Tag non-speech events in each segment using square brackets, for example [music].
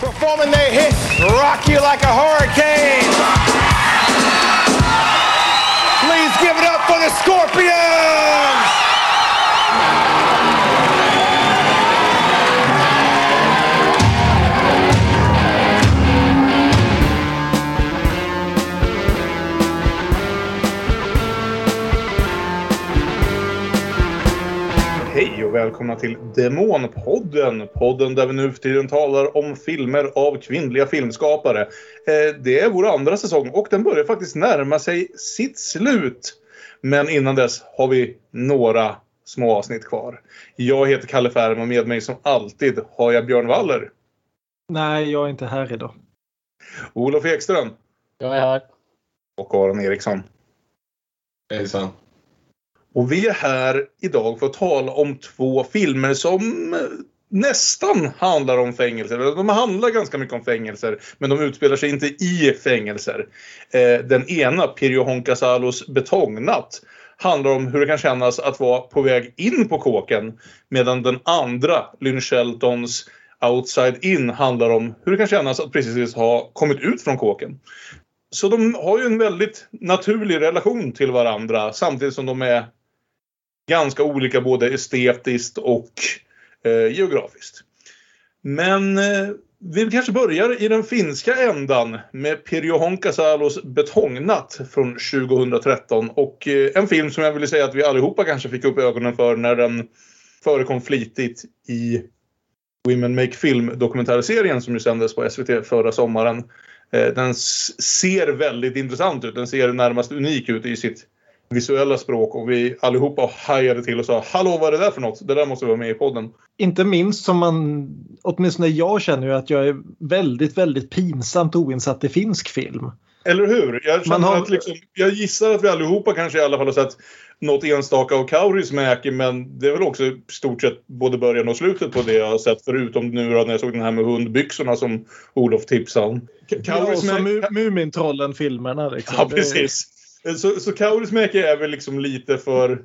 Performing their hit, Rock You Like a Hurricane. Please give it up for the Scorpions! Välkomna till Demonpodden. Podden där vi nu för tiden talar om filmer av kvinnliga filmskapare. Eh, det är vår andra säsong och den börjar faktiskt närma sig sitt slut. Men innan dess har vi några små avsnitt kvar. Jag heter Kalle Färm och med mig som alltid har jag Björn Waller. Nej, jag är inte här idag. Olof Ekström. Jag är här. Och Aron Eriksson. Hejsan. Och vi är här idag för att tala om två filmer som eh, nästan handlar om fängelser. De handlar ganska mycket om fängelser, men de utspelar sig inte i fängelser. Eh, den ena, Pirjo Honkasalos Betongnatt, handlar om hur det kan kännas att vara på väg in på kåken. Medan den andra, Lynn Sheltons Outside In, handlar om hur det kan kännas att precis ha kommit ut från kåken. Så de har ju en väldigt naturlig relation till varandra samtidigt som de är ganska olika både estetiskt och eh, geografiskt. Men eh, vi kanske börjar i den finska ändan med Pirjo Honkasalos Betongnatt från 2013 och eh, en film som jag vill säga att vi allihopa kanske fick upp ögonen för när den förekom flitigt i Women Make Film dokumentärserien som ju sändes på SVT förra sommaren. Eh, den ser väldigt intressant ut. Den ser närmast unik ut i sitt visuella språk och vi allihopa hajade till och sa Hallå vad är det där för något? Det där måste vara med i podden. Inte minst som man, åtminstone jag känner ju att jag är väldigt, väldigt pinsamt oinsatt i finsk film. Eller hur? Jag, känner har- att liksom, jag gissar att vi allihopa kanske i alla fall har sett något enstaka av Kaurismäki men det är väl också i stort sett både början och slutet på det jag har sett förutom nu då när jag såg den här med hundbyxorna som Olof tipsade om. Ja, och så Mumintrollen-filmerna. Liksom. Ja, precis. Eh, så, så Kaurismäki är väl liksom lite för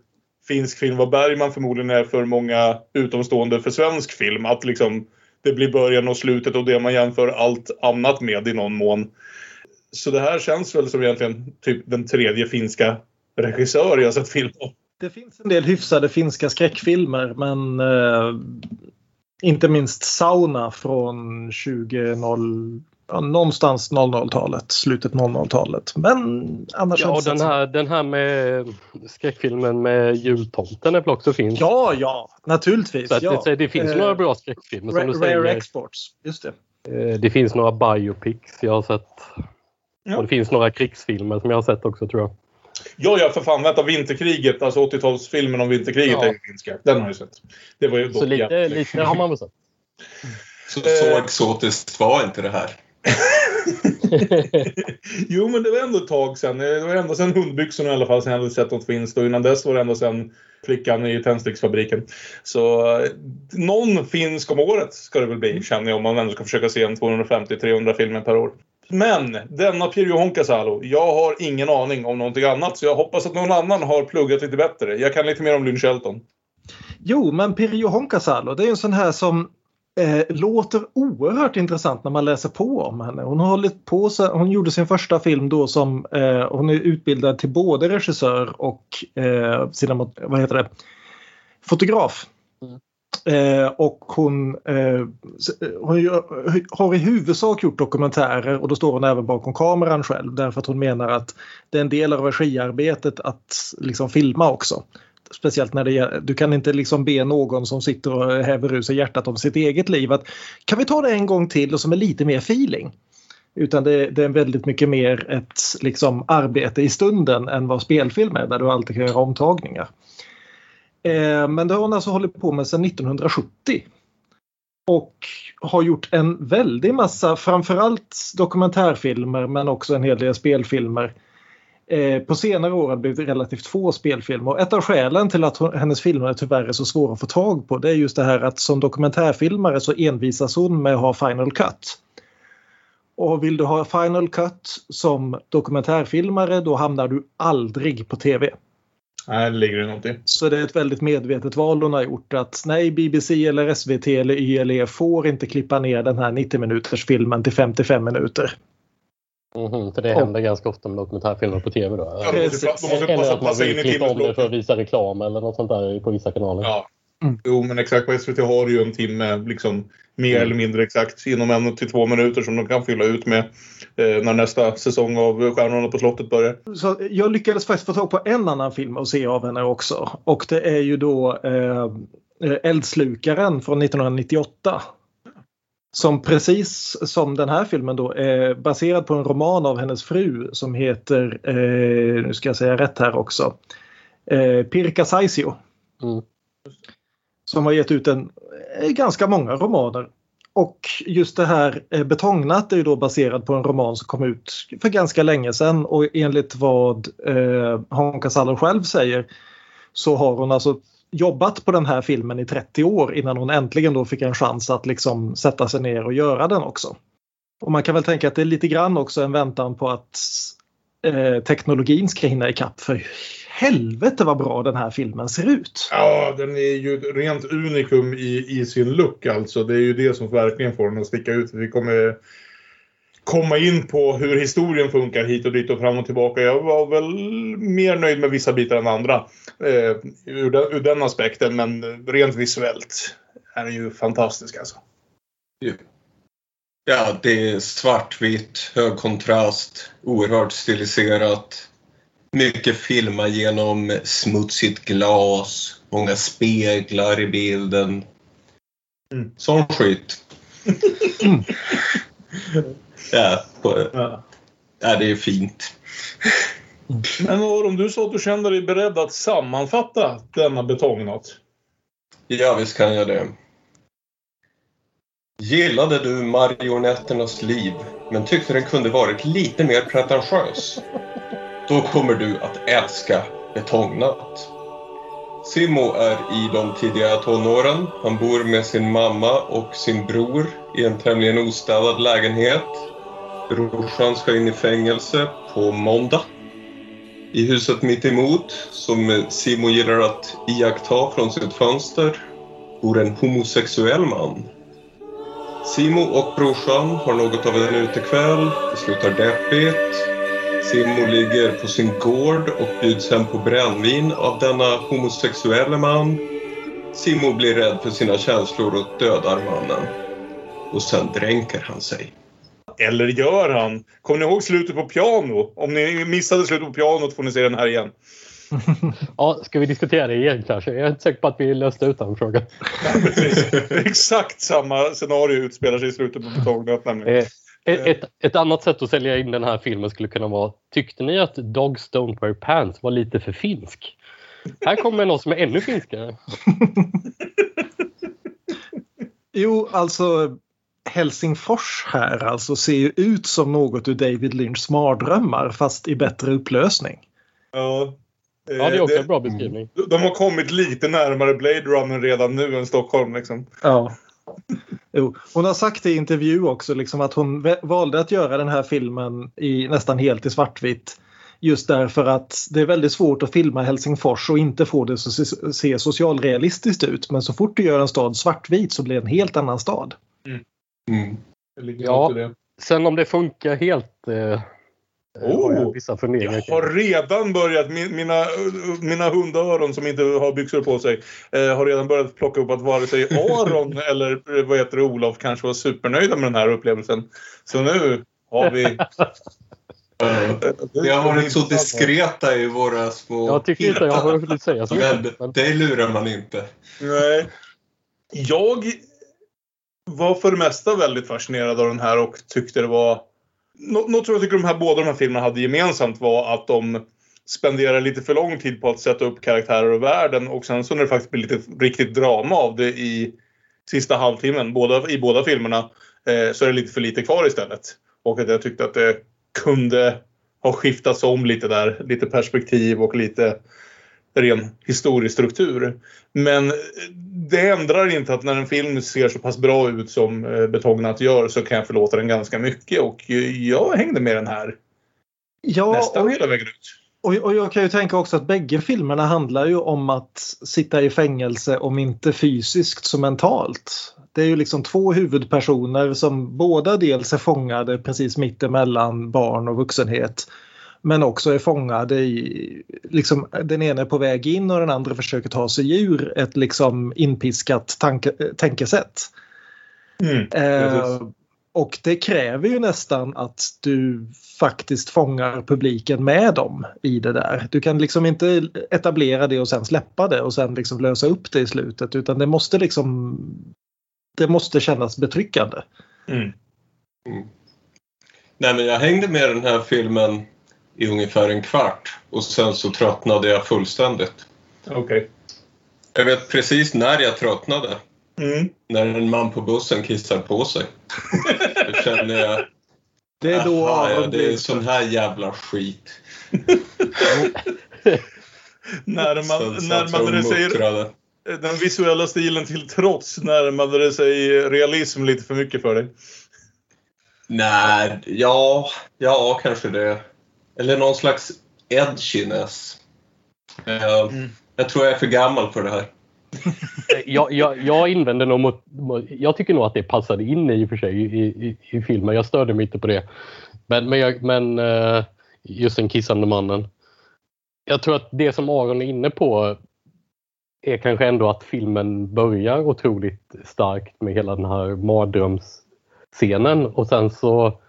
finsk film vad Bergman förmodligen är för många utomstående för svensk film. Att liksom det blir början och slutet och det man jämför allt annat med i någon mån. Så det här känns väl som egentligen typ den tredje finska regissör jag sett film om. Det finns en del hyfsade finska skräckfilmer men eh, inte minst Sauna från 2000, ja, någonstans 00-talet, slutet 00-talet. Men annars Ja, den här, den här med skräckfilmen med jultomten är väl också finns. Ja, ja, naturligtvis. Så att ja. det, det finns Eh, några bra skräckfilmer som Rare, du Rare säger. Exports, just det. Eh, Det finns några biopics jag har sett. Ja. Och det finns några krigsfilmer som jag har sett också tror jag. Ja, ja, för fan. Vänta, Vinterkriget. Alltså 80-talsfilmen om Vinterkriget Ja. är finska. Den har jag sett. Det var ju Så lite, lite har man väl sett. Så, så exotiskt var inte det här. [laughs] Jo, men det var ändå ett tag sedan. Det var ända sedan hundbyxorna i alla fall som jag hade sett något finskt. Och innan dess var det ända sedan flickan i tändsticksfabriken. Så någon finsk om året ska det väl bli, känner jag, om man ändå ska försöka se en 250-300 filmer per år. Men denna Pirjo Honkasalo, jag har ingen aning om någonting annat. Så jag hoppas att någon annan har pluggat lite bättre. Jag kan lite mer om Lynn Shelton. Jo, men Pirjo Honkasalo, det är en sån här som eh, låter oerhört intressant när man läser på om henne. Hon har hållit på, hon gjorde sin första film då som eh, hon är utbildad till både regissör och eh, cinema, vad heter det? fotograf. Eh, och hon, eh, s- hon har i huvudsak gjort dokumentärer och då står hon även bakom kameran själv därför att hon menar att det är en del av regiarbetet att liksom filma också. Speciellt när det du kan inte liksom be någon som sitter och häver ur sig hjärtat om sitt eget liv att kan vi ta det en gång till och som är lite mer feeling. Utan det, det är väldigt mycket mer ett liksom, arbete i stunden än vad spelfilm är där du alltid kan göra omtagningar. Eh, men det har hon alltså hållit på med sedan 1970. Och har gjort en väldig massa, framförallt dokumentärfilmer men också en hel del spelfilmer. Eh, på senare år har det blivit relativt få spelfilmer och ett av skälen till att hennes filmer tyvärr är så svåra att få tag på det är just det här att som dokumentärfilmare så envisas hon med att ha Final Cut. Och vill du ha Final Cut som dokumentärfilmare då hamnar du aldrig på tv. Nej, det ligger det något i. Så det är ett väldigt medvetet val hon har gjort att nej BBC eller SVT eller YLE får inte klippa ner den här 90 minuters filmen till 55 minuter. Mhm, för det händer ganska ofta med dokumentärfilmer på tv då? Ja, de måste, de måste eller passa, att man vill i klippa om det för att visa reklam eller något sånt där på vissa kanaler. Ja. Mm. Jo, men exakt. På SVT har ju en timme, liksom, mer Mm. eller mindre exakt, inom en till två minuter som de kan fylla ut med eh, när nästa säsong av Stjärnorna på slottet börjar. Så jag lyckades faktiskt få tag på en annan film att se av henne också. Och det är ju då eh, Eldslukaren från 1998. Som precis som den här filmen då är baserad på en roman av hennes fru som heter, eh, nu ska jag säga rätt här också, eh, Pirka Saisio. Mm. Som har gett ut en, eh, ganska många romaner. Och just det här eh, Betongnatt är ju då baserad på en roman som kom ut för ganska länge sedan och enligt vad eh, Honka Salo själv säger så har hon alltså jobbat på den här filmen i 30 år innan hon äntligen då fick en chans att liksom sätta sig ner och göra den också. Och man kan väl tänka att det är lite grann också en väntan på att eh, teknologin ska hinna ikapp. För helvete vad bra den här filmen ser ut! Ja, den är ju rent unikum i, i sin look alltså. Det är ju det som verkligen får den att sticka ut. Vi kommer komma in på hur historien funkar hit och dit och fram och tillbaka. Jag var väl mer nöjd med vissa bitar än andra eh, ur, den, ur den aspekten. Men rent visuellt är den ju fantastisk alltså. Ja, det är svartvitt, hög kontrast, oerhört stiliserat. Mycket filma genom smutsigt glas, många speglar i bilden. Mm. Sån skit. [laughs] [laughs] ja, på, Ja. ja, det är fint. [laughs] Men Aron, du sa att du kände dig beredd att sammanfatta denna betongnatt. Ja, visst kan jag det. Gillade du marionetternas liv, men tyckte den kunde varit lite mer pretentiös? Då kommer du att älska Betongnatt. Simo är i de tidiga tonåren. Han bor med sin mamma och sin bror i en tämligen ostädad lägenhet. Brorsan ska in i fängelse på måndag. I huset mitt emot, som Simo gillar att iaktta från sitt fönster, bor en homosexuell man. Simo och brorsan har något av en utekväll. Det slutar deppigt. Simo ligger på sin gård och bjuds hem på brännvin av denna homosexuella man. Simo blir rädd för sina känslor och dödar mannen. Och sen dränker han sig. Eller gör han? Kommer ni ihåg slutet på piano? Om ni missade slutet på pianot får ni se den här igen. [laughs] Ja, ska vi diskutera det igen kanske? Jag är inte säker på att vi löste ut den frågan. Exakt samma scenario utspelar sig i slutet på betongnatt nämligen. Eh, ett, ett, annat sätt att sälja in den här filmen skulle kunna vara Tyckte ni att Dogs Don't Wear Pants var lite för finsk? Här kommer något som är ännu finskare. [laughs] Jo, alltså Helsingfors här alltså ser ju ut som något ur David Lynchs mardrömmar fast i bättre upplösning. Ja, Eh, Ja, det är också det- en bra beskrivning. De har kommit lite närmare Blade Runner redan nu än Stockholm. Liksom. Ja. Jo. Hon har sagt i intervju också liksom att hon valde att göra den här filmen i nästan helt i svartvitt. Just därför att det är väldigt svårt att filma Helsingfors och inte få det att se, se socialrealistiskt ut. Men så fort du gör en stad svartvit så blir det en helt annan stad. Mm. Ligger Ja. Sen om det funkar helt eh, Oh. har jag vissa funderingar Jag har redan börjat, min- mina, mina hundöron som inte har byxor på sig, eh, har redan börjat plocka upp att vare sig [laughs] Aron eller eh, vad heter det, Olof kanske var supernöjda med den här upplevelsen. Så nu har vi... [laughs] Vi har varit så diskreta i våra små... Jag tycker inte jag har hunnit säga så Men mycket. Men, det lurar man inte. Nej. Jag var för det mesta väldigt fascinerad av den här och tyckte det var... Något som jag tycker de här båda de här filmerna hade gemensamt var att de spenderar lite för lång tid på att sätta upp karaktärer och världen och sen så när det faktiskt blir lite riktigt drama av det i sista halvtimmen båda, i båda filmerna eh, så är det lite för lite kvar istället. Och att jag tyckte att det kunde ha skiftats om lite där. Lite perspektiv och lite ren historiestruktur. Men det ändrar inte att när en film ser så pass bra ut som eh, Betongnatt gör så kan jag förlåta den ganska mycket och eh, jag hängde med den här Ja, nästan och hela vägen ut. Och, och jag kan ju tänka också att bägge filmerna handlar ju om att sitta i fängelse om inte fysiskt så mentalt. Det är ju liksom två huvudpersoner som båda dels är fångade precis mittemellan barn och vuxenhet. Men också är fångade i, liksom den ena är på väg in och den andra försöker ta sig ur ett liksom inpiskat tanke, tänkesätt. Mm. Eh, och det kräver ju nästan att du faktiskt fångar publiken med dem i det där. Du kan liksom inte etablera det och sen släppa det och sen liksom lösa upp det i slutet utan det måste liksom det måste kännas betryckande. Mm. Nej, men jag hängde med den här filmen i ungefär en kvart och sen så tröttnade jag fullständigt. Okej. Jag vet precis när jag tröttnade. Mm. När en man på bussen kissar på sig. [laughs] Då känner jag, Det är då "Aha, ja, det är sån här jävla skit. [laughs] Närma, Sen satt närmade det sig den visuella stilen till trots närmade det sig realism lite för mycket för dig. Nej, ja, ja, kanske det. Eller någon slags edginess. Eh, Mm. Jag tror jag är för gammal för det här. jag, jag, jag invänder nog mot, mot... Jag tycker nog att det passade in i och för sig i, i, i filmen. Jag störde mig inte på det. Men, men, jag, men eh, just den kissande mannen. Jag tror att det som Aron är inne på är kanske ändå att filmen börjar otroligt starkt med hela den här mardrömsscenen och sen så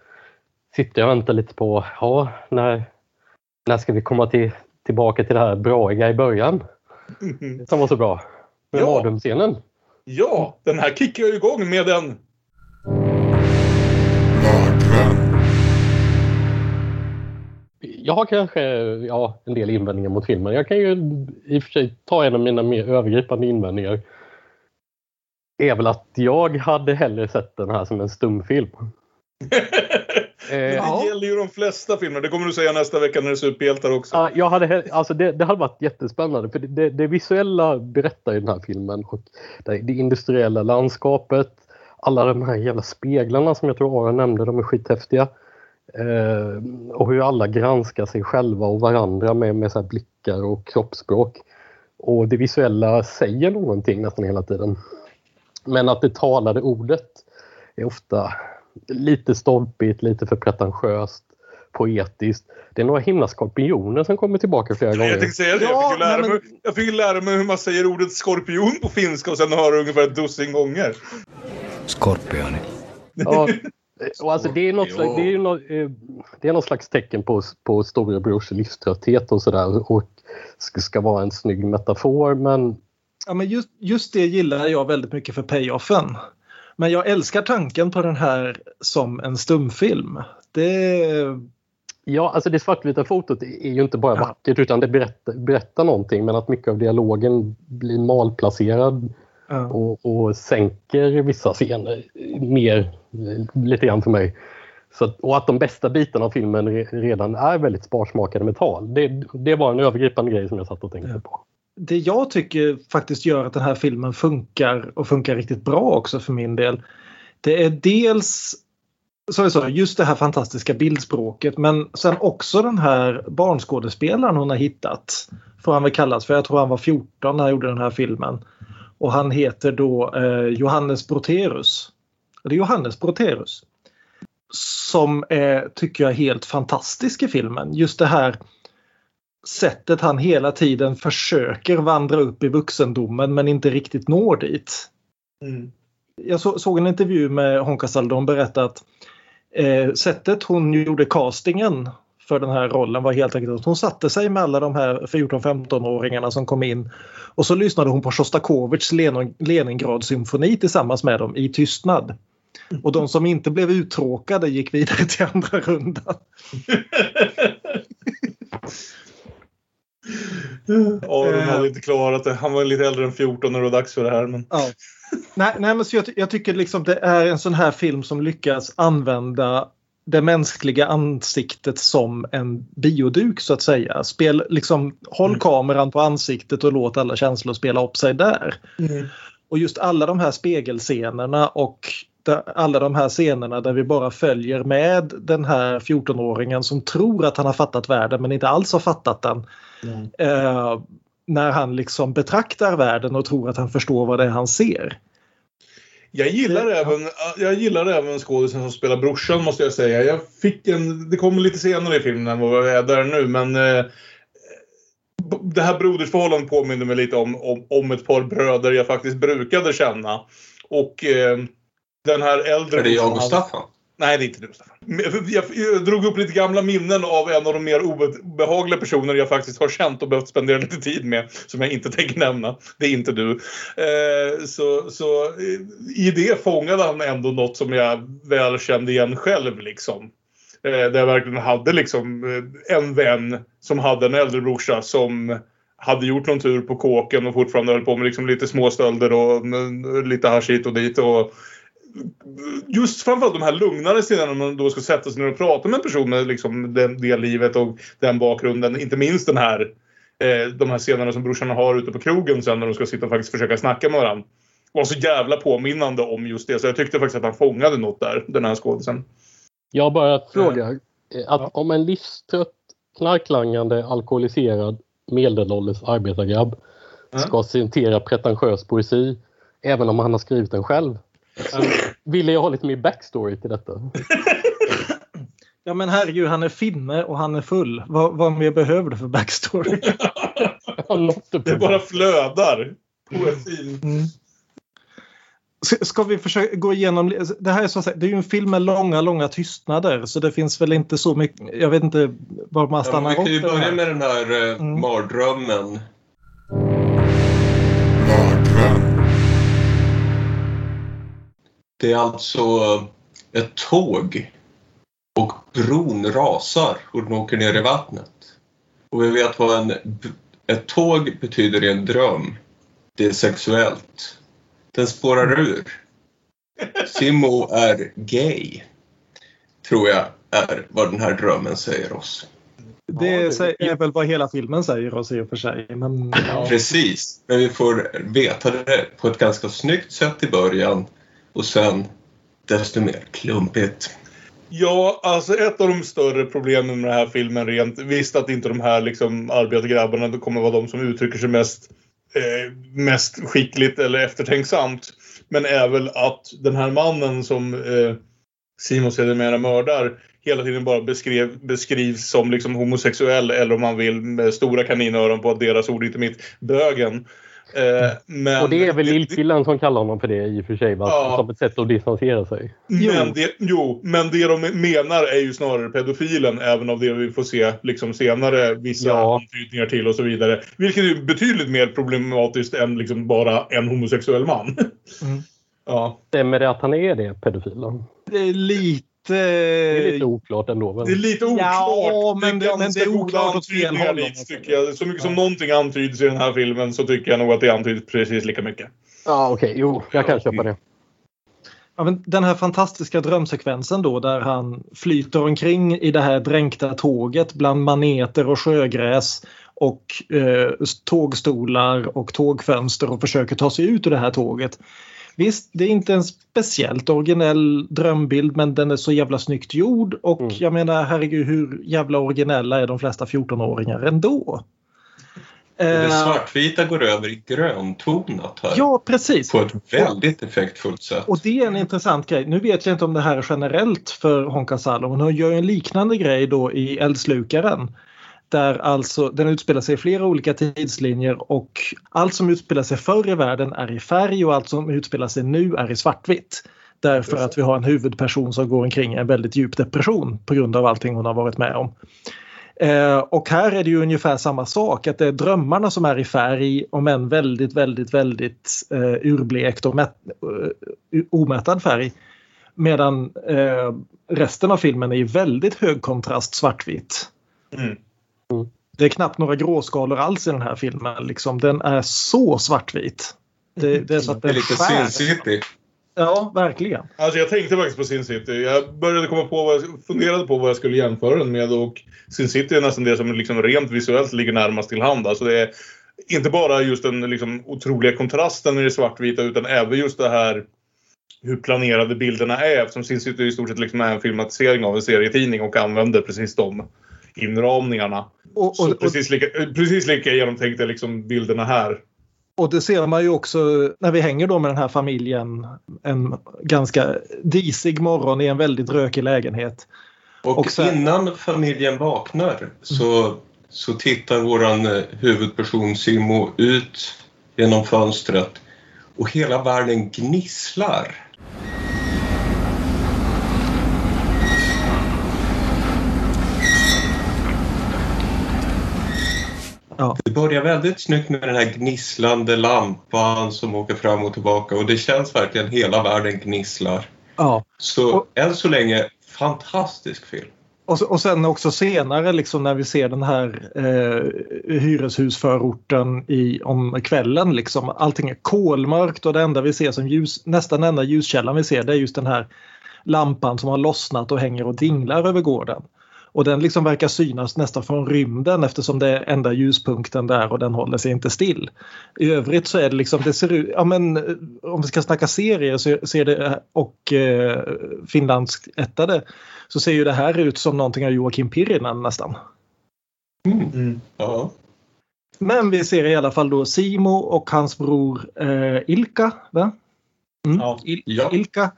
sitter jag och väntar lite på, ja, när, när ska vi komma till, tillbaka till det här braiga i början? Som var så bra. Med Ja. mardrömsscenen. Ja, den här kickar ju igång med en Jag har kanske ja, en del invändningar mot filmen. Jag kan ju i och för sig ta en av mina mer övergripande invändningar. är väl att jag hade hellre sett den här som en stumfilm. [laughs] Eh, Ja. Det gäller ju de flesta filmer. Det kommer du säga nästa vecka när det är superhjältar också. Ja, jag hade, alltså det, det hade varit jättespännande för det, det, det visuella berättar i den här filmen och det, det industriella landskapet, alla de här jävla speglarna som jag tror Aron nämnde, de är skithäftiga. Eh, och hur alla granskar sig själva och varandra med, med så här blickar och kroppsspråk. Och det visuella säger någonting nästan hela tiden. Men att det talade ordet är ofta lite stolpigt, lite för pretentiöst, poetiskt. Det är några himla skorpioner som kommer tillbaka flera [laughs] gånger. Jag tänkte säga det. Ja, jag, fick ju lära mig, jag fick ju lära mig hur man säger ordet skorpion på finska och sen höra ungefär ett dussin gånger. Skorpioni. [laughs] Ja, och alltså det är något slags, det är något, eh, det är något slags tecken på, på storebrors livströtthet och sådär och ska, ska vara en snygg metafor men Ja, men just, just det gillar jag väldigt mycket för payoffen. Men jag älskar tanken på den här som en stumfilm. Det, ja, alltså det svartvita fotot är ju inte bara Ja. vackert utan det berättar, berättar någonting men att mycket av dialogen blir malplacerad ja. och, och sänker vissa scener mer eh, lite grann för mig. Så att, och att de bästa bitarna av filmen re, redan är väldigt sparsmakade med tal. Det, det var en övergripande grej som jag satt och tänkte Ja. på det jag tycker faktiskt gör att den här filmen funkar och funkar riktigt bra också för min del. Det är dels som jag sa, just det här fantastiska bildspråket men sen också den här barnskådespelaren hon har hittat. Får han väl kallas för jag tror han var 14 när han gjorde den här filmen. Och han heter då eh, Johannes Broterus. Det är Johannes Broterus. Som är, tycker jag, helt fantastisk i filmen. Just det här sättet han hela tiden försöker vandra upp i vuxendomen men inte riktigt når dit. Mm. Jag så, såg en intervju med Honka Saldon berätta att eh, sättet hon gjorde castingen för den här rollen var helt enkelt att hon satte sig med alla de här 14-15-åringarna som kom in och så lyssnade hon på Sjostakovitjs Lenin- Leningrad-symfoni tillsammans med dem i tystnad. Och de som inte blev uttråkade gick vidare till andra rundan. [laughs] Aron Eh. hade inte klarat det. Han var lite äldre än 14 när det var dags för det här. Men... Ja. Nej, nej men så jag, jag tycker liksom det är en sån här film som lyckas använda det mänskliga ansiktet som en bioduk så att säga. Spel, liksom, håll Mm. kameran på ansiktet och låt alla känslor spela upp sig där. Mm. Och just alla de här spegelscenerna och alla de här scenerna där vi bara följer med den här 14-åringen som tror att han har fattat världen men inte alls har fattat den. Mm. Eh, när han liksom betraktar världen och tror att han förstår vad det är han ser. Jag gillar, även, jag gillar även skådisen som spelar brorsan måste jag säga. Jag fick en, det kommer lite senare i filmen än vad jag är där nu men eh, det här brodersförhållandet påminner mig lite om, om, om ett par bröder jag faktiskt brukade känna. Och eh, den här äldre... Är det jag och Staffan? Nej, det är inte du Staffan. Jag, jag drog upp lite gamla minnen av en av de mer obehagliga personer jag faktiskt har känt och behövt spendera lite tid med. Som jag inte tänker nämna. Det är inte du. Eh, så, så eh, i det fångade han ändå något som jag väl kände igen själv liksom. Eh, där jag verkligen hade liksom eh, en vän som hade en äldre brorsa som hade gjort någon tur på kåken och fortfarande höll på med liksom lite småstölder och mm, lite hasch hit och dit. Och, just framförallt de här lugnare scenerna när man då ska sätta sig ner och prata med en person med liksom det, det livet och den bakgrunden. Inte minst den här, eh, de här scenerna som brorsan har ute på krogen sen när de ska sitta och faktiskt försöka snacka med varandra. Var så jävla påminnande om just det. Så jag tyckte faktiskt att han fångade något där, den här skådisen. Jag har bara ett fråga. Eh, Att Ja. om en livstrött, knarklangande, alkoholiserad, medelålders arbetargrabb Ja. ska citera pretentiös poesi, även om han har skrivit den själv, ville jag ha lite mer backstory till detta. [laughs] Ja men herregud, han är finne och han är full. Vad, vad mer behöver du för backstory? [laughs] Det bara flödar. Poesin. Mm. Ska vi försöka gå igenom? Det här är, så att säga, det är ju en film med långa, långa tystnader så det finns väl inte så mycket. Jag vet inte var man Ja, stannar men vi kan ju börja med den här eh, Mm. mardrömmen. Det är alltså ett tåg och bron rasar och den åker ner i vattnet. Och vi vet vad en, ett tåg betyder i en dröm. Det är sexuellt. Den spårar ur. Simmo är gay. Tror jag är vad den här drömmen säger oss. Det är väl vad hela filmen säger oss i och för sig. Men, ja. Precis, men vi får veta det på ett ganska snyggt sätt i början och sen desto mer klumpigt. Ja, alltså ett av de större problemen med den här filmen rent, visst att inte de här liksom arbetargrabbarna kommer vara de som uttrycker sig mest, eh, mest skickligt eller eftertänksamt. Men är väl att den här mannen som eh, Simon sedermera mördar hela tiden bara beskrev, beskrivs som liksom homosexuell eller om man vill med stora kaninöron på att deras ord inte mitt, bögen. Eh, men Och det är väl lillkillen som kallar honom för det i och för sig, va? Ja. som ett sätt att distansera sig. Men Jo. det, jo, men det de menar är ju snarare pedofilen, även av det vi får se liksom senare vissa Ja. antydningar till och så vidare. Vilket är betydligt mer problematiskt än liksom bara en homosexuell man. Mm. Ja. Stämmer det att han är det, pedofilen? Det är lite... Det är lite oklart ändå. Men... Det är lite oklart. Ja, men det- men det är oklart åt fel håll, tycker jag. Så mycket som Ja. någonting antyds i den här filmen så tycker jag nog att det antyds precis lika mycket. Ja, okej. Jo, jag kan köpa det. Ja, men den här fantastiska drömsekvensen då där han flyter omkring i det här dränkta tåget bland maneter och sjögräs och eh, tågstolar och tågfönster och försöker ta sig ut ur det här tåget. Visst, det är inte en speciellt originell drömbild men den är så jävla snyggt gjord och Mm. jag menar herregud hur jävla originella är de flesta 14-åringar ändå? Det Eh, svartvita går över i gröntonat här. ja, precis. På ett väldigt effektfullt sätt. Och det är en intressant grej. Nu vet jag inte om det här är generellt för Honka Salo men hon gör ju en liknande grej då i Eldslukaren. Där alltså den utspelar sig i flera olika tidslinjer och allt som utspelar sig förr i världen är i färg och allt som utspelar sig nu är i svartvitt. Därför att vi har en huvudperson som går omkring i en väldigt djup depression på grund av allting hon har varit med om. Eh, och här är det ju ungefär samma sak, att det är drömmarna som är i färg om en väldigt, väldigt, väldigt eh, urblekt och mätt, eh, omättad färg. Medan eh, resten av filmen är i väldigt hög kontrast svartvitt. Mm. Det är knappt några gråskalor alls i den här filmen. Liksom. Den är så svartvit. Det, det är så att Det är lite skär. Sin City. Ja, verkligen. Alltså jag tänkte faktiskt på Sin City. Jag började komma på vad jag funderade på vad jag skulle jämföra den med och Sin City är nästan det som liksom rent visuellt ligger närmast till hand. Alltså det är inte bara just den liksom otroliga kontrasten i det svartvita utan även just det här hur planerade bilderna är. Eftersom Sin City i stort sett liksom är en filmatisering av en serietidning och använder precis de inramningarna. Och, och, Så precis lika, precis lika genomtänkta liksom bilderna här. och det ser man ju också när vi hänger då med den här familjen en ganska disig morgon i en väldigt rökig lägenhet. Och, Och sen- innan familjen vaknar så, så tittar våran eh, huvudperson Simo ut genom fönstret och hela världen gnisslar. Ja. Det börjar väldigt snyggt med den här gnisslande lampan som åker fram och tillbaka och det känns verkligen hela världen gnisslar. Ja. Så Och- än så länge, fantastisk film. Och, och sen också senare liksom när vi ser den här eh, hyreshusförorten i, om kvällen. Liksom, allting är kolmörkt och det enda vi ser som ljus, nästan enda ljuskällan vi ser det är just den här lampan som har lossnat och hänger och dinglar över gården. Och den liksom verkar synas nästan från rymden eftersom det är enda ljuspunkten där och den håller sig inte still. I övrigt så är det liksom, det ser ut, ja men om vi ska snacka serier så ser det, och eh, finlandsk ättade så ser ju det här ut som någonting av Joakim Pirinen nästan. Mm. Ja. Men vi ser i alla fall då Simo och hans bror eh, Ilka. Va? Mm. Ja. Il- Ja. Ilka.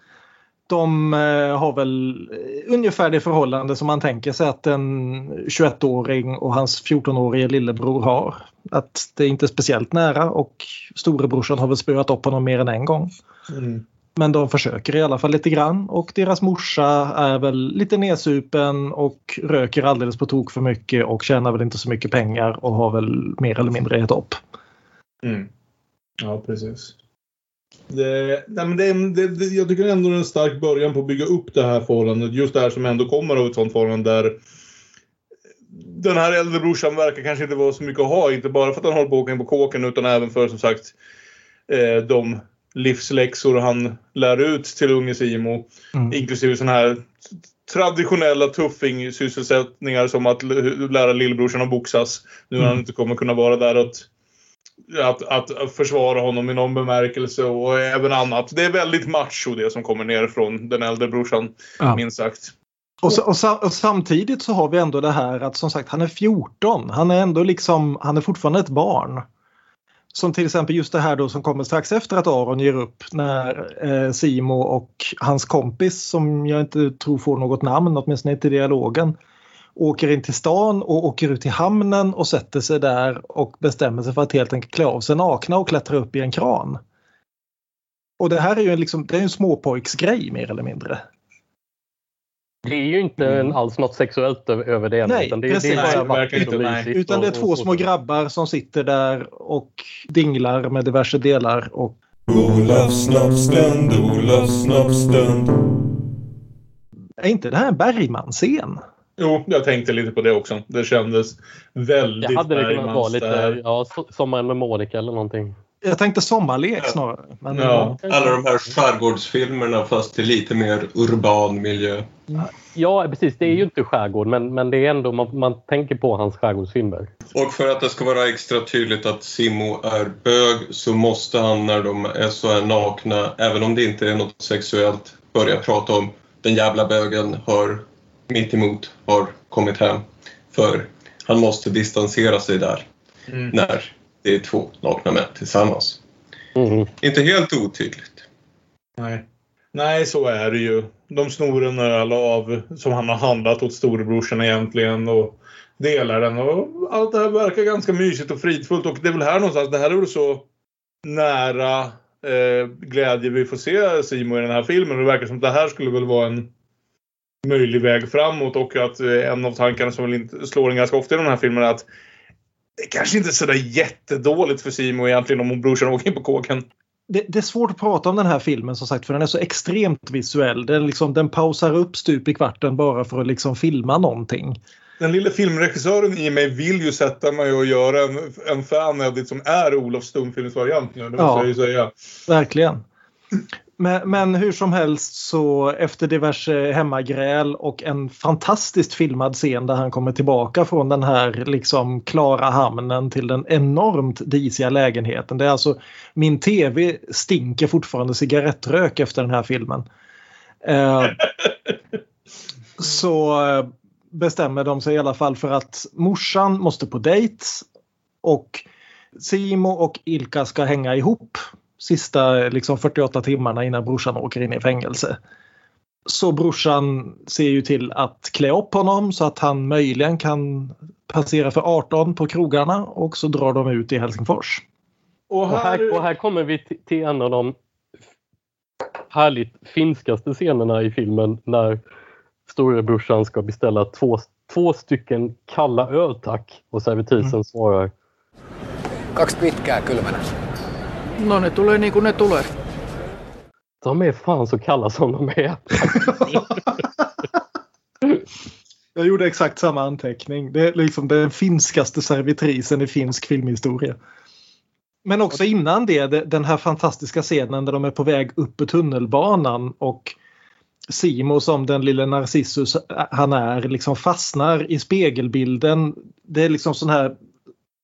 De eh, har väl eh, ungefär det förhållande som man tänker sig att en 21-åring och hans 14-årige lillebror har. Att det är inte är speciellt nära och storebrorsan har väl spöat upp honom mer än en gång. Mm. Men de försöker i alla fall lite grann och deras morsa är väl lite nedsupen och röker alldeles på tok för mycket och tjänar väl inte så mycket pengar och har väl mer eller mindre gett upp. Mm. Ja, precis. Det, nej, men det, det, det, jag tycker ändå det är en stark början på att bygga upp det här förhållandet. Just det här som ändå kommer av ett sånt förhållande där den här äldre brorsan verkar kanske inte vara så mycket att ha. Inte bara för att han håller på att åka in på kåken utan även för som sagt eh, de livsläxor han lär ut till unge Simo. Mm. Inklusive sådana här traditionella tuffing-sysselsättningar som att lära lillebrorsan att boxas. Nu när han Mm. inte kommer kunna vara där att, att, att försvara honom i någon bemärkelse och även annat. Det är väldigt macho det som kommer ner från den äldre brorsan, Ja. minst sagt. Och, så, och, sa, och samtidigt så har vi ändå det här att som sagt han är 14. Han är ändå liksom, han är fortfarande ett barn. Som till exempel just det här då som kommer strax efter att Aron ger upp när eh, Simo och hans kompis som jag inte tror får något namn, åtminstone inte i dialogen, åker in till stan och åker ut till hamnen och sätter sig där och bestämmer sig för att helt enkelt klä av sig nakna och klättra upp i en kran. Och det här är ju en, liksom, det är en småpojksgrej mer eller mindre. Det är ju inte en, alls något sexuellt över, det. Nej, utan det, det precis. är bara Nej, inte, nej. Utan det är och- två och- små och- grabbar som sitter där och dinglar med diverse delar. Och Olofs snoppstund, Olofs snoppstund. är inte det här en Bergman-scen? Jo, jag tänkte lite på det också. Det kändes väldigt Det hade det kunnat vara lite, ja, so- Sommaren med Monica eller någonting. Jag tänkte sommarlek snarare. Men, Ja. Alla de här skärgårdsfilmerna fast i lite mer urban miljö. Ja, precis. Det är ju inte skärgård, men, men det är ändå, man, man tänker på hans skärgårdsfilmer. Och för att det ska vara extra tydligt att Simo är bög så måste han när de är så här nakna, även om det inte är något sexuellt, börja prata om den jävla bögen har mitt emot har kommit hem. För han måste distansera sig där Mm. när det är två nakna män tillsammans. Mm. Inte helt otydligt. Nej. Nej, så är det ju. De snor en öl av som han har handlat åt storebrorsan egentligen och delar den. Och allt det här verkar ganska mysigt och fridfullt och det är väl här någonstans, det här är väl så nära eh, glädje vi får se Simo i den här filmen. Det verkar som att det här skulle väl vara en möjlig väg framåt och att eh, en av tankarna som slår en ganska ofta i den här filmen är att det kanske inte är sådär jättedåligt för Simo egentligen om brorsan åker in på kåken. det, det är svårt att prata om den här filmen som sagt för den är så extremt visuell. Den, liksom, den pausar upp stup i kvarten bara för att liksom filma någonting. Den lilla filmregissören i mig vill ju sätta mig och göra en, en fan-edit som är Olof stumfilmsvariant nu. Det måste Ja. jag ju säga. Verkligen. Men, men hur som helst så efter diverse hemmagräl och en fantastiskt filmad scen där han kommer tillbaka från den här liksom klara hamnen till den enormt disiga lägenheten. Det är alltså min tv stinker fortfarande cigarettrök efter den här filmen. Eh, [laughs] så eh, bestämmer de sig i alla fall för att morsan måste på dejt och Simo och Ilka ska hänga ihop sista liksom 48 timmarna innan brorsan åker in i fängelse. Så brorsan ser ju till att klä upp honom så att han möjligen kan passera för 18 på krogarna och så drar de ut i Helsingfors. Och Och här, och här kommer vi till- en av de härligt finskaste scenerna i filmen när storebrorsan ska beställa två, två stycken kalla öl tack och servitrisen svarar Kaksi pitkää kylmänä. No ne tulee niin kuin ne tulee. de är fan så kalla som de är. [laughs] Jag gjorde exakt samma anteckning. Det är liksom den finskaste servitrisen i finsk filmhistoria. Men också innan det, den här fantastiska scenen där de är på väg upp på tunnelbanan och Simo som den lille Narcissus han är liksom fastnar i spegelbilden. Det är liksom sån här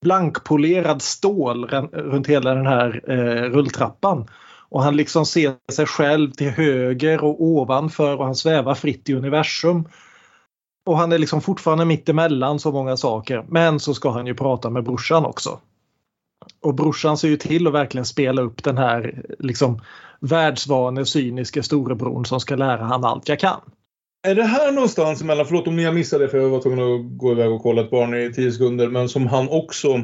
blankpolerad stål runt hela den här eh, rulltrappan. Och han liksom ser sig själv till höger och ovanför och han svävar fritt i universum. Och han är liksom fortfarande mitt emellan så många saker. Men så ska han ju prata med brorsan också. Och brorsan ser ju till att verkligen spela upp den här liksom världsvane, cyniska storebrorn som ska lära han allt jag kan. Är det här någonstans emellan, förlåt om jag missade det för jag var tvungen att gå iväg och kolla ett barn i tio sekunder, men som han också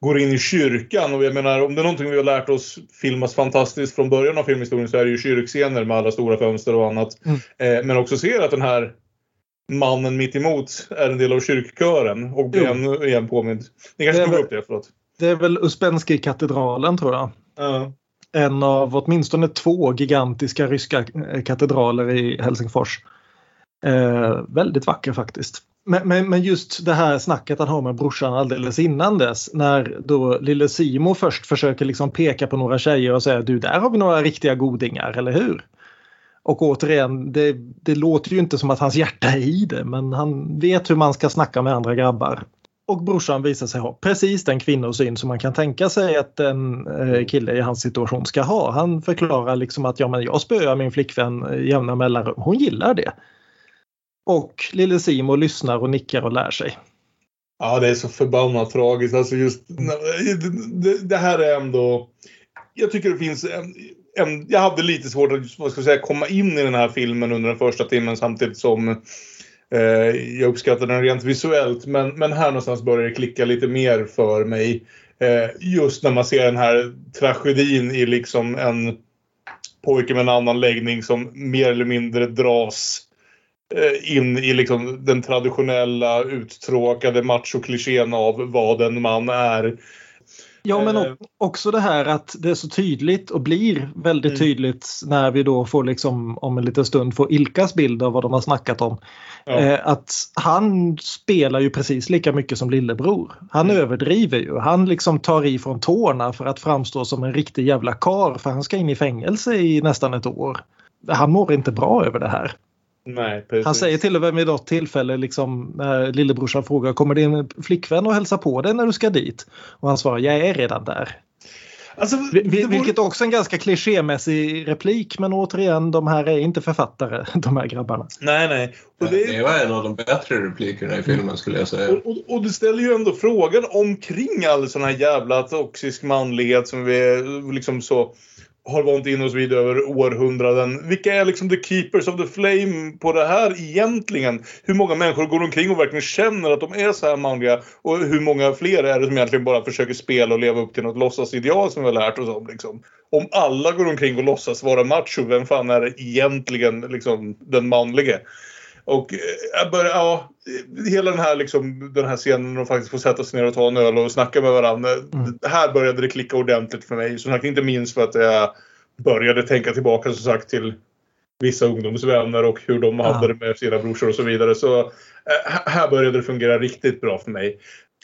går in i kyrkan och jag menar om det är någonting vi har lärt oss filmas fantastiskt från början av filmhistorien så är det ju kyrkscener med alla stora fönster och annat. Mm. Eh, men också ser att den här mannen mitt emot är en del av kyrkkören och blir ännu igen påmind. Ni kanske tog väl- upp det, förlåt. Det är väl Uspensky-katedralen tror jag. Ja. En av åtminstone två gigantiska ryska eh, katedraler i Helsingfors. Eh, väldigt vacker faktiskt. Men, men, men just det här snacket han har med brorsan alldeles innan dess när då lille Simo först försöker liksom peka på några tjejer och säga du där har vi några riktiga godingar, eller hur? Och återigen, det, det låter ju inte som att hans hjärta är i det men han vet hur man ska snacka med andra grabbar. Och brorsan visar sig ha precis den kvinnosyn som man kan tänka sig att en eh, kille i hans situation ska ha. Han förklarar liksom att ja, men jag spöar min flickvän jämna mellanrum. Hon gillar det. Och lille Simo lyssnar och nickar och lär sig. Ja, det är så förbannat tragiskt. Alltså just, det, här är ändå... Jag tycker det finns en, en... Jag hade lite svårt att vad ska jag säga, komma in i den här filmen under den första timmen samtidigt som eh, jag uppskattade den rent visuellt. Men, men här någonstans börjar det klicka lite mer för mig. Eh, just när man ser den här tragedin i liksom en pojke med en annan läggning som mer eller mindre dras eh, in i liksom den traditionella uttråkade machoklichén av vad en man är. Ja men Eh. också det här att det är så tydligt och blir väldigt Mm. tydligt när vi då får liksom om en liten stund få Ilkas bild av vad de har snackat om. Ja. Eh, att han spelar ju precis lika mycket som lillebror. Han Mm. överdriver ju. Han liksom tar i från tårna för att framstå som en riktig jävla kar för han ska in i fängelse i nästan ett år. Han mår inte bra över det här. Nej, precis. Han säger till och med vid något tillfälle liksom, när lillebrorsan frågar kommer din flickvän att hälsa på dig när du ska dit? Och han svarar jag är redan där. Alltså, Vi- det vi- vore- Vilket också är en ganska klichémässig replik men återigen de här är inte författare [laughs] de här grabbarna. Nej, nej. Och det, Det var en av de bättre replikerna i filmen skulle jag säga. och, och, och det ställer ju ändå frågan omkring all sån här jävla toxisk manlighet som vi liksom så har vant in oss vid över århundraden. Vilka är liksom the keepers of the flame på det här egentligen? Hur många människor går omkring och verkligen känner att de är så här manliga? Och hur många fler är det som egentligen bara försöker spela och leva upp till något låtsasideal som vi har lärt oss om? Liksom? Om alla går omkring och låtsas vara macho, vem fan är det egentligen liksom, den manlige? Och eh, jag börjar, ja, hela den här, liksom, den här scenen när de faktiskt får sätta sig ner och ta en öl och snacka med varandra. Mm. Här började det klicka ordentligt för mig. Som sagt, inte minst för att jag började tänka tillbaka som sagt till vissa ungdomsvänner och hur de Ja. hade det med sina brorsor och så vidare. Så eh, här- började det fungera riktigt bra för mig.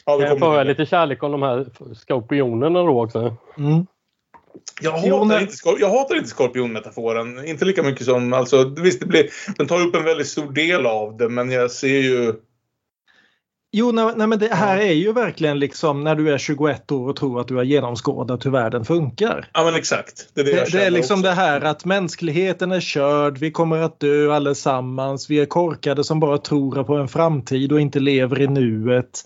Ja, Kan jag få höra lite kärlek om de här skorpionerna då också? Mm. Jag hatar, inte, jag hatar inte skorpionmetaforen. Inte lika mycket som... Alltså, visst, det blir, den tar upp en väldigt stor del av det, men jag ser ju... Jo, nej, nej, men det här är ju verkligen liksom när du är 21 år och tror att du har genomskådat hur världen funkar. Ja, men exakt. Det är det, Det, det är liksom också. det här att mänskligheten är körd, vi kommer att dö allesammans, vi är korkade som bara tror på en framtid och inte lever i nuet.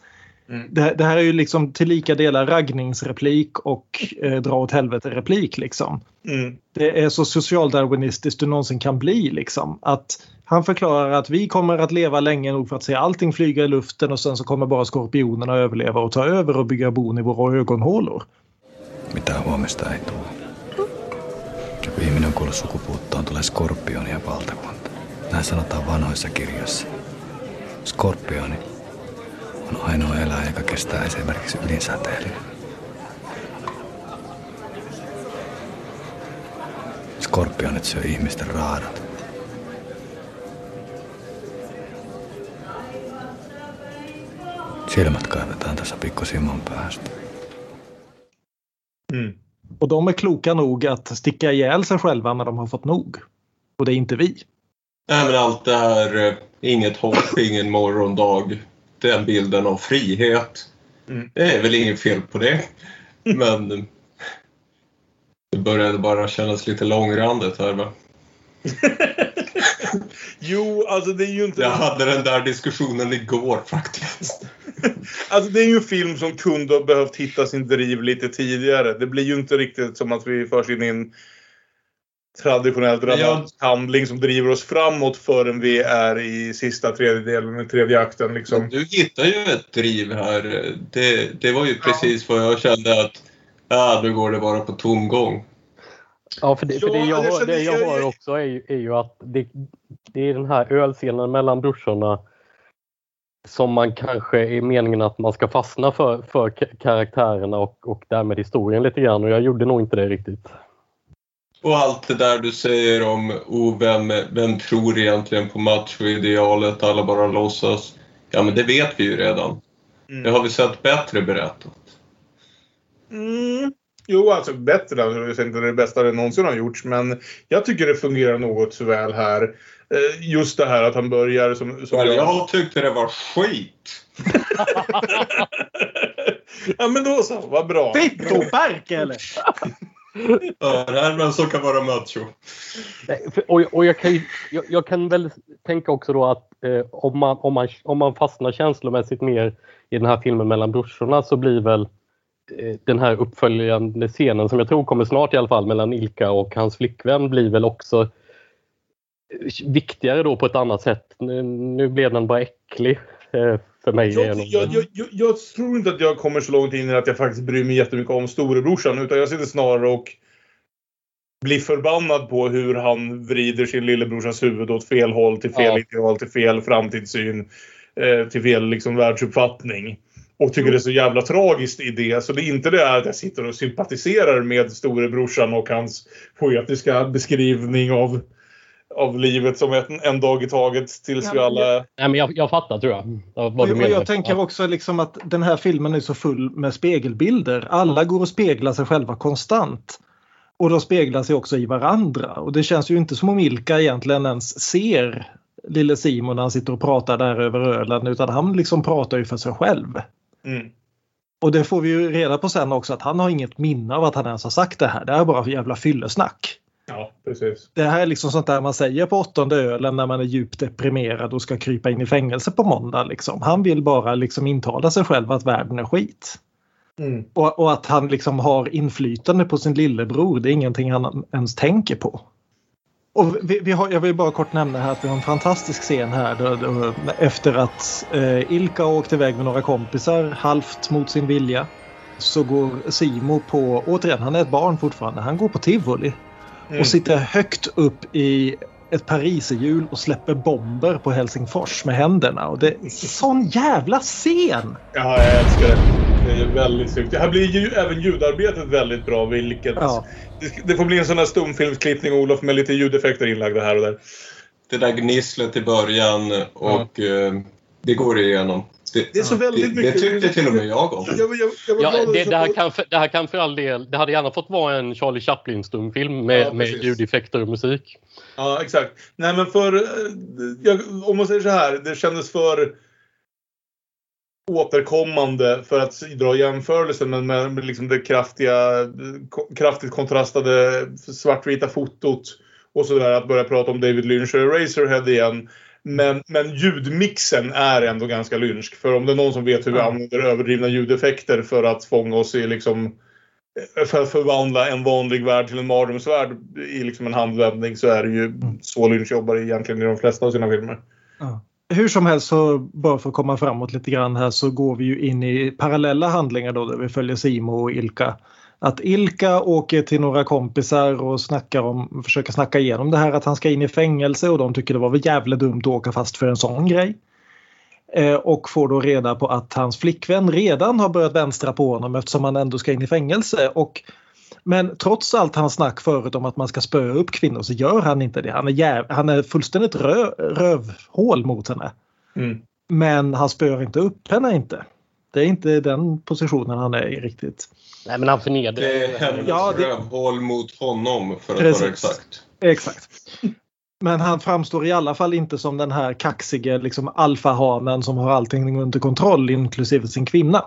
Mm. Det, det här är ju liksom till lika delar raggningsreplik och eh, dra åt helvete replik liksom. Mm. Det är så socialdarwinistiskt du någonsin kan bli liksom. Att han förklarar att vi kommer att leva länge nog för att se allting flyga i luften och sen så kommer bara skorpionerna överleva och ta över och bygga bon i våra ögonhålor. Mitä huomista ei tule. Viimeinen kuollut sukupuuttoon tulee skorpioni ja valtakunta. Näin sanotaan vanhoissa kirjoissa. Skorpioni on ainoa eläin, joka kestää esimerkiksi ydinsäteilyä. Skorpionit syö ihmisten raadat. Silmät kaivetaan tässä pikku Simon päästä. Mm. Och de är kloka nog att sticka ihjäl sig själva när de har fått nog. Och det är inte vi. Nej, men allt det här, eh, inget hopp, ingen morgondag, den bilden av frihet. Mm. Det är väl inget fel på det. Men det började bara kännas lite långrandigt här va. [laughs] Jo, alltså det är ju inte... Jag hade den där diskussionen igår faktiskt. [laughs] Alltså det är ju en film som kunde ha behövt hitta sin driv lite tidigare. Det blir ju inte riktigt som att vi förs in i en traditionell dramatisk handling som driver oss framåt förrän vi är i sista tredjedelen, i tredje akten liksom. Du hittar ju ett driv här. Det, det var ju precis vad jag kände att ja, nu går det bara på tomgång. Ja, för det, för det Ja, jag, känner- det jag hör också är ju, är ju att det, det är den här ölscenen mellan brorsorna som man kanske är meningen att man ska fastna för, för ka- karaktärerna och, och därmed historien lite grann och jag gjorde nog inte det riktigt. Och allt det där du säger om oh, vem, vem tror egentligen på machoidealet, alla bara låtsas. Ja men det vet vi ju redan. Mm. Det har vi sett bättre berättat. Mm. Jo, alltså bättre. Alltså, jag säger inte det bästa det någonsin har gjorts, men jag tycker det fungerar något så väl här. Eh, Just det här att han börjar som... som Men jag tyckte det var skit. [laughs] ja, men då så. Vad bra. Fittopark eller? [laughs] Ja, det här är vem som kan vara macho. Nej, för- Och, och jag, kan, ju- jag, jag kan väl tänka också då att eh, om, man, om, man, om man fastnar känslomässigt mer i den här filmen mellan brorsorna så blir väl eh, den här uppföljande scenen som jag tror kommer snart i alla fall mellan Ilka och hans flickvän blir väl också eh, viktigare då på ett annat sätt. Nu, nu blev den bara äcklig eh, för mig. Jag, jag, jag, jag, tror inte att jag kommer så långt in i att jag faktiskt bryr mig jättemycket om storebrorsan. Utan jag sitter snarare och blir förbannad på hur han vrider sin lillebrorsas huvud åt fel håll, till fel Ja. ideal, till fel framtidssyn, eh, till fel liksom, världsuppfattning. Och tycker det är så jävla tragiskt i det. Så det är inte det att jag sitter och sympatiserar med storebrorsan och hans poetiska beskrivning av, av livet som ett, en dag i taget tills Ja, vi alla... Nej, men jag, jag fattar tror jag. Vad menar. jag tänker också liksom att den här filmen är så full med spegelbilder. Alla går och speglar sig själva konstant. Och de speglar sig också i varandra. Och det känns ju inte som om Ilka egentligen ens ser lille Simon när han sitter och pratar där över ölen utan han liksom pratar ju för sig själv. Mm. Och det får vi ju reda på sen också att han har inget minne av att han ens har sagt det här. Det här är bara jävla fyllesnack. Ja, precis. Det här är liksom sånt där man säger på åttonde ölen när man är djupt deprimerad och ska krypa in i fängelse på måndag. Liksom. Han vill bara liksom intala sig själv att världen är skit. Mm. Och, och att han liksom har inflytande på sin lillebror, det är ingenting han ens tänker på. Och vi, vi har, jag vill bara kort nämna här att vi har en fantastisk scen här då, då, efter att eh, Ilka har åkt iväg med några kompisar halvt mot sin vilja. Så går Simo på, återigen han är ett barn fortfarande, han går på tivoli Mm. och sitter högt upp i ett pariserhjul och släpper bomber på Helsingfors med händerna. Och det är sån jävla scen! Ja, jag älskar det. Det är väldigt snyggt. Här blir ju även ljudarbetet väldigt bra, vilket... Ja. Det, får bli en sån här stumfilmsklippning, Olof, med lite ljudeffekter inlagda här och där. Det där gnisslet i början och eh, det går igenom. Det, Det är så väldigt det, det mycket- tyckte till och med jag om. Jag, jag, jag Ja, det, det, här kan, för- det här kan för all del, det hade gärna fått vara en Charlie Chaplin-stumfilm med, Ja, med ljudeffekter och musik. Ja, exakt. Nej, men för... eh, Jag, om man säger så här, det kändes för återkommande för att dra jämförelsen med, med, med liksom det kraftiga, kraftigt kontrastade svartvita fotot och sådär att börja prata om David Lynch och Eraserhead igen. Men, men ljudmixen är ändå ganska lynsk. För om det är någon som vet hur vi Ja. använder överdrivna ljudeffekter för att fånga oss i liksom för att förvandla en vanlig värld till en mardrömsvärld i liksom en handvändning så är det ju så Lynch jobbar egentligen i de flesta av sina filmer. Hur som helst så bara för att komma framåt lite grann här så går vi ju in i parallella handlingar då där vi följer Simo och Ilka. Att Ilka åker till några kompisar och snackar om, försöker snacka igenom det här att han ska in i fängelse och de tycker det var väl jävla dumt att åka fast för en sån grej. Eh, och får då reda på att hans flickvän redan har börjat vänstra på honom eftersom han ändå ska in i fängelse. Och, men trots allt hans snack förut om att man ska spöa upp kvinnor så gör han inte det. Han är, jäv, han är fullständigt rö, rövhål mot henne. Mm. Men han spöar inte upp henne inte. Det är inte den positionen han är i riktigt. Nej, men han förnedrar Det är hennes Ja, det- rövhål mot honom för att Precis. vara exakt. Exakt. Men han framstår i alla fall inte som den här kaxige liksom, alfahanen som har allting under kontroll inklusive sin kvinna.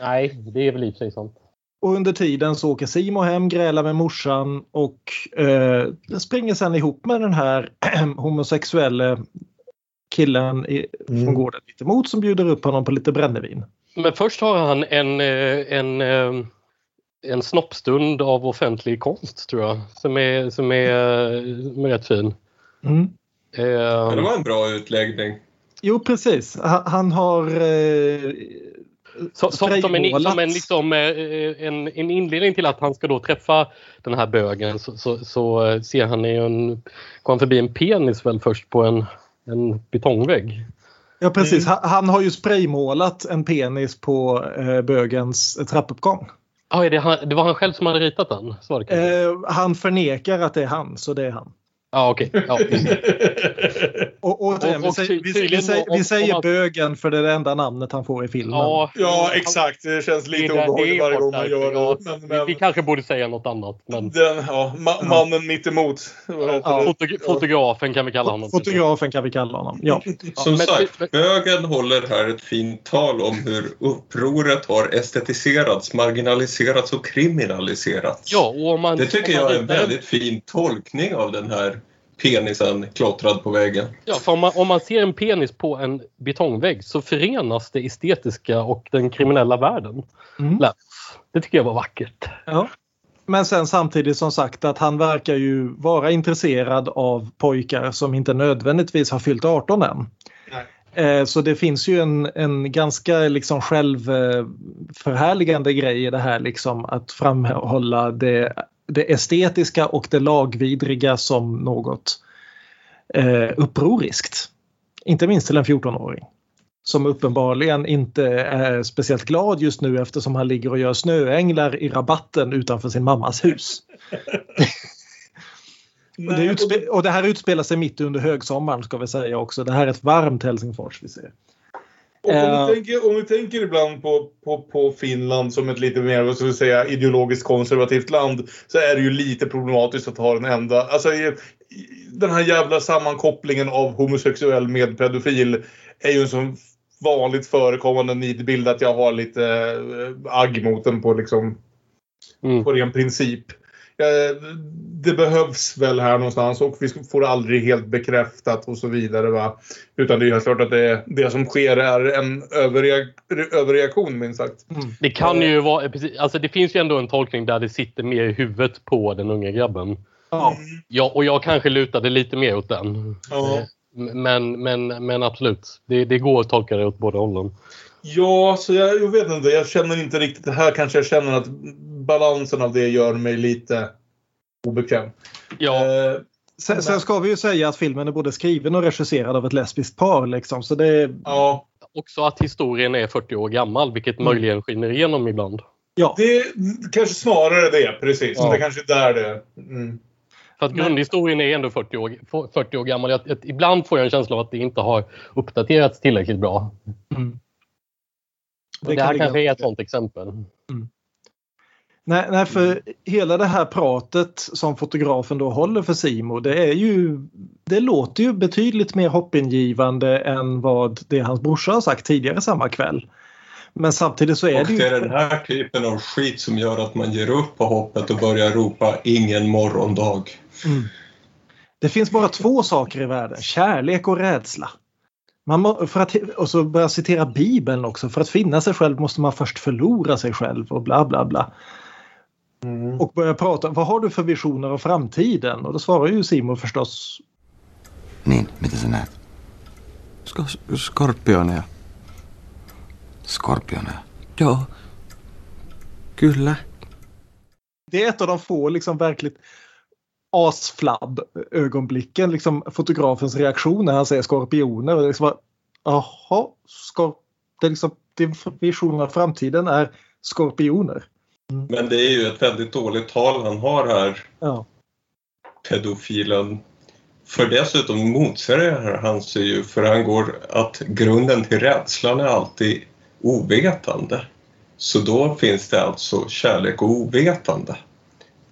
Nej, det är väl i sig sant. Och under tiden så åker Simo hem, grälar med morsan och eh, springer sen ihop med den här [clears throat] homosexuella killen i, från Mm. gården mitt emot som bjuder upp honom på lite brännevin. Men först har han en, eh, en, eh, en snoppstund av offentlig konst tror jag. Som är, som är, eh, som är rätt fin. Mm. Ja, det Eh, var en bra utläggning. Jo precis, han, har eh, så, som, som, en, som en, liksom, eh, en, en inledning till att han ska då träffa den här bögen så, så, så eh, ser han ju en, går han förbi en penis väl först på en, en betongvägg. Ja precis, Mm. han, han har ju spraymålat en penis på eh, bögens trappuppgång. Ah, det, han, det var han själv som hade ritat den? Eh, han förnekar att det är han, så det är han. Ja, okej. Ja, just [laughs] det. Och, återigen, vi, Och- och säger, vi, säger, vi bögen för det är det enda namnet han får i filmen. ja, Ja, exakt. Det känns lite Det är- obehagligt varje gång man gör Ja, det. Men, vi, vi men kanske borde säga något annat. Men den, ja, ma- mannen mitt emot. Vad heter Ja. fotog- fotografen kan vi kalla honom. Fotografen kan vi kalla honom. Ja. [laughs] Som men- sagt, men- bögen håller här ett fint tal om hur upproret har estetiserats, marginaliserats och kriminaliserats. Ja, och man, Det tycker jag är en väldigt fin tolkning av den här penisen klottrad på väggen. Ja, för om man, om man ser en penis på en betongvägg så förenas det estetiska och den kriminella världen. Mm. Det tycker jag var vackert. Ja. Men sen samtidigt som sagt att han verkar ju vara intresserad av pojkar som inte nödvändigtvis har fyllt 18 än. Eh, Så det finns ju en, en ganska liksom självförhärligande grej i det här liksom att framhålla det, det estetiska och det lagvidriga som något eh, upproriskt. Inte minst till en 14-åring. Som uppenbarligen inte är speciellt glad just nu eftersom han ligger och gör snöänglar i rabatten utanför sin mammas hus. [laughs] Och det, och det här utspelar sig mitt under högsommaren ska vi säga också. Det här är ett varmt Helsingfors vi ser. Och om, Eh. du tänker, om du tänker ibland på, på, på Finland som ett lite mer vad ska vi säga, ideologiskt konservativt land så är det ju lite problematiskt att ha den enda... Alltså, den här jävla sammankopplingen av homosexuell med pedofil är ju en sån vanligt förekommande nidbild att jag har lite eh, agg mot den på, liksom, Mm. på ren princip. Eh, Det behövs väl här någonstans och vi får aldrig helt bekräftat och så vidare. Va? Utan det är helt klart att det, det som sker är en överreak överreaktion minst sagt. Det kan ju vara, precis, alltså det finns ju ändå en tolkning där det sitter mer i huvudet på den unga grabben. Ja. Ja, och jag kanske lutade lite mer åt den. Ja. Men, men, men absolut, det, det går att tolka det åt båda hållen. Ja, så jag, jag vet inte. Jag känner inte riktigt det här. Kanske jag känner att balansen av det gör mig lite obekväm. Ja, Eh, Sen, sen ska vi ju säga att filmen är både skriven och regisserad av ett lesbiskt par. Liksom, så det, ja, också att historien är 40 år gammal, vilket Mm. möjligen skiner igenom ibland. ja. det kanske snarare det. Precis. Ja. Det kanske är där det är. Mm. För att grundhistorien är ändå 40 år, 40 år gammal. Jag, jag, ibland får jag en känsla av att det inte har uppdaterats tillräckligt bra. Mm. Det, kan här ligga- kanske är ett sånt exempel. Nej, nej, för hela det här pratet som fotografen då håller för Simo det är ju det låter ju betydligt mer hoppingivande än vad det hans brorsa har sagt tidigare samma kväll. Men samtidigt så är Och det ju... det är den här typen av skit som gör att man ger upp på hoppet och börjar ropa ingen morgondag. Mm. Det finns bara två saker i världen, kärlek och rädsla. Man må, för att, och så börjar jag citera Bibeln också. För att finna sig själv måste man först förlora sig själv och bla bla bla. Och börja prata, vad har du för visioner av framtiden? Och då svarar ju Simon förstås Niin, mitä sä näet? Sk- skorpioneja. Skorpioneja? Joo. Kyllä. Det är ett av de få liksom verkligt asflabb ögonblicken. Liksom fotografens reaktion när han säger skorpioner. Och det liksom Jaha, skor- det är liksom, din vision av framtiden är skorpioner. Men det är ju ett väldigt dåligt tal han har här, Ja. pedofilen. För dessutom motsäger han sig ju, för han går att grunden till rädslan är alltid ovetande. Så då finns det alltså kärlek och ovetande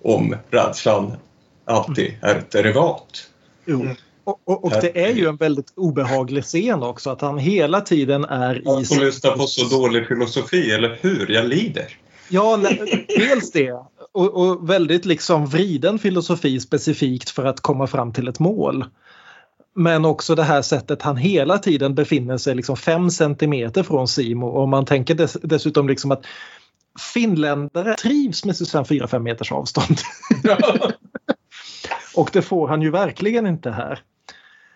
om rädslan alltid är ett derivat. Jo. Och, och, och det är ju en väldigt obehaglig scen också att han hela tiden är i... Att få lyssna på så dålig filosofi, eller hur? Jag lider. Ja, dels det. Och, och väldigt liksom vriden filosofi specifikt för att komma fram till ett mål. Men också det här sättet han hela tiden befinner sig liksom fem centimeter från Simo och man tänker dess, dessutom liksom att finländare trivs med 4-5 meters avstånd. [laughs] [laughs] och det får han ju verkligen inte här.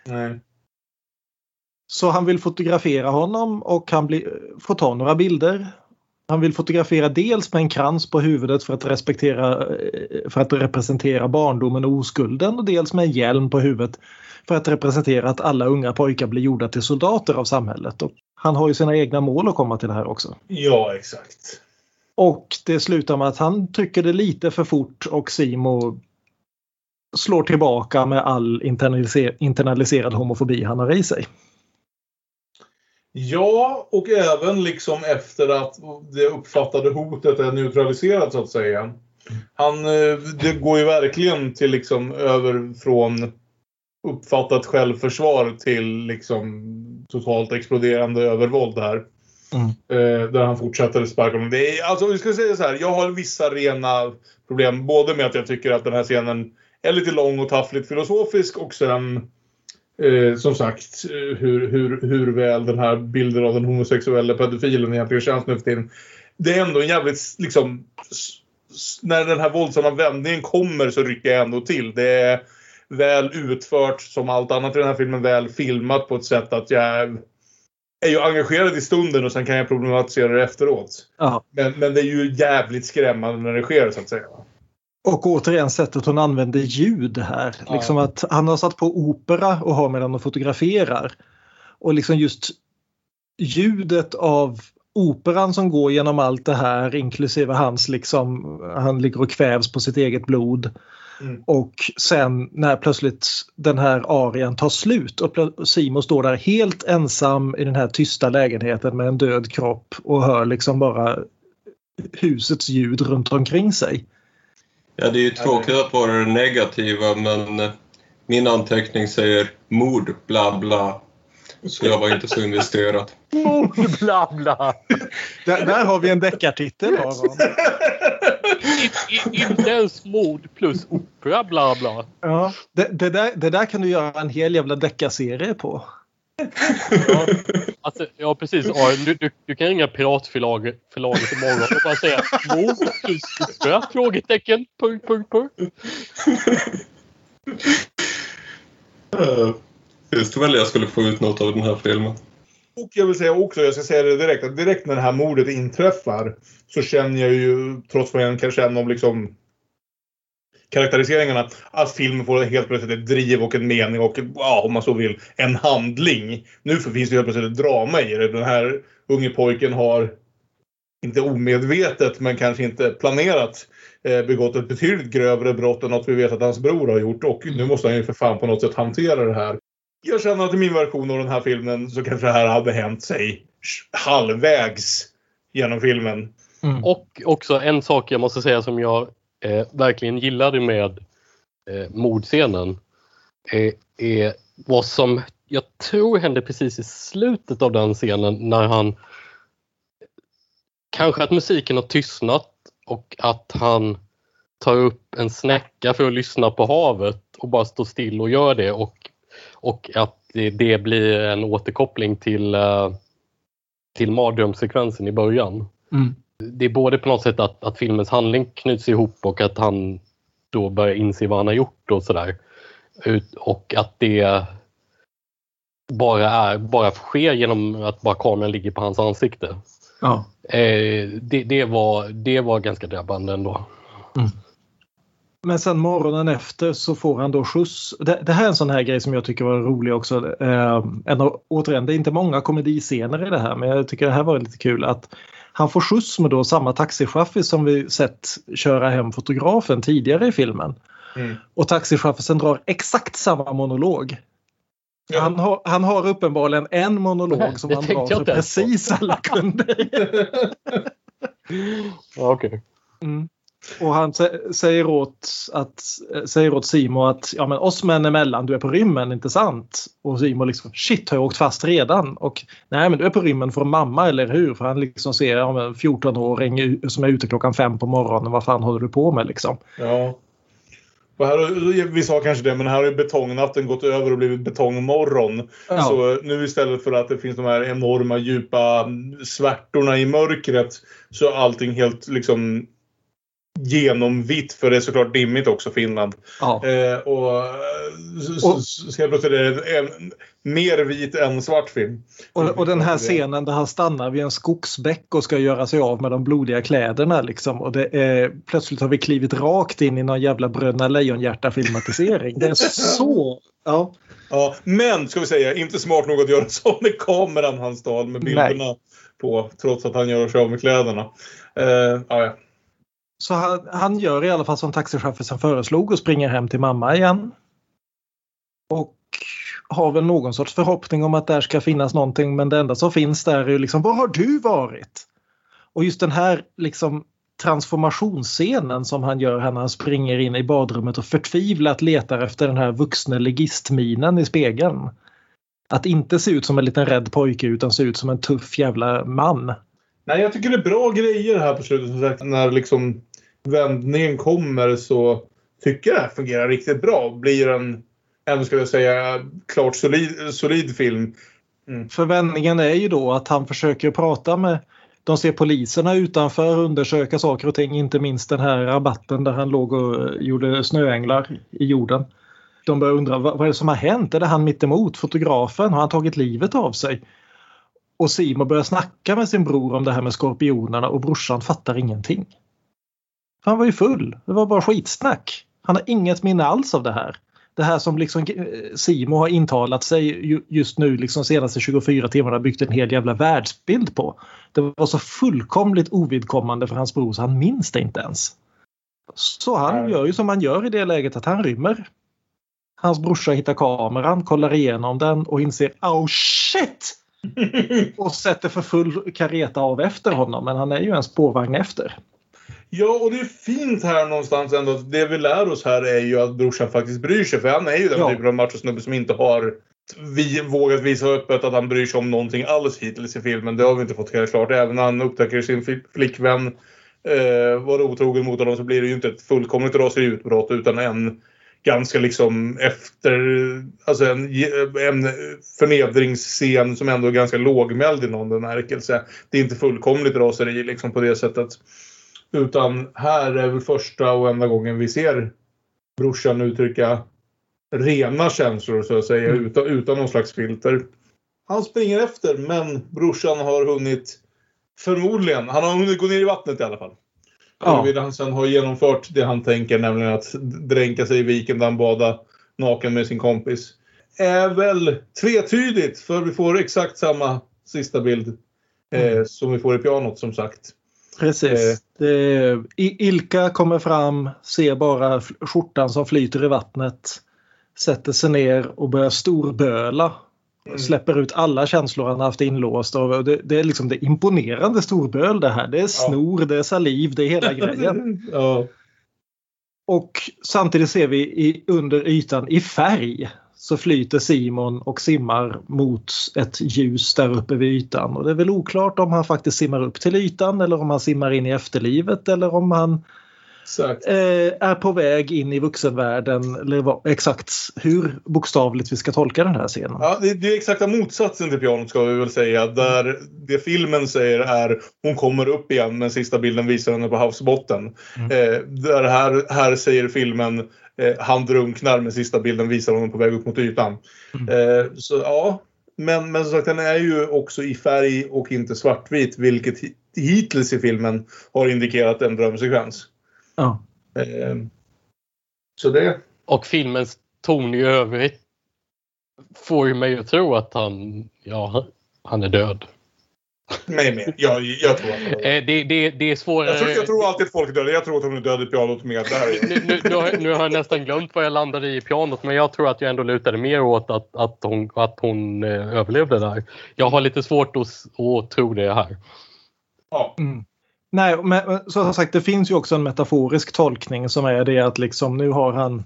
Nej. Så han vill fotografera honom och han blir, får ta några bilder. Han vill fotografera dels med en krans på huvudet för att, respektera, eh, för att representera barndomen och oskulden och dels med en hjälm på huvudet för att representera att alla unga pojkar blir gjorda till soldater av samhället. Och han har ju sina egna mål att komma till det här också. Ja, exakt. Och det slutar med att han trycker det lite för fort och Simo slår tillbaka med all internaliser- internaliserad homofobi han har i sig. Ja, och även liksom efter att det uppfattade hotet är neutraliserat så att säga. Han, eh, det går ju verkligen till liksom över från uppfattat självförsvar till liksom totalt exploderande övervåld här. Mm. Eh, där han fortsätter sparka honom. Det är, alltså, vi ska säga så här. Jag har vissa rena problem. Både med att jag tycker att den här scenen är lite lång och taffligt filosofisk och sen eh, som sagt eh, hur, hur, hur väl den här bilden av den homosexuella pedofilen egentligen känns nu för tiden. Det är ändå en jävligt liksom när den här våldsamma vändningen kommer så rycker jag ändå till. Det är väl utfört som allt annat i den här filmen. Väl filmat på ett sätt att jag är ju engagerad i stunden och sen kan jag problematisera det efteråt. Men, men det är ju jävligt skrämmande när det sker så att säga. Och återigen sättet hon använder ljud här. Ja. Liksom att han har satt på opera och har medan de fotograferar. Och liksom just ljudet av operan som går genom allt det här inklusive hans liksom, han ligger och kvävs på sitt eget blod. Mm. Och sen när plötsligt den här arian tar slut och Simon står där helt ensam i den här tysta lägenheten med en död kropp och hör liksom bara husets ljud runt omkring sig. Ja, det är ju tråkigt att vara det negativa, men eh, min anteckning säger mord, bla bla. Så jag var inte så investerad. [laughs] Mord bla bla. Där, där har vi en deckartitel [laughs] i, inte ens mord plus opera bla bla. Ja, det, det, där, det där kan du göra en hel jävla deckarserie på. Ja, alltså, ja precis. Aron, du, du, du kan ringa Piratförlaget förlaget imorgon och bara säga opera? Frågetecken. Punkt, punkt, punkt. Visste väl jag skulle få ut något av den här filmen. Och jag vill säga också, jag ska säga det direkt, att direkt när det här mordet inträffar så känner jag ju, trots vad jag kan känna om liksom karaktäriseringarna, att filmen får helt plötsligt ett driv och en mening och, ja, om man så vill, en handling. Nu finns det helt plötsligt ett drama i det. Den här unge pojken har, inte omedvetet, men kanske inte planerat, eh, begått ett betydligt grövre brott än något vi vet att hans bror har gjort. Och nu måste han ju för fan på något sätt hantera det här. Jag känner att i min version av den här filmen så kanske det här hade hänt sig halvvägs genom filmen. Mm. Och också en sak jag måste säga som jag eh, verkligen gillade med eh, mordscenen eh, är vad som jag tror hände precis i slutet av den scenen när han kanske att musiken har tystnat och att han tar upp en snäcka för att lyssna på havet och bara står still och gör det och, och att det, det blir en återkoppling till, eh, till mardrömssekvensen i början. Mm. Det är både på något sätt att, att filmens handling knyts ihop och att han då börjar inse vad han har gjort och sådär. Och att det bara, är, bara sker genom att bara kameran ligger på hans ansikte. Ja. Eh, det, det, var, det var ganska drabbande ändå. Men sen morgonen efter så får han då skjuts. Det, det här är en sån här grej som jag tycker var rolig också. Eh, en, av- återigen, det är inte många komediscener i det här men jag tycker det här var lite kul att han får skjuts med då samma taxichaffis som vi sett köra hem fotografen tidigare i filmen. Mm. Och taxichaffisen drar exakt samma monolog. Ja. Han, har, han har uppenbarligen en monolog som han drar på. precis alla kunder. [laughs] Ja, okej. Mm. Och han sä- säger åt, att, säger åt Simo att ja, men oss män emellan, du är på rymmen, inte sant? Och Simo liksom shit, har jag åkt fast redan? Och nej, men du är på rymmen från mamma, eller hur? För han liksom ser ja, en 14-åring u- som är ute klockan fem på morgonen. Vad fan håller du på med liksom? Ja. Och här, vi sa kanske det, men här har ju betongnatten gått över och blivit betongmorgon. Ja. Så nu istället för att det finns de här enorma djupa svärtorna i mörkret så är allting helt liksom genomvitt för det är såklart dimmigt också Finland. Ja. Eh, och så helt plötsligt är det en mer vit än svart film. Och, och den här scenen där han stannar vid en skogsbäck och ska göra sig av med de blodiga kläderna. Liksom. Och det är, plötsligt har vi klivit rakt in i någon jävla Bröderna Lejonhjärta-filmatisering. Det är så... Ja. Ja, men ska vi säga, inte smart nog att göra så med kameran han stal med bilderna på. Trots att han gör sig av med kläderna. Eh, ja. Så han, han gör i alla fall som taxichauffören föreslog och springer hem till mamma igen. Och har väl någon sorts förhoppning om att där ska finnas någonting men det enda som finns där är ju liksom var har du varit? Och just den här liksom transformationsscenen som han gör här när han springer in i badrummet och förtvivlat letar efter den här vuxne legistminen i spegeln. Att inte se ut som en liten rädd pojke utan se ut som en tuff jävla man. Nej, jag tycker det är bra grejer här på slutet. Som sagt, när liksom vändningen kommer så tycker jag det här fungerar riktigt bra. Blir en, en skulle jag säga, klart solid, solid film. Mm. För vändningen är ju då att han försöker prata med de ser poliserna utanför undersöka saker och ting, inte minst den här rabatten där han låg och eh, gjorde snöänglar i jorden. De börjar undra vad, är det som har hänt? Är det han mittemot, fotografen? Har han tagit livet av sig? Och Simon börjar snacka med sin bror om det här med skorpionerna och brorsan fattar ingenting. Han var ju full. Det var bara skitsnack. Han har inget minne alls av det här. Det här som liksom eh, Simo har intalat sig ju- just nu liksom senaste 24 timmarna byggt en hel jävla världsbild på. Det var så fullkomligt ovidkommande för hans bror så han minns det inte ens. Så han gör ju som han gör i det läget att han rymmer. Hans brorsa hittar kameran, kollar igenom den och inser oh shit! [laughs] och sätter för full kareta av efter honom men han är ju en spårvagn efter. Ja, och det är fint här någonstans ändå. Det vi lär oss här är ju att brorsan faktiskt bryr sig. För han är ju den Ja. typen av machosnubbe som inte har vi vågat visa öppet att han bryr sig om någonting alls hittills i filmen. Det har vi inte fått helt klart. Även när han upptäcker sin fl- flickvän eh, var otrogen mot honom så blir det ju inte ett fullkomligt raseriutbrott utan en ganska liksom efter... Alltså en, en förnedringsscen som ändå är ganska lågmäld i någon bemärkelse. Det är inte fullkomligt raseri liksom på det sättet. Utan här är väl första och enda gången vi ser brorsan uttrycka rena känslor så att säga Mm. utan, utan någon slags filter. Han springer efter men brorsan har hunnit förmodligen, han har hunnit gå ner i vattnet i alla fall. Ja. Huruvida han sen har genomfört det han tänker nämligen att dränka sig i viken där han badar naken med sin kompis. Är väl tvetydigt för vi får exakt samma sista bild eh, som vi får i pianot som sagt. Precis. Det, I- Ilka kommer fram, ser bara skjortan som flyter i vattnet. Sätter sig ner och börjar storböla. släpper ut alla känslor han haft inlåst. Och det, det är liksom det imponerande storböl det här. Det är snor, det är saliv, det är hela grejen. [laughs] ja. Och samtidigt ser vi i, under ytan i färg så flyter Simon och simmar mot ett ljus där uppe vid ytan. Och det är väl oklart om han faktiskt simmar upp till ytan eller om han simmar in i efterlivet eller om han är på väg in i vuxenvärlden. Eller exakt hur bokstavligt vi ska tolka den här scenen. Ja, det, det är exakta motsatsen till pianot ska vi väl säga. Där det filmen säger är hon kommer upp igen men sista bilden visar henne på havsbotten. Eh, där här, här säger filmen eh, han drunknar men sista bilden visar honom på väg upp mot ytan. Eh, så ja, men, men som sagt den är ju också i färg och inte svartvit vilket hi- hittills i filmen har indikerat en drömsekvens. Ja. Eh, så det... Och filmens ton i övrigt får ju mig att tro att han, ja, han är död. Mig med. Jag, jag tror att han är död. Eh, Det, det, det är svårare... jag, tror, jag tror alltid att folk är döda. Jag tror att hon är död i pianot med. Där. nu, nu, nu, har, nu har jag nästan glömt vad jag landade i pianot men jag tror att jag ändå lutade mer åt att, att hon, att hon eh, överlevde där. Jag har lite svårt att, att tro det här. Ja. Mm. Nej, men som sagt det finns ju också en metaforisk tolkning som är det att liksom nu har han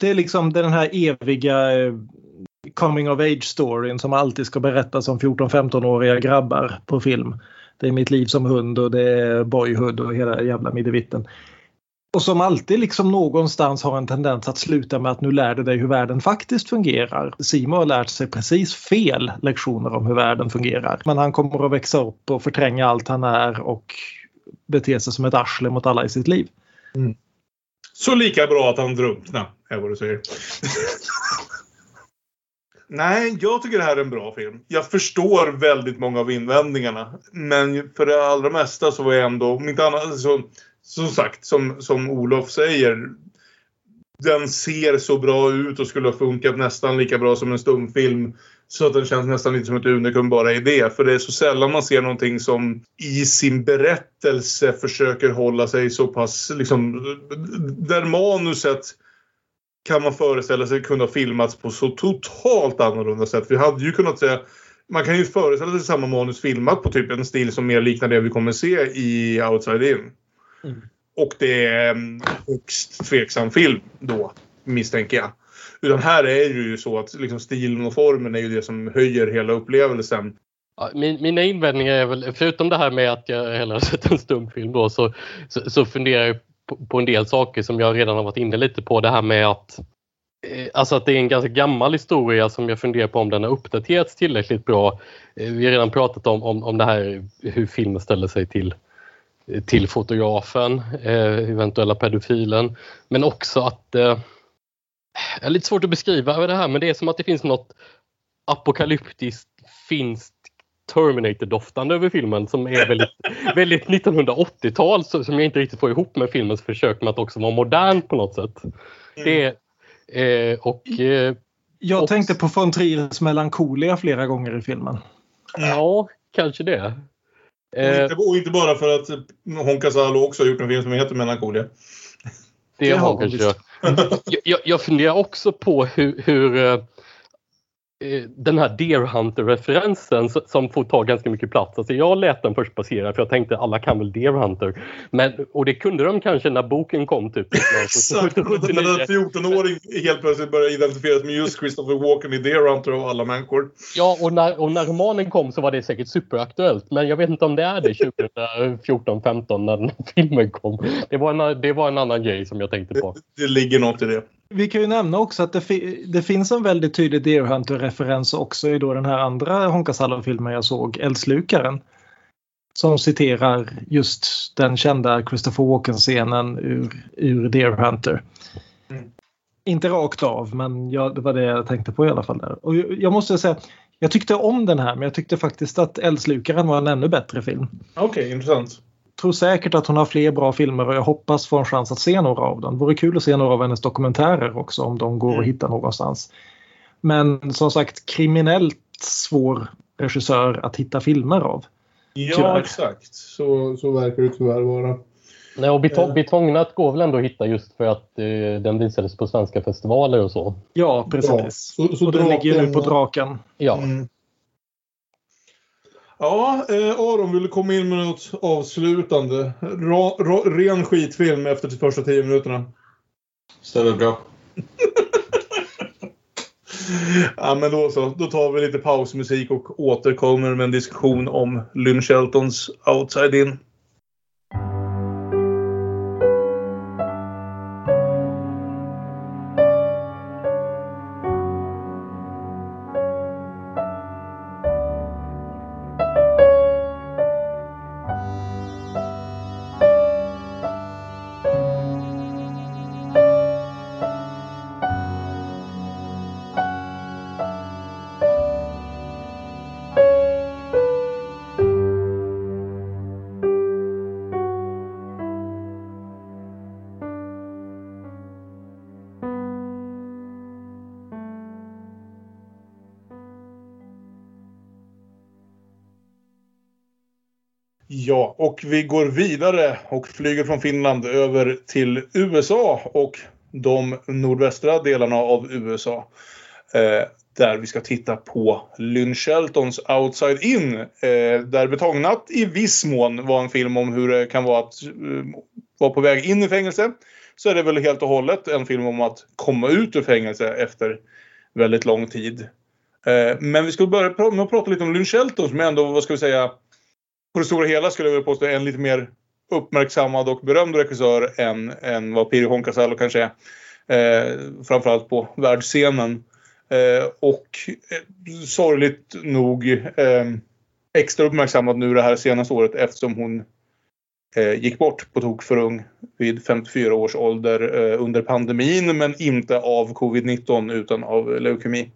Det är liksom den här eviga eh, coming of age storyn som alltid ska berättas om 14-15-åriga grabbar på film. Det är mitt liv som hund och det är boyhood och hela jävla middevitten. Och som alltid liksom någonstans har en tendens att sluta med att nu lär du dig hur världen faktiskt fungerar. Simon har lärt sig precis fel lektioner om hur världen fungerar. Men han kommer att växa upp och förtränga allt han är och bete sig som ett arsle mot alla i sitt liv. Mm. Så lika bra att han drunkna, är vad du säger. [laughs] Nej, jag tycker det här är en bra film. Jag förstår väldigt många av invändningarna. Men för det allra mesta så var jag ändå, om inte annat, så, som sagt, som, som Olof säger. Den ser så bra ut och skulle ha funkat nästan lika bra som en stumfilm. Så att den känns nästan lite som ett unikum bara i det. För det är så sällan man ser någonting som i sin berättelse försöker hålla sig så pass liksom... Där manuset kan man föreställa sig kunde ha filmats på så totalt annorlunda sätt. Vi hade ju kunnat säga... Man kan ju föreställa sig samma manus filmat på typ en stil som mer liknar det vi kommer se i Outside In. Och det är en högst tveksam film då, misstänker jag. Utan här är det ju så att liksom stilen och formen är ju det som höjer hela upplevelsen. Ja, Min, mina invändningar är väl, förutom det här med att jag hellre har [laughs] sett en stumfilm då, så, så, så funderar jag på, på en del saker som jag redan har varit inne lite på. Det här med att eh, Alltså att det är en ganska gammal historia som jag funderar på om den har uppdaterats tillräckligt bra. Eh, Vi har redan pratat om, om, om det här hur filmen ställer sig till, till fotografen, eh, eventuella pedofilen. Men också att eh, det är lite svårt att beskriva det här men det är som att det finns något apokalyptiskt finskt Terminator-doftande över filmen som är väldigt, [laughs] väldigt 1980-tal så- som jag inte riktigt får ihop med filmens försök med att också vara modern på något sätt. Det är, eh, och eh, Jag Och- tänkte på von Triers melankolia flera gånger i filmen. ja, kanske det. Och, Eh, inte, och inte bara för att Honka Salo också har gjort en film som heter Melancholia. Det, Det har hon kanske jag, jag, jag funderar också på hur, hur eh, den här Deer Hunter-referensen som får ta ganska mycket plats. Alltså jag lät den först passera för jag tänkte alla kan väl Deer Hunter. Men, och det kunde de kanske när boken kom typ. [laughs] Exakt. [laughs] När en 14-åring helt plötsligt börjar identifieras med just Christopher Walken i Deer Hunter av alla människor. Ja, och när, och när romanen kom så var det säkert superaktuellt. Men jag vet inte om det är det 2014-15 när den filmen kom. Det var, en, det var en annan grej som jag tänkte på. Det ligger något i det. Vi kan ju nämna också att det, fi- det finns en väldigt tydlig Deer Hunter-referens också i då den här andra Honkasalo-filmen jag såg, Eldslukaren. Som citerar just den kända Christopher Walken-scenen ur, ur Deer Hunter. Inte rakt av, men ja, det var det jag tänkte på i alla fall. Där. Och jag jag måste säga, jag tyckte om den här, men jag tyckte faktiskt att Eldslukaren var en ännu bättre film. Okej, intressant. Tror säkert att hon har fler bra filmer och jag hoppas få en chans att se några av dem. Vore kul att se några av hennes dokumentärer också om de går att hitta någonstans. Men som sagt kriminellt svår regissör att hitta filmer av. Ja, Tyvärr. exakt. Så, så verkar det tyvärr vara. Nej, och betong, Eh. Betongnat går väl ändå att hitta just för att eh, den visades på svenska festivaler och så. Ja, precis. Ja, så, så och den ligger ju nu på Draken. Ja, Mm. Ja, eh, Aron, vill du komma in med något avslutande? Ra, ra, ren skitfilm efter de första tio minuterna. Stämmer bra. [laughs] Ja, men då så. Då tar vi lite pausmusik och återkommer med en diskussion om Lynn Sheltons Outside In. Och vi går vidare och flyger från Finland över till USA och de nordvästra delarna av USA. Eh, där vi ska titta på Lynn Sheltons Outside In. Eh, där Betongnatt i viss mån var en film om hur det kan vara att eh, vara på väg in i fängelse. Så är det väl helt och hållet en film om att komma ut ur fängelse efter väldigt lång tid. Eh, men vi ska börja med att prata lite om Lynn Shelton som ändå, vad ska vi säga, på det stora hela skulle jag vilja påstå en lite mer uppmärksammad och berömd regissör än, än vad Pirjo Honkasalo kanske är. Eh, framförallt på världsscenen. Eh, och eh, sorgligt nog eh, extra uppmärksammad nu det här senaste året eftersom hon eh, gick bort på tok för ung vid 54 års ålder eh, under pandemin men inte av covid-19 utan av leukemi.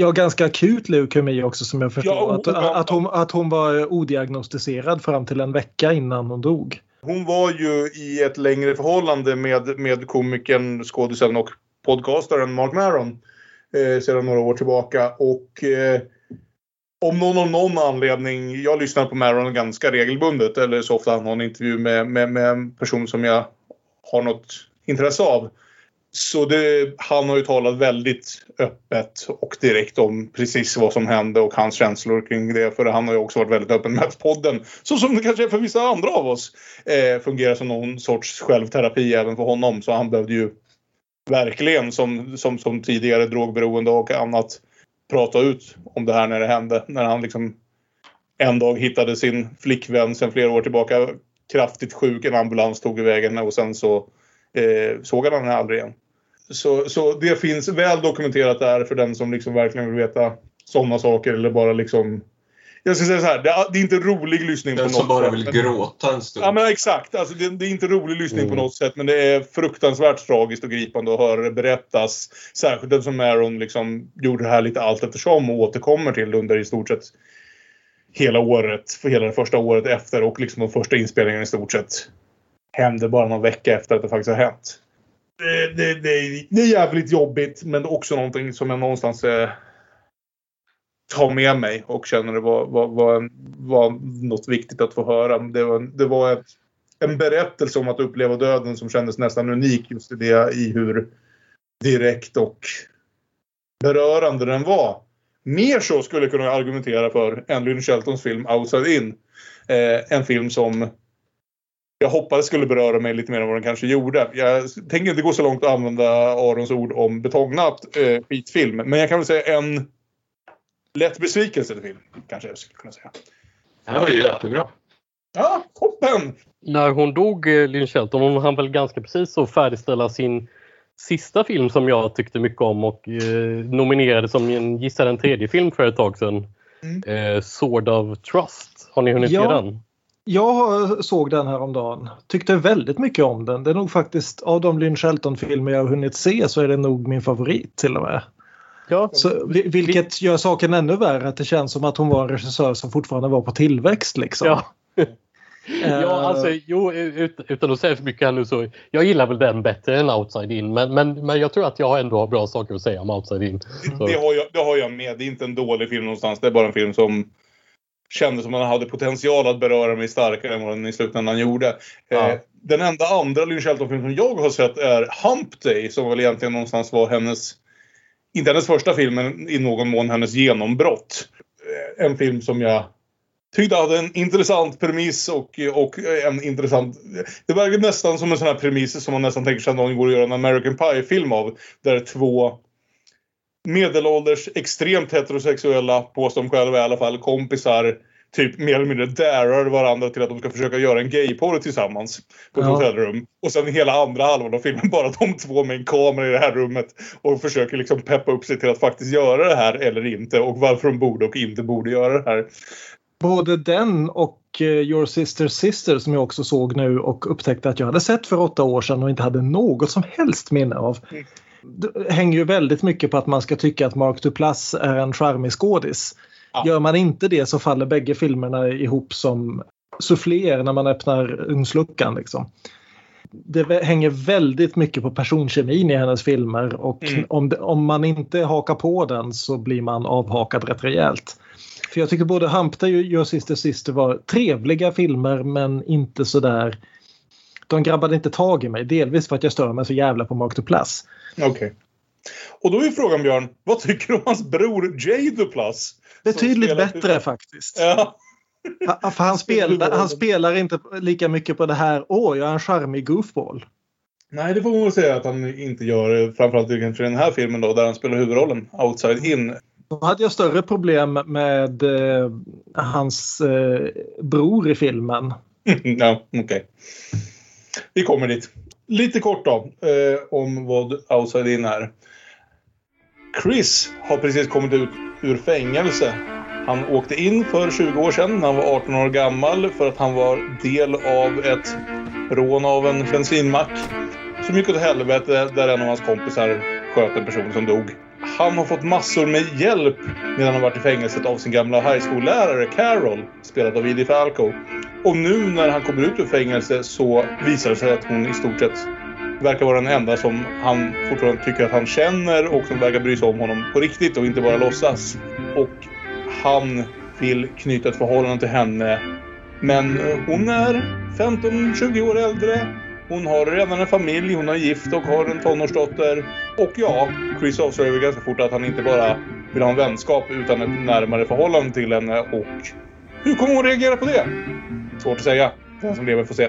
Ja, ganska akut leukemi också som jag förstår. Ja, att, att, hon, att hon var odiagnostiserad fram till en vecka innan hon dog. Hon var ju i ett längre förhållande med, med komikern, skådisen och podcastaren Mark Maron eh, sedan några år tillbaka. Och eh, om någon av någon anledning, jag lyssnar på Maron ganska regelbundet eller så ofta han har en intervju med, med, med en person som jag har något intresse av. Så det, han har ju talat väldigt öppet och direkt om precis vad som hände och hans känslor kring det. För han har ju också varit väldigt öppen med att podden, så som det kanske är för vissa andra av oss, eh, fungerar som någon sorts självterapi även för honom. Så han behövde ju verkligen som, som, som tidigare drogberoende och annat prata ut om det här när det hände. När han liksom en dag hittade sin flickvän sen flera år tillbaka kraftigt sjuk. En ambulans tog i henne och sen så eh, såg han henne aldrig igen. Så, så det finns väl dokumenterat där för den som liksom verkligen vill veta sådana saker eller bara liksom jag ska säga så här, det är, inte rolig lyssning Den på som något bara sätt, vill men- gråta en stund. Ja men exakt. Alltså, det, det är inte rolig lyssning Mm. på något sätt men det är fruktansvärt tragiskt och gripande att höra det berättas. Särskilt eftersom Aaron liksom gjorde det här lite allt eftersom och återkommer till det under i stort sett hela året. För hela det första året efter och liksom de första inspelningarna i stort sett hände bara någon vecka efter att det faktiskt har hänt. Det, det, det, är- det är jävligt jobbigt men det är också någonting som jag någonstans eh, tar med mig och känner det var, var, var, var något viktigt att få höra. Det var, det var ett, en berättelse om att uppleva döden som kändes nästan unik just i det i hur direkt och berörande den var. Mer så skulle jag kunna argumentera för än Lynn Sheltons film Outside In. Eh, en film som jag hoppades skulle beröra mig lite mer än vad den kanske gjorde. Jag tänker inte gå så långt att använda Arons ord om betongnat eh, skitfilm. Men jag kan väl säga en lätt besvikelse till film. Kanske jag skulle kunna säga. Det här var ju jättebra. Ja, toppen! När hon dog, eh, Lynn Shelton, hon hann väl ganska precis att färdigställa sin sista film som jag tyckte mycket om och eh, nominerade som en, gissar en tredje film för ett tag sedan. Mm. Eh, Sword of Trust. Har ni hunnit Ja. se den? Jag såg den här om dagen. Tyckte väldigt mycket om den. Det är nog faktiskt av de Lynn Shelton-filmer jag har hunnit se så är det nog min favorit till och med. Ja, Så, vi- vilket gör saken ännu värre att det känns som att hon var en regissör som fortfarande var på tillväxt liksom. Ja. [laughs] Eh, Ja, alltså, jo, ut, utan att säga för mycket här nu så jag gillar väl den bättre än Outside In men, men, men jag tror att jag ändå har bra saker att säga om Outside In. Så. Det har, jag, det har jag med. Det är inte en dålig film någonstans. Det är bara en film som kändes som att den hade potential att beröra mig starkare än vad den i slutändan gjorde. Ja. Eh, Den enda andra Lynn Shelton-film som jag har sett är Hump Day som väl egentligen någonstans var hennes, inte hennes första film men i någon mån hennes genombrott. Eh, En film som jag tyckte hade en intressant premiss och, och en intressant... Det verkar nästan som en sån här premiss som man nästan tänker sig att någon går att göra en American Pie-film av. Där två medelålders, extremt heterosexuella, påstår de själva i alla fall, kompisar typ mer eller mindre darar varandra till att de ska försöka göra en gayporr tillsammans på ett Ja. hotellrum. Och sen hela andra halvan av filmen [laughs] bara de två med en kamera i det här rummet och försöker liksom peppa upp sig till att faktiskt göra det här eller inte och varför de borde och inte borde göra det här. Både den och eh, Your Sister Sister som jag också såg nu och upptäckte att jag hade sett för åtta år sedan och inte hade något som helst minne av. Det hänger ju väldigt mycket på att man ska tycka att Mark Duplass är en charmig skådis. Ja. Gör man inte det så faller bägge filmerna ihop som souffléer när man öppnar ugnsluckan. Liksom. Det hänger väldigt mycket på personkemin i hennes filmer och Mm. om, det, om man inte hakar på den så blir man avhakad rätt rejält. För jag tycker både Hump Day och Your Sister Sister var trevliga filmer men inte sådär de grabbade inte tag i mig. Delvis för att jag stör mig så jävla på Mark Duplass. Okej. Och då är frågan Björn, vad tycker du om hans bror Jay Duplass? Betydligt bättre faktiskt. Ja. För han, [laughs] spelar, han spelar inte lika mycket på det här åh, jag är en charmig goofball. Nej, det får man väl säga att han inte gör. Framförallt i kanske den här filmen då, där han spelar huvudrollen, Outside In. Då hade jag större problem med eh, hans eh, bror i filmen. [laughs] ja, okej. Vi kommer dit. Lite kort då, eh, om vad Outside In är. Chris har precis kommit ut ur fängelse. Han åkte in för 20 år sedan när han var 18 år gammal för att han var del av ett rån av en bensinmack som gick åt helvete där en av hans kompisar sköt en person som dog. Han har fått massor med hjälp medan han varit i fängelset av sin gamla high school-lärare Carol, spelad av Edie Falco. Och nu när han kommer ut ur fängelse så visar det sig att hon i stort sett verkar vara den enda som han fortfarande tycker att han känner och som verkar bry sig om honom på riktigt och inte bara låtsas. Och han vill knyta ett förhållande till henne. Men eh, hon är 15-20 år äldre. Hon har redan en familj, hon är gift och har en tonårsdotter. Och ja, Chris avslöjar väl ganska fort att han inte bara vill ha en vänskap utan ett närmare förhållande till henne. Och hur kommer hon reagera på det? Svårt att säga. Den som lever får se.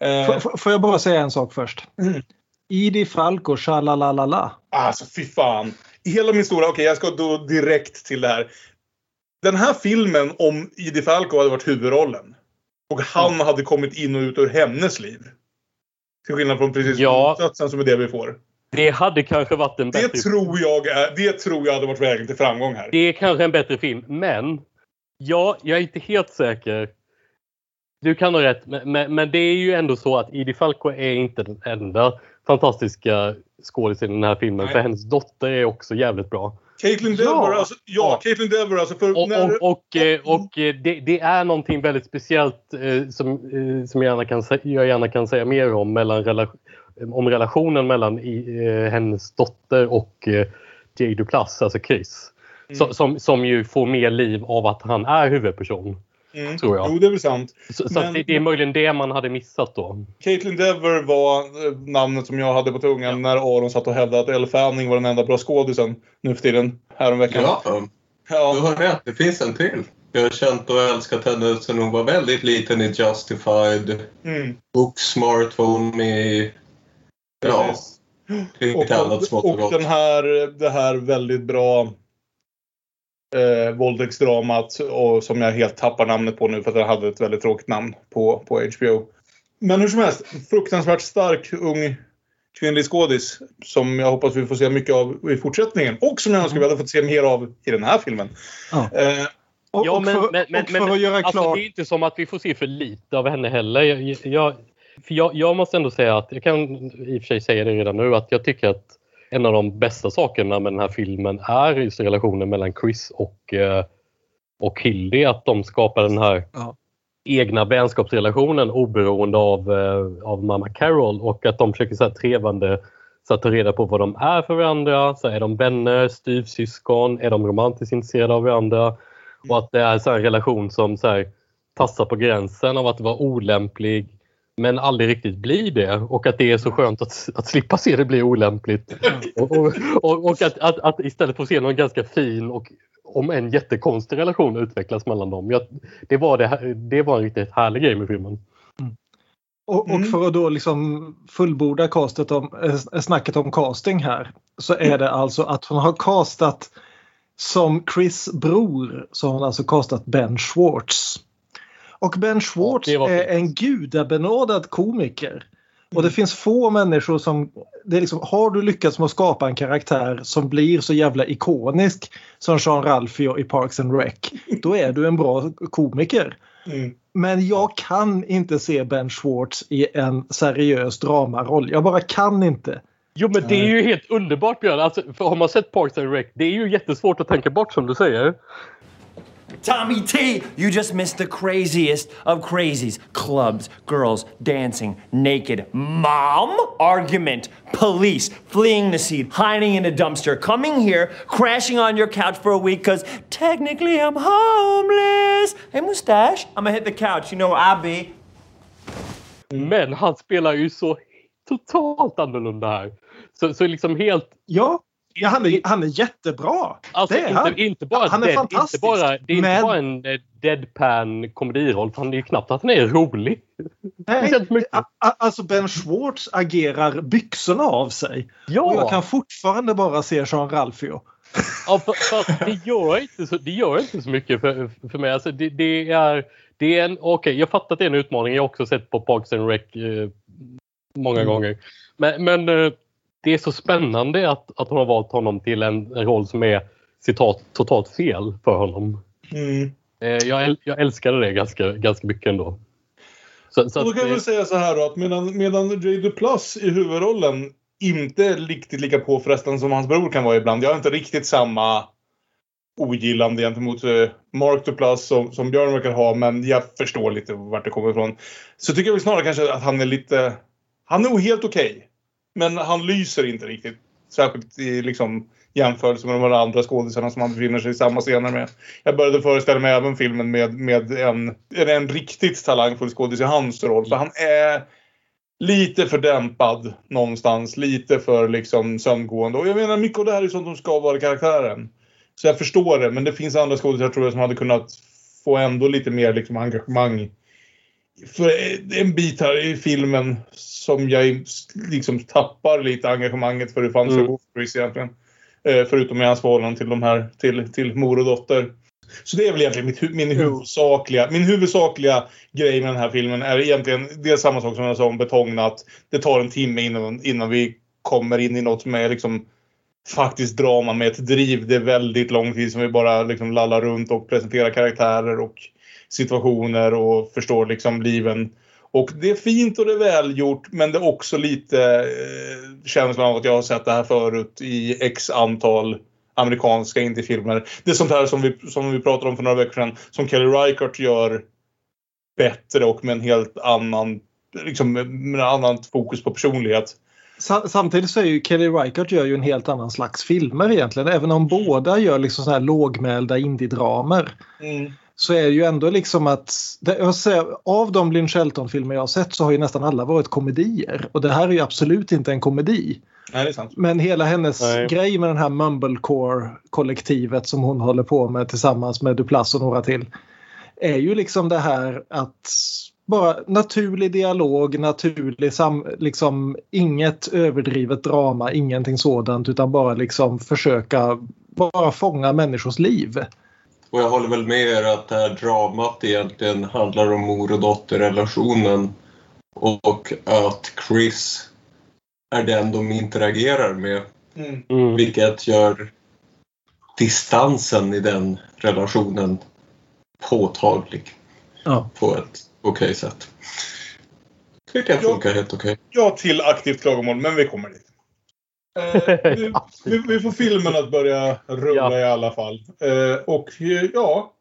Eh, F- får jag bara säga en sak först? Mm. Idi Falco, shalalalala. Alltså fy fan. I hela min stora, okej jag ska då direkt till det här. Den här filmen om Idi Falco hade varit huvudrollen. Och han hade kommit in och ut ur hennes liv. Till skillnad från precis Ja. motsatsen som är det vi får. Det hade kanske varit en bättre Det tror jag är, det tror jag hade varit vägen till framgång här. Det är kanske en bättre film, men ja, jag är inte helt säker. Du kan ha rätt, men, men, men det är ju ändå så att Edie Falco är inte den enda fantastiska skådisen i den här filmen. Nej. För hennes dotter är också jävligt bra. Caitlyn Ja. Dever, alltså, ja, Ja. Caitlyn Dever alltså. För Och, när, och, och, eh, och eh, det, det är någonting väldigt speciellt eh, som, eh, som jag, gärna kan, jag gärna kan säga mer om. Mellan rela- om relationen mellan i, eh, hennes dotter och eh, Jay Duplass, alltså Chris. Så, som, som ju får mer liv av att han är huvudperson. Mm, tror jag. Jo, det är väl sant. Så, så Men- det, det är möjligen det man hade missat då. Caitlyn Dever var eh, namnet som jag hade på tungan när Aron satt och hävdade att Elle Fanning var den enda bra skådisen nu för tiden. Häromveckan. Ja, Ja. du har rätt. Det finns en till. Jag har känt och älskat henne sedan hon var väldigt liten i Justified. Mm. Booksmart var hon med i. Ja, Precis. och, och och den här, det här väldigt bra eh, våldtäktsdramat och som jag helt tappar namnet på nu för att den hade ett väldigt tråkigt namn på, på HBO. Men hur som helst, fruktansvärt stark ung kvinnlig skådis som jag hoppas vi får se mycket av i fortsättningen och som jag önskar vi hade fått se mer av i den här filmen. Ja. Eh, Och, Ja, och men- för, men- men- och för men- att göra Alltså, det är inte som att vi får se för lite av henne heller. Jag, jag, för jag, jag måste ändå säga att, jag kan i och för sig säga det redan nu, att jag tycker att en av de bästa sakerna med den här filmen är just relationen mellan Chris och, eh, och Hildy. Att de skapar den här Ja. egna vänskapsrelationen oberoende av, eh, av mamma Carol och att de försöker så här trevande så att ta reda på vad de är för varandra. Så är de vänner, styvsyskon, är de romantiskt intresserade av varandra? Och att det är så här en relation som så här, passar på gränsen av att vara olämplig men aldrig riktigt blir det och att det är så skönt att, att slippa se det bli olämpligt. Och, och, och, och att, att, att istället få se någon ganska fin och om en jättekonstig relation utvecklas mellan dem. Jag, det, var det, det var en riktigt härlig grej med filmen. Och, och för att då liksom fullborda castet om, äh, snacket om casting här så är det alltså att hon har castat som Chris bror så har hon alltså castat Ben Schwartz. Och Ben Schwartz var är en gudabenådad komiker. Och det finns få människor som... Det är liksom, har du lyckats med att skapa en karaktär som blir så jävla ikonisk som Jean Ralphio i Parks and Rec, då är du en bra komiker. Mm. Men jag kan inte se Ben Schwartz i en seriös dramaroll. Jag bara kan inte. Jo men det är ju helt underbart Björn. Alltså, för har man sett Parks and Rec, det är ju jättesvårt att tänka bort som du säger. Tommy T, you just missed the craziest of crazies. Clubs, girls, dancing, naked, mom, argument, police, fleeing the scene, hiding in a dumpster, coming here, crashing on your couch for a week because technically I'm homeless. Hey, mustache, I'm gonna hit the couch. You know where I be. Men han spelar ju så totalt annorlunda här. Så, så liksom helt... Ja, ja han, är, han är jättebra. Alltså det är inte, han. inte bara, Han är dead, fantastisk, Inte bara, det är men- inte bara en eh, deadpan komediroll. För han är ju knappt att han är rolig. Nej, alltså Ben Schwartz agerar byxorna av sig. Ja. Och jag kan fortfarande bara se Jean Ralphio. Ja, för, för det, gör inte så, det gör inte så mycket för, för mig. Alltså det, det är, det är en, okej, jag fattar att det är en utmaning. Jag har också sett på Parks and Rec eh, många Mm. gånger. Men, men eh, det är så spännande att, att hon har valt honom till en, en roll som är citat totalt fel för honom. Mm. Eh, jag, jag älskade det ganska, ganska mycket ändå. Så, så då kan väl säga så här då att medan, medan J. Duplass i huvudrollen inte riktigt lika påfrestande som hans bror kan vara ibland. Jag har inte riktigt samma ogillande gentemot eh, Mark Duplass som, som Björn verkar ha men jag förstår lite vart det kommer ifrån. Så tycker jag väl snarare kanske att han är lite... Han är nog helt okej men han lyser inte riktigt. Särskilt i liksom jämförelse med de andra skådisarna som han befinner sig i samma scener med. Jag började föreställa mig även filmen med, med en, en riktigt talangfull skådis i hans roll. För han är lite för dämpad någonstans. Lite för liksom sömngående. Och jag menar mycket av det här är sånt som ska vara karaktären. Så jag förstår det. Men det finns andra skådisar tror jag som hade kunnat få ändå lite mer liksom, engagemang. För en bit här i filmen som jag liksom tappar lite engagemanget för hur fan Mm. Chris egentligen. Eh, förutom i hans förhållande till de här, till, till mor och dotter. Så det är väl egentligen mitt, min, huvudsakliga, min huvudsakliga grej med den här filmen är egentligen det är samma sak som jag sa om Betongnat. Det tar en timme innan, innan vi kommer in i något som är liksom faktiskt drama med ett driv. Det är väldigt lång tid som vi bara liksom lallar runt och presenterar karaktärer och situationer och förstår liksom liven. Och det är fint och det är välgjort men det är också lite eh, känslan av att jag har sett det här förut i x antal amerikanska indiefilmer. Det är sånt här som vi, som vi pratade om för några veckor sedan som Kelly Reichardt gör bättre och med en helt annan liksom med ett annat fokus på personlighet. Sa- Samtidigt så är ju Kelly Reichardt gör ju en helt annan slags filmer egentligen. Även om båda gör liksom så här lågmälda indiedramer. Mm. Så är det ju ändå liksom att jag säger, av de Lynn Shelton-filmer jag har sett så har ju nästan alla varit komedier. Och det här är ju absolut inte en komedi. Nej, det är sant. Men hela hennes Nej. grej med den här Mumblecore-kollektivet som hon håller på med tillsammans med Duplass och några till. Är ju liksom det här att bara naturlig dialog, naturlig sam, liksom inget överdrivet drama, ingenting sådant utan bara liksom försöka bara fånga människors liv. Och jag håller väl med er att det här dramat egentligen handlar om mor och dotterrelationen och att Chris är den de interagerar med. Mm. mm. Vilket gör distansen i den relationen påtaglig Ja. på ett okej sätt. Tycker jag funkar helt okej. Ja, till aktivt klagomål, men vi kommer dit. Eh, vi, [laughs] vi, vi får filmen att börja rulla Ja. i alla fall. Eh, och ja,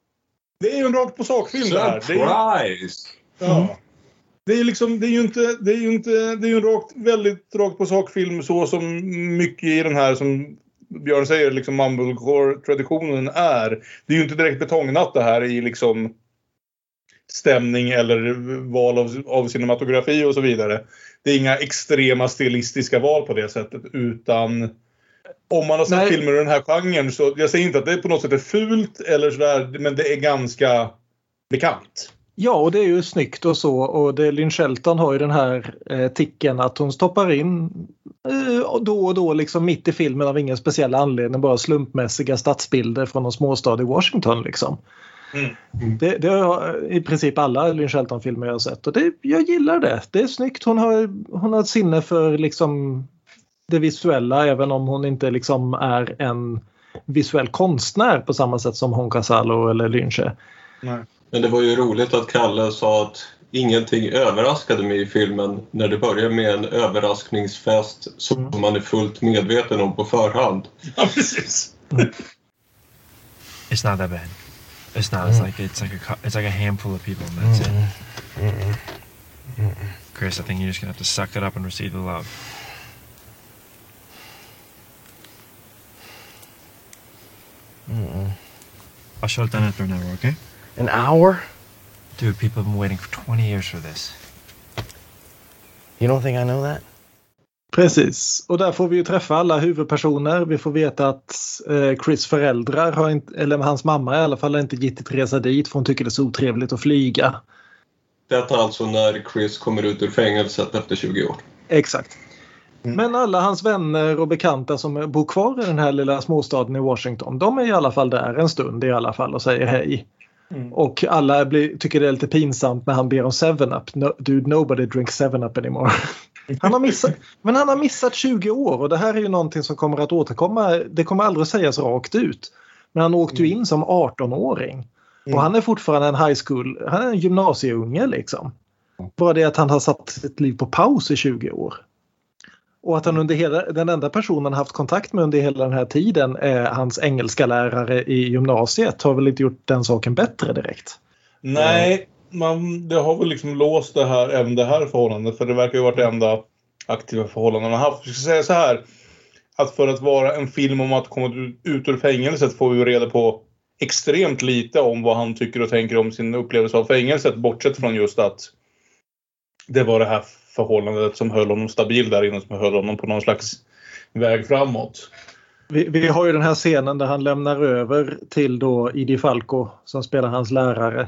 det är ju en rakt på sak-film det här. Det är, Surprise! ja. det är liksom, det är ju inte, det är ju inte, det är ju en rakt, väldigt rakt på sak-film så som mycket i den här som Björn säger, liksom Mumblecore-traditionen är. Det är ju inte direkt betongnatt det här i liksom stämning eller val av, av cinematografi och så vidare. Det är inga extrema stilistiska val på det sättet utan om man har sett Nej. filmer i den här genren så jag säger inte att det på något sätt är fult eller sådär men det är ganska bekant. Ja, och det är ju snyggt och så. Och det, Lynn Shelton har ju den här eh, ticken att hon stoppar in eh, och då och då liksom mitt i filmen av ingen speciell anledning bara slumpmässiga stadsbilder från en småstad i Washington. Liksom. Mm. Det, det har i princip alla Lynn Shelton-filmer jag har sett och det, jag gillar det. Det är snyggt. Hon har, hon har ett sinne för liksom det visuella även om hon inte liksom är en visuell konstnär på samma sätt som Hon Casalo eller Lynche. Nej. Men det var ju roligt att Kalle sa att ingenting överraskade mig i filmen när det börjar med en överraskningsfest som man är fullt medveten om på förhand. Ja, precis. It's not that bad. It's not. It's mm. like it's like a it's like a handful of people and that's it. Chris, I think you're just gonna have to suck it up and receive the love. I'll shut it down after an hour, okay? An hour? Dude, people have been waiting for 20 years for this. You don't think I know that? Precis, och där får vi ju träffa alla huvudpersoner. Vi får veta att eh, Chris föräldrar, har inte, eller hans mamma i alla fall, har inte gett resa dit för hon tycker det är så otrevligt att flyga. Detta alltså när Chris kommer ut ur fängelset efter 20 år. Exakt. Men alla hans vänner och bekanta som bor kvar i den här lilla småstaden i Washington, de är i alla fall där en stund i alla fall och säger hej. Och alla blir, tycker det är lite pinsamt när han ber om 7-Up. No, dude, nobody drinks 7-Up anymore. [laughs] Han har missat, men han har missat 20 år och det här är ju någonting som kommer att återkomma. Det kommer aldrig sägas rakt ut. Men han åkte ju in som 18-åring. Och han är fortfarande en high school, han är en gymnasieunge liksom. Bara det att han har satt sitt liv på paus i 20 år. Och att han under hela, den enda personen han haft kontakt med under hela den här tiden är hans engelska lärare i gymnasiet. Har väl inte gjort den saken bättre direkt. Nej, man, det har väl liksom låst det här, även det här förhållandet. För det verkar ju vara det enda aktiva förhållande man haft. Jag ska säga så här. Att för att vara en film om att komma ut ur fängelset får vi ju reda på extremt lite om vad han tycker och tänker om sin upplevelse av fängelset. Bortsett från just att det var det här förhållandet som höll honom stabil där inne. Som höll honom på någon slags väg framåt. Vi, vi har ju den här scenen där han lämnar över till då Idi Falco som spelar hans lärare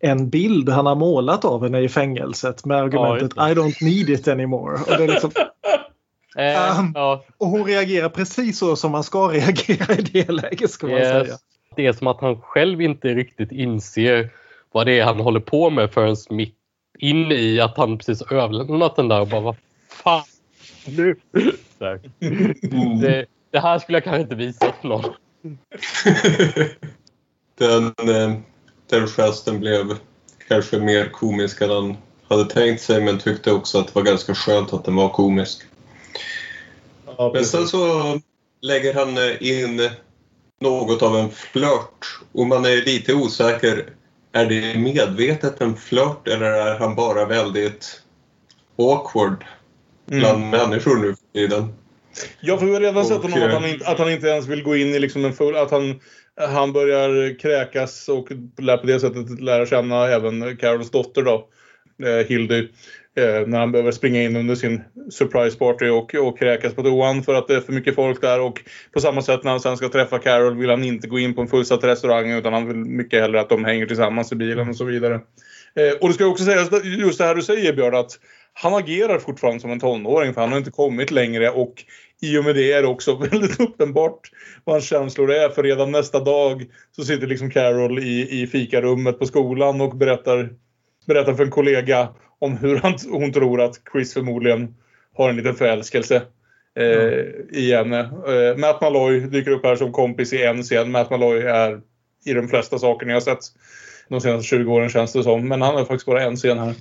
en bild han har målat av henne i fängelset med argumentet I don't need it anymore. Och, det är liksom, [laughs] Eh, Um, ja, och hon reagerar precis så som man ska [laughs] reagera i det läget ska man yes. säga. Det är som att han själv inte riktigt inser vad det är han håller på med förrän mitt in i att han precis överlämnat den där och bara vad fan nu? [laughs] Här. Det, det här skulle jag kanske inte visa för någon. Den, eh, den gesten blev kanske mer komisk än han hade tänkt sig men tyckte också att det var ganska skönt att den var komisk. Ja, Men sen så lägger han in något av en flört och man är lite osäker. Är det medvetet en flört eller är han bara väldigt awkward bland människor nu för tiden? Ja, för vi har redan sett honom att han, inte, att han inte ens vill gå in i liksom en full... Att han, han börjar kräkas och lär på det sättet lära känna även Carols dotter då, eh, Hildy. Eh, när han behöver springa in under sin surprise party och, och kräkas på toan för att det är för mycket folk där. Och på samma sätt när han sen ska träffa Carol vill han inte gå in på en fullsatt restaurang utan han vill mycket hellre att de hänger tillsammans i bilen och så vidare. Eh, och det ska också sägas, just det här du säger Björn, att han agerar fortfarande som en tonåring för han har inte kommit längre och i och med det är det också väldigt [laughs] uppenbart vad hans känslor är. För redan nästa dag så sitter liksom Carol i, i fikarummet på skolan och berättar, berättar för en kollega om hur han, hon tror att Chris förmodligen har en liten förälskelse eh, i henne. Eh, Matt Malloy dyker upp här som kompis i en scen. Matt Malloy är i de flesta saker ni har sett de senaste 20 åren känns det som. Men han har faktiskt bara en scen här.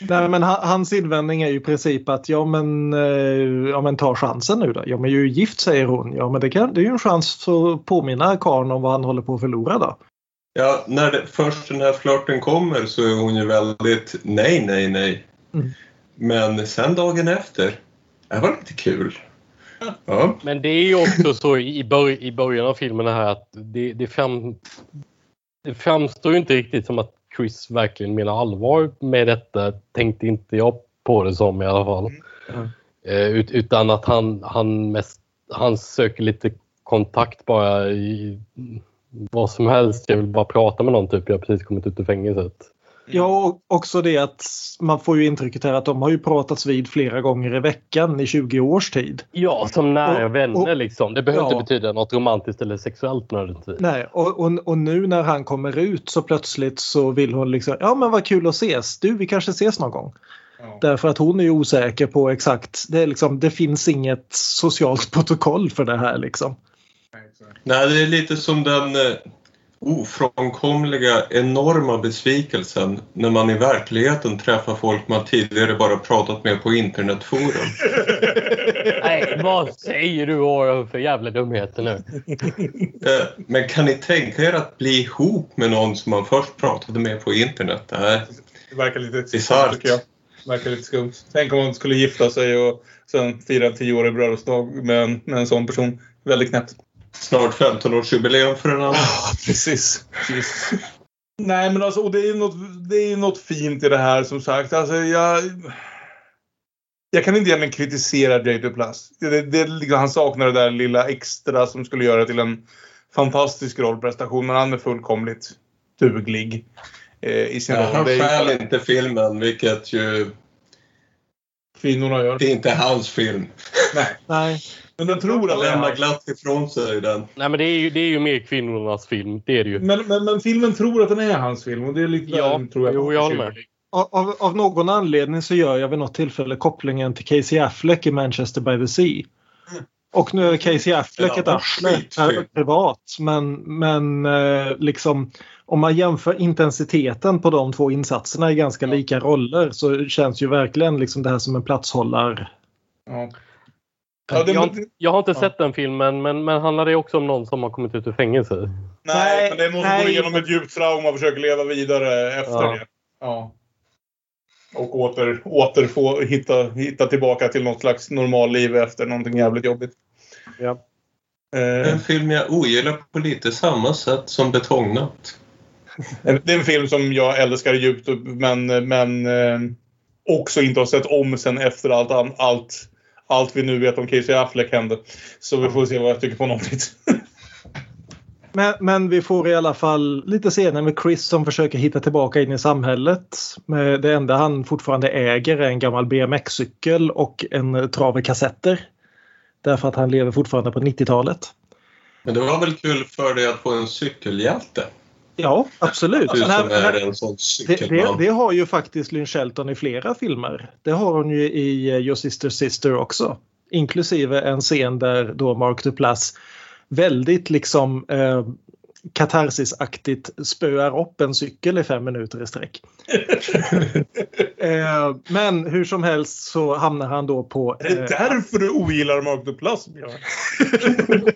Nej, men ha- hans invändning är ju i princip att ja men, eh, ja, men ta chansen nu då. Ja men jag är ju gift säger hon. Ja men det, kan, det är ju en chans att påminna karln om vad han håller på att förlora då. Ja, när det, först den här flörten kommer så är hon ju väldigt nej, nej, nej. Mm. Men sen dagen efter, det var lite kul. Ja. Men det är ju också så i, bör, i början av filmen här att det, det, fram, det framstår ju inte riktigt som att Chris verkligen menar allvar med detta tänkte inte jag på det som i alla fall. Mm. Eh, ut, utan att han, han, mest, han söker lite kontakt bara i vad som helst. Jag vill bara prata med någon typ. Jag har precis kommit ut ur fängelset. Ja, och också det att man får ju intrycket här att de har ju pratats vid flera gånger i veckan i 20 års tid. Ja, som nära Och- vänner och- liksom. Det behöver Ja. inte betyda något romantiskt eller sexuellt nödvändigtvis. Nej, och, och, och nu när han kommer ut så plötsligt så vill hon liksom, ja men vad kul att ses, du vi kanske ses någon gång. Därför att hon är ju osäker på exakt, det, är liksom, det finns inget socialt [laughs] protokoll för det här liksom. Nej, det är lite som den eh, ofrånkomliga enorma besvikelsen när man i verkligheten träffar folk man tidigare bara pratat med på internetforum. [laughs] Nej, vad säger du Aron för jävla dumheter nu? [laughs] Eh, Men kan ni tänka er att bli ihop med någon som man först pratade med på internet? Nej. Det verkar lite Bisarrt. tycker jag. Det verkar lite skumt. Tänk om man skulle gifta sig och sen fira tioårig bröllopsdag med en, med en sån person. Väldigt knäppt. Snart 15-årsjubileum för en annan. Precis. Precis. Nej men alltså, och det är ju något, det är något fint i det här som sagt. Alltså jag... Jag kan inte egentligen kritisera J.P. Plus. Det, det, är han saknar det där lilla extra som skulle göra till en fantastisk rollprestation. Men han är fullkomligt duglig eh, i sin Ja, roll. han är- stjäl inte filmen, vilket ju... Kvinnorna gör. Det är inte hans film. Nej. Nej. Men den tror att hans. glatt ifrån sig den. Nej men det är ju, det är ju mer kvinnornas film. Det är det ju. Men, men, men filmen tror att den är hans film och det är lite Ja, där, tror jag. jo, jag håller med. Av, av, av någon anledning så gör jag vid något tillfälle kopplingen till Casey Affleck i Manchester by the Sea. Och nu är Casey Affleck Ja, ett arsle eh, privat. Men, men eh, liksom om man jämför intensiteten på de två insatserna i ganska lika roller så känns ju verkligen liksom det här som en platshållar. Ja. Ja, det, jag, har, inte- jag har inte ja. sett den filmen men, men handlar det också om någon som har kommit ut ur fängelse? Nej, Nej, men det är någon som nej. går igenom ett djupt trauma och försöker leva vidare efter Ja. det. Ja. Och åter, åter få hitta, hitta tillbaka till något slags normalliv efter någonting jävligt jobbigt. Ja. Eh, En film jag ogillar på lite samma sätt som Betongnatt. [laughs] det är en film som jag älskar djupt men, men eh, också inte har sett om sen efter allt, allt, allt vi nu vet om Casey Affleck hände. Så vi får se vad jag tycker på något. [laughs] Men, men vi får i alla fall lite senare med Chris som försöker hitta tillbaka in i samhället. Det enda han fortfarande äger är en gammal BMX-cykel och en trave kassetter. Därför att han lever fortfarande på 90-talet. Men det var väl kul för dig att få en cykelhjälte? Ja, absolut. Du Den här- är en sån Det, det, det har ju faktiskt Lynn Shelton i flera filmer. Det har hon ju i eh, Your Sister Sister också. Inklusive en scen där då Mark Duplass väldigt liksom eh, katarsisaktigt spöar upp en cykel i fem minuter i sträck. [laughs] eh, men hur som helst så hamnar han då på... Är det eh, därför du ogillar Mark Duplass, Björn? [laughs]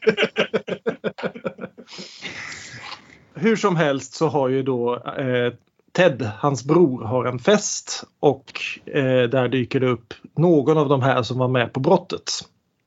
hur som helst så har ju då eh, Ted, hans bror, har en fest och eh, där dyker det upp någon av de här som var med på brottet.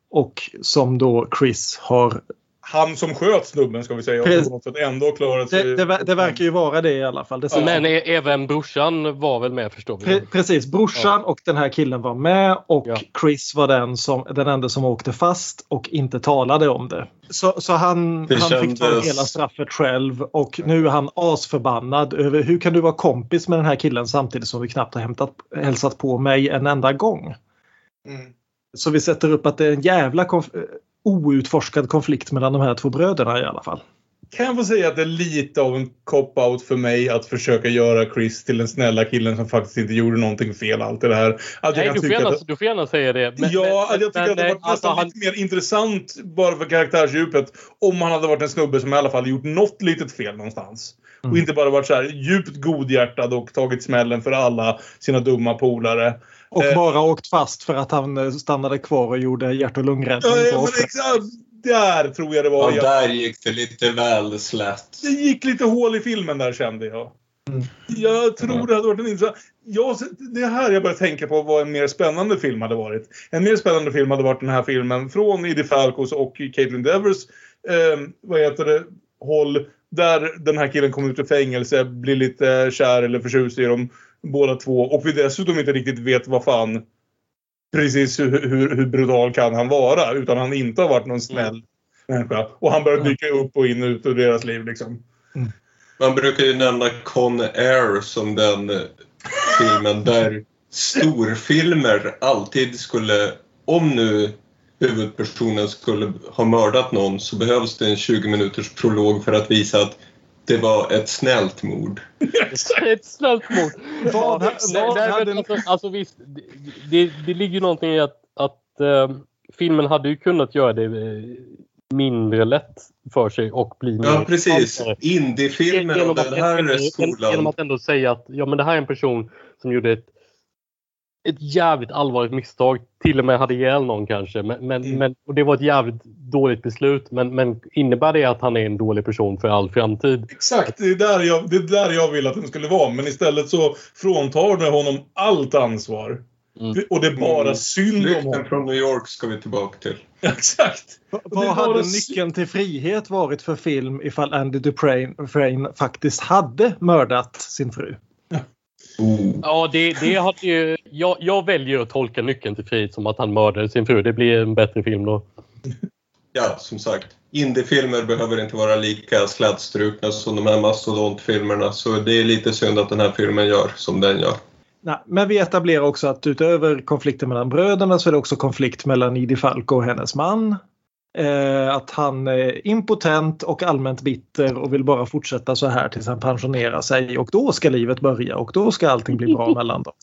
Och som då Chris har... Han som sköt snubben ska vi säga. Precis. Ändå klarat sig. Det, det, det verkar ju vara det i alla fall. Det ser- Men e- även brorsan var väl med förstår vi. Pre- precis, brorsan och den här killen var med och Ja. Chris var den, som, den enda som åkte fast och inte talade om det. Så, så han, Det han fick ta kändes- hela straffet själv och nu är han asförbannad över hur kan du vara kompis med den här killen samtidigt som du knappt har hämtat, hälsat på mig en enda gång. Mm. Så vi sätter upp att det är en jävla konf- outforskad konflikt mellan de här två bröderna i alla fall. Kan jag få säga att det är lite av en cop-out för mig att försöka göra Chris till den snälla killen som faktiskt inte gjorde någonting fel allt det här. Att jag Nej, kan du får, tycka gärna, att, du får gärna säga det. Men, ja, men, att jag tycker men, att det hade varit nästan alltså, han- lite mer intressant bara för karaktärsdjupet om han hade varit en snubbe som i alla fall gjort något litet fel någonstans. Mm. Och inte bara varit så här djupt godhjärtad och tagit smällen för alla sina dumma polare. Och Eh. bara åkt fast för att han eh, stannade kvar och gjorde hjärt och lungräddning. Ja, men exakt. Där tror jag det var. Ja, där gick det lite väl slätt. det gick lite hål i filmen där kände jag. Mm. Jag tror det hade varit en intressant... Jag, det här jag börjar tänka på vad en mer spännande film hade varit. En mer spännande film hade varit den här filmen från Edie Falcos och Caitlin Devers. Eh, vad heter det? håll där den här killen kommer ut ur fängelse, blir lite kär eller förtjust i dem båda två och vi dessutom inte riktigt vet vad fan precis hur, hur, hur brutal kan han vara utan han inte har varit någon snäll människa. Och han börjar dyka upp och in och ut ur deras liv liksom. Man brukar ju nämna Con Air som den eh, filmen där storfilmer alltid skulle, om nu huvudpersonen skulle ha mördat någon så behövs det en 20 minuters prolog för att visa att det var ett snällt mord. [laughs] Ett snällt mord. Vad- Nej, vad nej, hade men alltså, alltså visst, det, det, ligger ju någonting i att, att eh, filmen hade ju kunnat göra det eh, mindre lätt för sig och bli Ja, mer precis. intressantare. Indiefilmer av Genom att, den här genom, genom skolan. att ändå säga att ja, men det här är en person som gjorde ett, ett jävligt allvarligt misstag. Till och med hade ihjäl någon kanske. Men, men, Mm. men, och det var ett jävligt dåligt beslut. Men, men innebär det att han är en dålig person för all framtid? Exakt, det är, där jag, det är där jag vill att den skulle vara. Men istället så fråntar det honom allt ansvar. Och det är bara Mm. synd om honom. från New York ska vi tillbaka till. [laughs] Exakt. Vad hade nyckeln till frihet varit för film ifall Andy Dufresne faktiskt hade mördat sin fru? Ja, det, det hade ju, jag, jag väljer att tolka nyckeln till frihet som att han mördade sin fru. Det blir en bättre film då. [laughs] Ja, som sagt. Indiefilmer behöver inte vara lika slätstrukna som de här mastodontfilmerna. Så det är lite synd att den här filmen gör som den gör. Nej, men vi etablerar också att utöver konflikten mellan bröderna så är det också konflikt mellan Edie Falco och hennes man. Eh, att han är impotent och allmänt bitter och vill bara fortsätta så här tills han pensionerar sig och då ska livet börja och då ska allting bli bra mellan dem.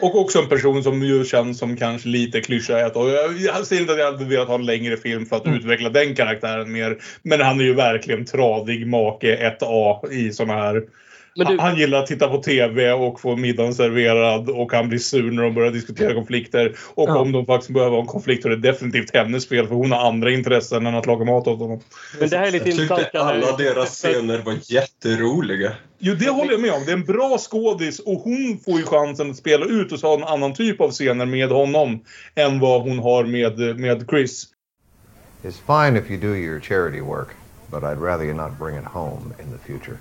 Och också en person som ju känns som kanske lite klyscha. Och jag, säger inte att jag hade velat ha en längre film för att Mm. utveckla den karaktären mer. Men han är ju verkligen tradig make 1A i såna här... Men du- Han, gillar att titta på TV och få middagen serverad och han blir sur när de börjar diskutera konflikter. Och Ja. om de faktiskt behöver ha en konflikt så är det definitivt hennes fel för hon har andra intressen än att laga mat åt honom. Men det här är lite Jag intressant. tyckte alla deras scener var jätteroliga. Jo, det håller jag med om. Det är en bra skådis och hon får ju chansen att spela ut och ha en annan typ av scener med honom än vad hon har med, med Chris. It's fine if you do your charity work, but I'd rather you not bring it home in the future.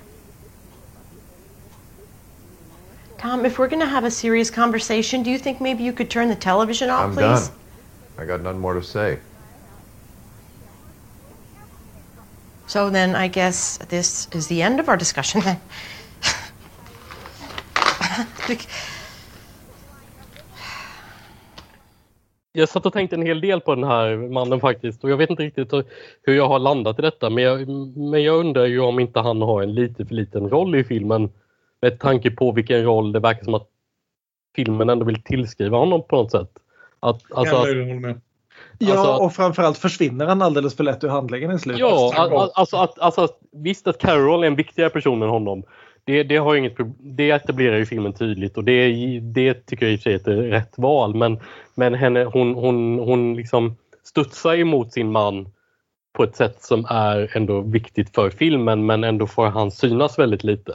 Tom, if we're going to have a serious conversation, do you think maybe you could turn the television off, I'm please? done. I got nothing more to say. So then I guess this is the end of our discussion. Jag satt och tänkte en hel del på den här mannen faktiskt och jag vet inte riktigt hur jag har landat i detta men jag, men jag undrar ju om inte han har en lite för liten roll i filmen med tanke på vilken roll det verkar som att filmen ändå vill tillskriva honom på något sätt. Att, alltså, Jag håller med. Ja, Alltså- och framförallt försvinner han alldeles för lätt ur handlingen i slutet. Ja, alltså, att, alltså visst att Carol är en viktigare person än honom. Det, det, har inget, det etablerar ju filmen tydligt och det, det tycker jag i och för sig är ett rätt val. Men, men henne, hon, hon, hon liksom studsar emot sin man på ett sätt som är ändå viktigt för filmen men ändå får han synas väldigt lite.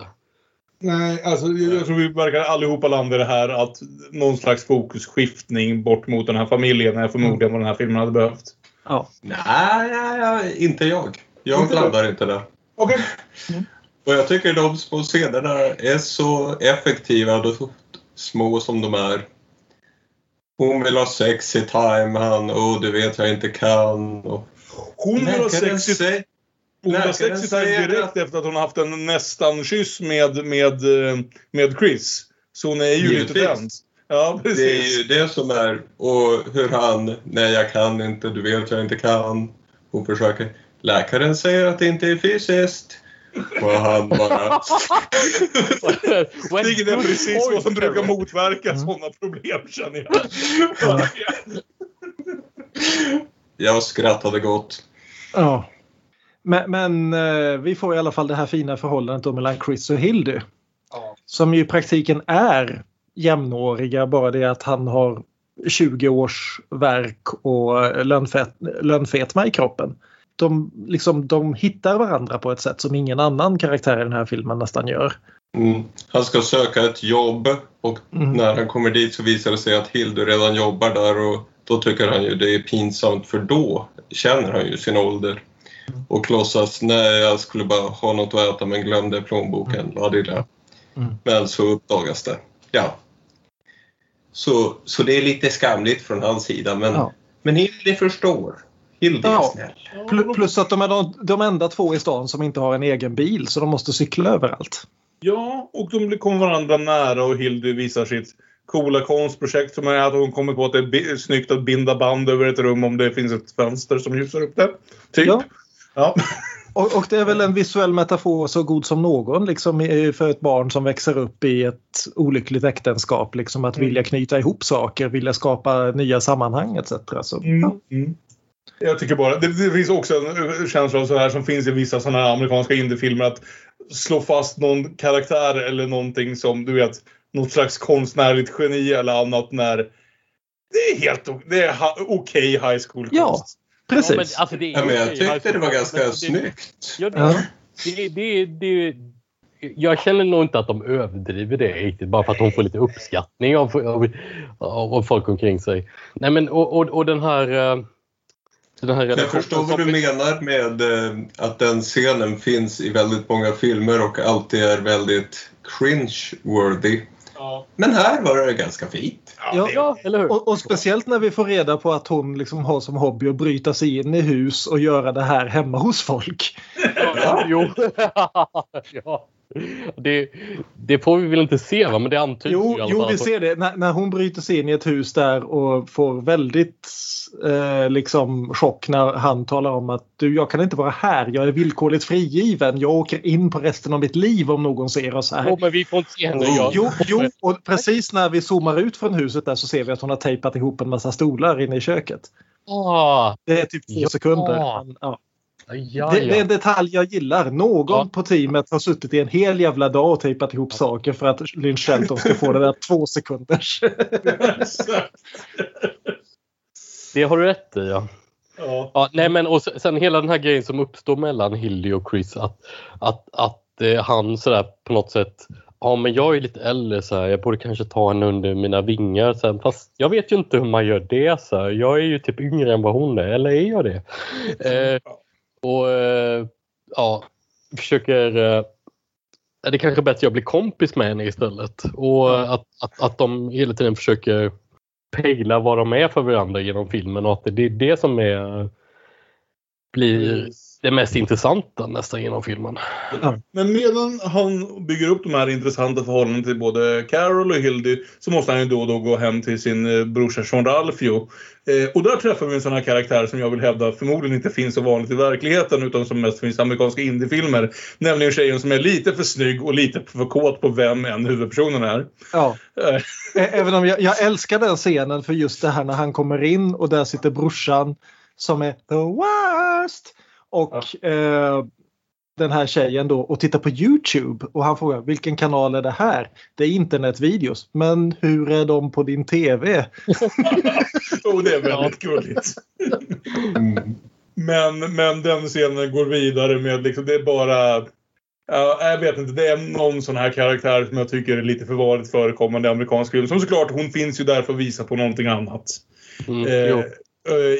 Nej, alltså jag tror vi verkar allihopa landa i det här att någon slags fokusskiftning bort mot den här familjen är förmodligen vad den här filmen hade behövt. Ja. Nej, nej, nej inte jag. Jag inte landar det. inte där. Okej. Okay. Mm. Och jag tycker de små scenerna är så effektiva, och små som de är. Hon vill ha sex i time, han, åh du vet jag inte kan. Och, hon vill ha sex i... 165 direkt efter att hon haft en nästan-kyss med, med, eh, med Chris. Så hon är ju Givetvis. lite tänd. Ja, precis. Det är ju det som är, och hur han, nej jag kan inte, du vet jag inte kan. Hon försöker, läkaren säger att det inte är fysiskt. Och han bara... [laughs] Vilket är precis vad som brukar motverka sådana problem känner jag. jag skrattade gott. Ja. Men, men eh, vi får i alla fall det här fina förhållandet då mellan Chris och Hildy. Som ju i praktiken är jämnåriga, bara det att han har 20 års verk och lönfet, lönfetma i kroppen. De, liksom, de hittar varandra på ett sätt som ingen annan karaktär i den här filmen nästan gör. Mm. Han ska söka ett jobb och Mm. när han kommer dit så visar det sig att Hildur redan jobbar där och då tycker han ju det är pinsamt för då känner han ju sin ålder. Och låtsas nej jag skulle bara ha något att äta men glömde plånboken. Det är det. Mm. Men så uppdagas det. Ja. Så, så det är lite skamligt från hans sida men, Ja. men Hildy förstår. Hildy är Ja. snäll. Pl- Plus att de är de, de enda två i stan som inte har en egen bil så de måste cykla överallt. Ja, och de kommer varandra nära och Hildy visar sitt coola konstprojekt som är att hon kommer på att det är snyggt att binda band över ett rum om det finns ett fönster som ljusar upp det. Typ. Ja. Ja. [laughs] Och, och det är väl en visuell metafor så god som någon liksom, för ett barn som växer upp i ett olyckligt äktenskap. Liksom, att vilja knyta ihop saker, vilja skapa nya sammanhang etc. Så, ja. Mm. Jag tycker bara, det, det finns också en känsla av så här som finns i vissa sådana här amerikanska indiefilmer att slå fast någon karaktär eller någonting som du vet något slags konstnärligt geni eller annat när det är helt det är okej high school Ja, konst. Precis. Ja, men, alltså, det är Ja, men jag tyckte alltså, det var ganska men det- snyggt. Ja, det, Ja. det, det, det, jag känner nog inte att de överdriver det riktigt bara för att hon får lite uppskattning av, av, av folk omkring sig. Nej men och, och, och den här... eh, Den här Jag förstår vad du menar med eh, att den scenen finns i väldigt många filmer och alltid är väldigt cringe-worthy. Ja. Men här var det ganska fint. Ja. Ja, eller hur? Och, och speciellt när vi får reda på att hon liksom har som hobby att bryta sig in i hus och göra det här hemma hos folk. Ja, [laughs] jo. [laughs] ja. Det, det får vi väl inte se va? Men det antyds Jo, ju jo vi ser det. När, när hon bryter sig in i ett hus där och får väldigt eh, liksom chock när han talar om att du, jag kan inte vara här. Jag är villkorligt frigiven. Jag åker in på resten av mitt liv om någon ser oss här. Åh, men vi får inte se henne. Jag, Jo, jo, och precis när vi zoomar ut från huset där så ser vi att hon har tejpat ihop en massa stolar inne i köket. Ah, Det är typ två Ja. sekunder. Men, ja. Ja, Det, det är ja. en detalj jag gillar. Någon Ja. på teamet har suttit i en hel jävla dag och tejpat ihop saker för att Lynch Shelton ska få det där två sekunders. Det har du rätt i ja. Ja. Ja, nej men och sen- hela den här grejen som uppstår mellan Hildy och Chris att, att, att eh, han sådär på något sätt Ja men jag är lite äldre så här, jag borde kanske ta henne under mina vingar sen fast jag vet ju inte hur man gör det så här. Jag är ju typ yngre än vad hon är, eller är jag det? Eh, och eh, ja, försöker eh, är det kanske är bättre att jag blir kompis med henne istället. Och att, att, att de hela tiden försöker pejla vad de är för varandra genom filmen och att det är det som är blir det mest intressanta nästan genom filmen. Men medan han bygger upp de här intressanta förhållandena till både Carol och Hildy så måste han ju då och då gå hem till sin eh, brorsa Sean Ralphio. Eh, och där träffar vi en sån här karaktär som jag vill hävda förmodligen inte finns så vanligt i verkligheten utan som mest finns i amerikanska indiefilmer. Nämligen tjejen som är lite för snygg och lite för kåt på vem än huvudpersonen är. Ja. Eh, Även om jag, jag älskar den scenen för just det här när han kommer in och där sitter brorsan som är the worst. Och eh, den här tjejen då och tittar på Youtube och han frågar vilken kanal är det här? Det är internetvideos. Men hur är de på din TV? [laughs] och det är väldigt gulligt. Men, men den scenen går vidare med liksom, det är bara... Ja, jag vet inte, det är någon sån här karaktär som jag tycker är lite för vanligt förekommande i amerikansk film. Som såklart, hon finns ju där för att visa på någonting annat. Mm, eh,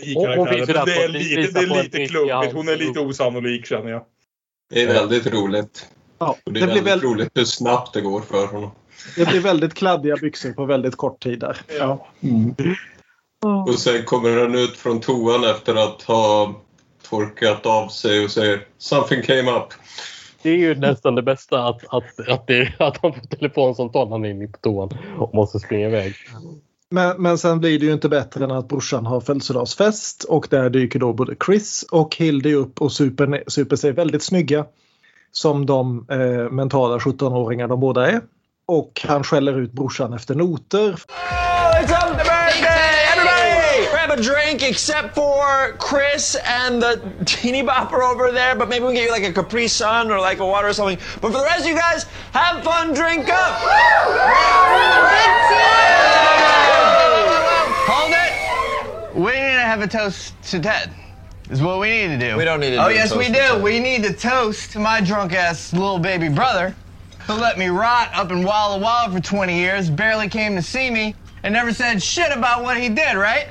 I Hon- hon finns ju karaktären. där Det är lite, det är lite klumpigt. Hon är i lite osannolik känner jag. Det är väldigt roligt. Ja, det det, är blir väldigt väl, roligt hur snabbt det går för honom. det blir väldigt kladdiga byxor på väldigt kort tid där. Ja. Och sen kommer han ut från toan efter att ha torkat av sig och säger “Something came up”. Det är ju nästan det bästa att, att, att, det, att han får telefonsamtal när han är inne på toan och måste springa iväg. Men, men sen blir det ju inte bättre än att brorsan har födelsedagsfest och där dyker då både Chris och Hildy upp och super, super sig väldigt snygga. Som de eh, mentala 17-åringar de båda är. Och han skäller ut brorsan efter noter. It's up the birthday! Everybody! Grab a drink except for Chris and the teeny bopper over there, but maybe we can get you like a Capri Sun or like a water or something. But for the rest of you guys, have fun, drink up! Hold it! We need to have a toast to Ted. Is what we need to do. We don't need to. Oh do yes, we do. We need to toast to my drunk ass little baby brother, who let me rot up in Walla Walla for 20 years, barely came to see me, and never said shit about what he did. Right?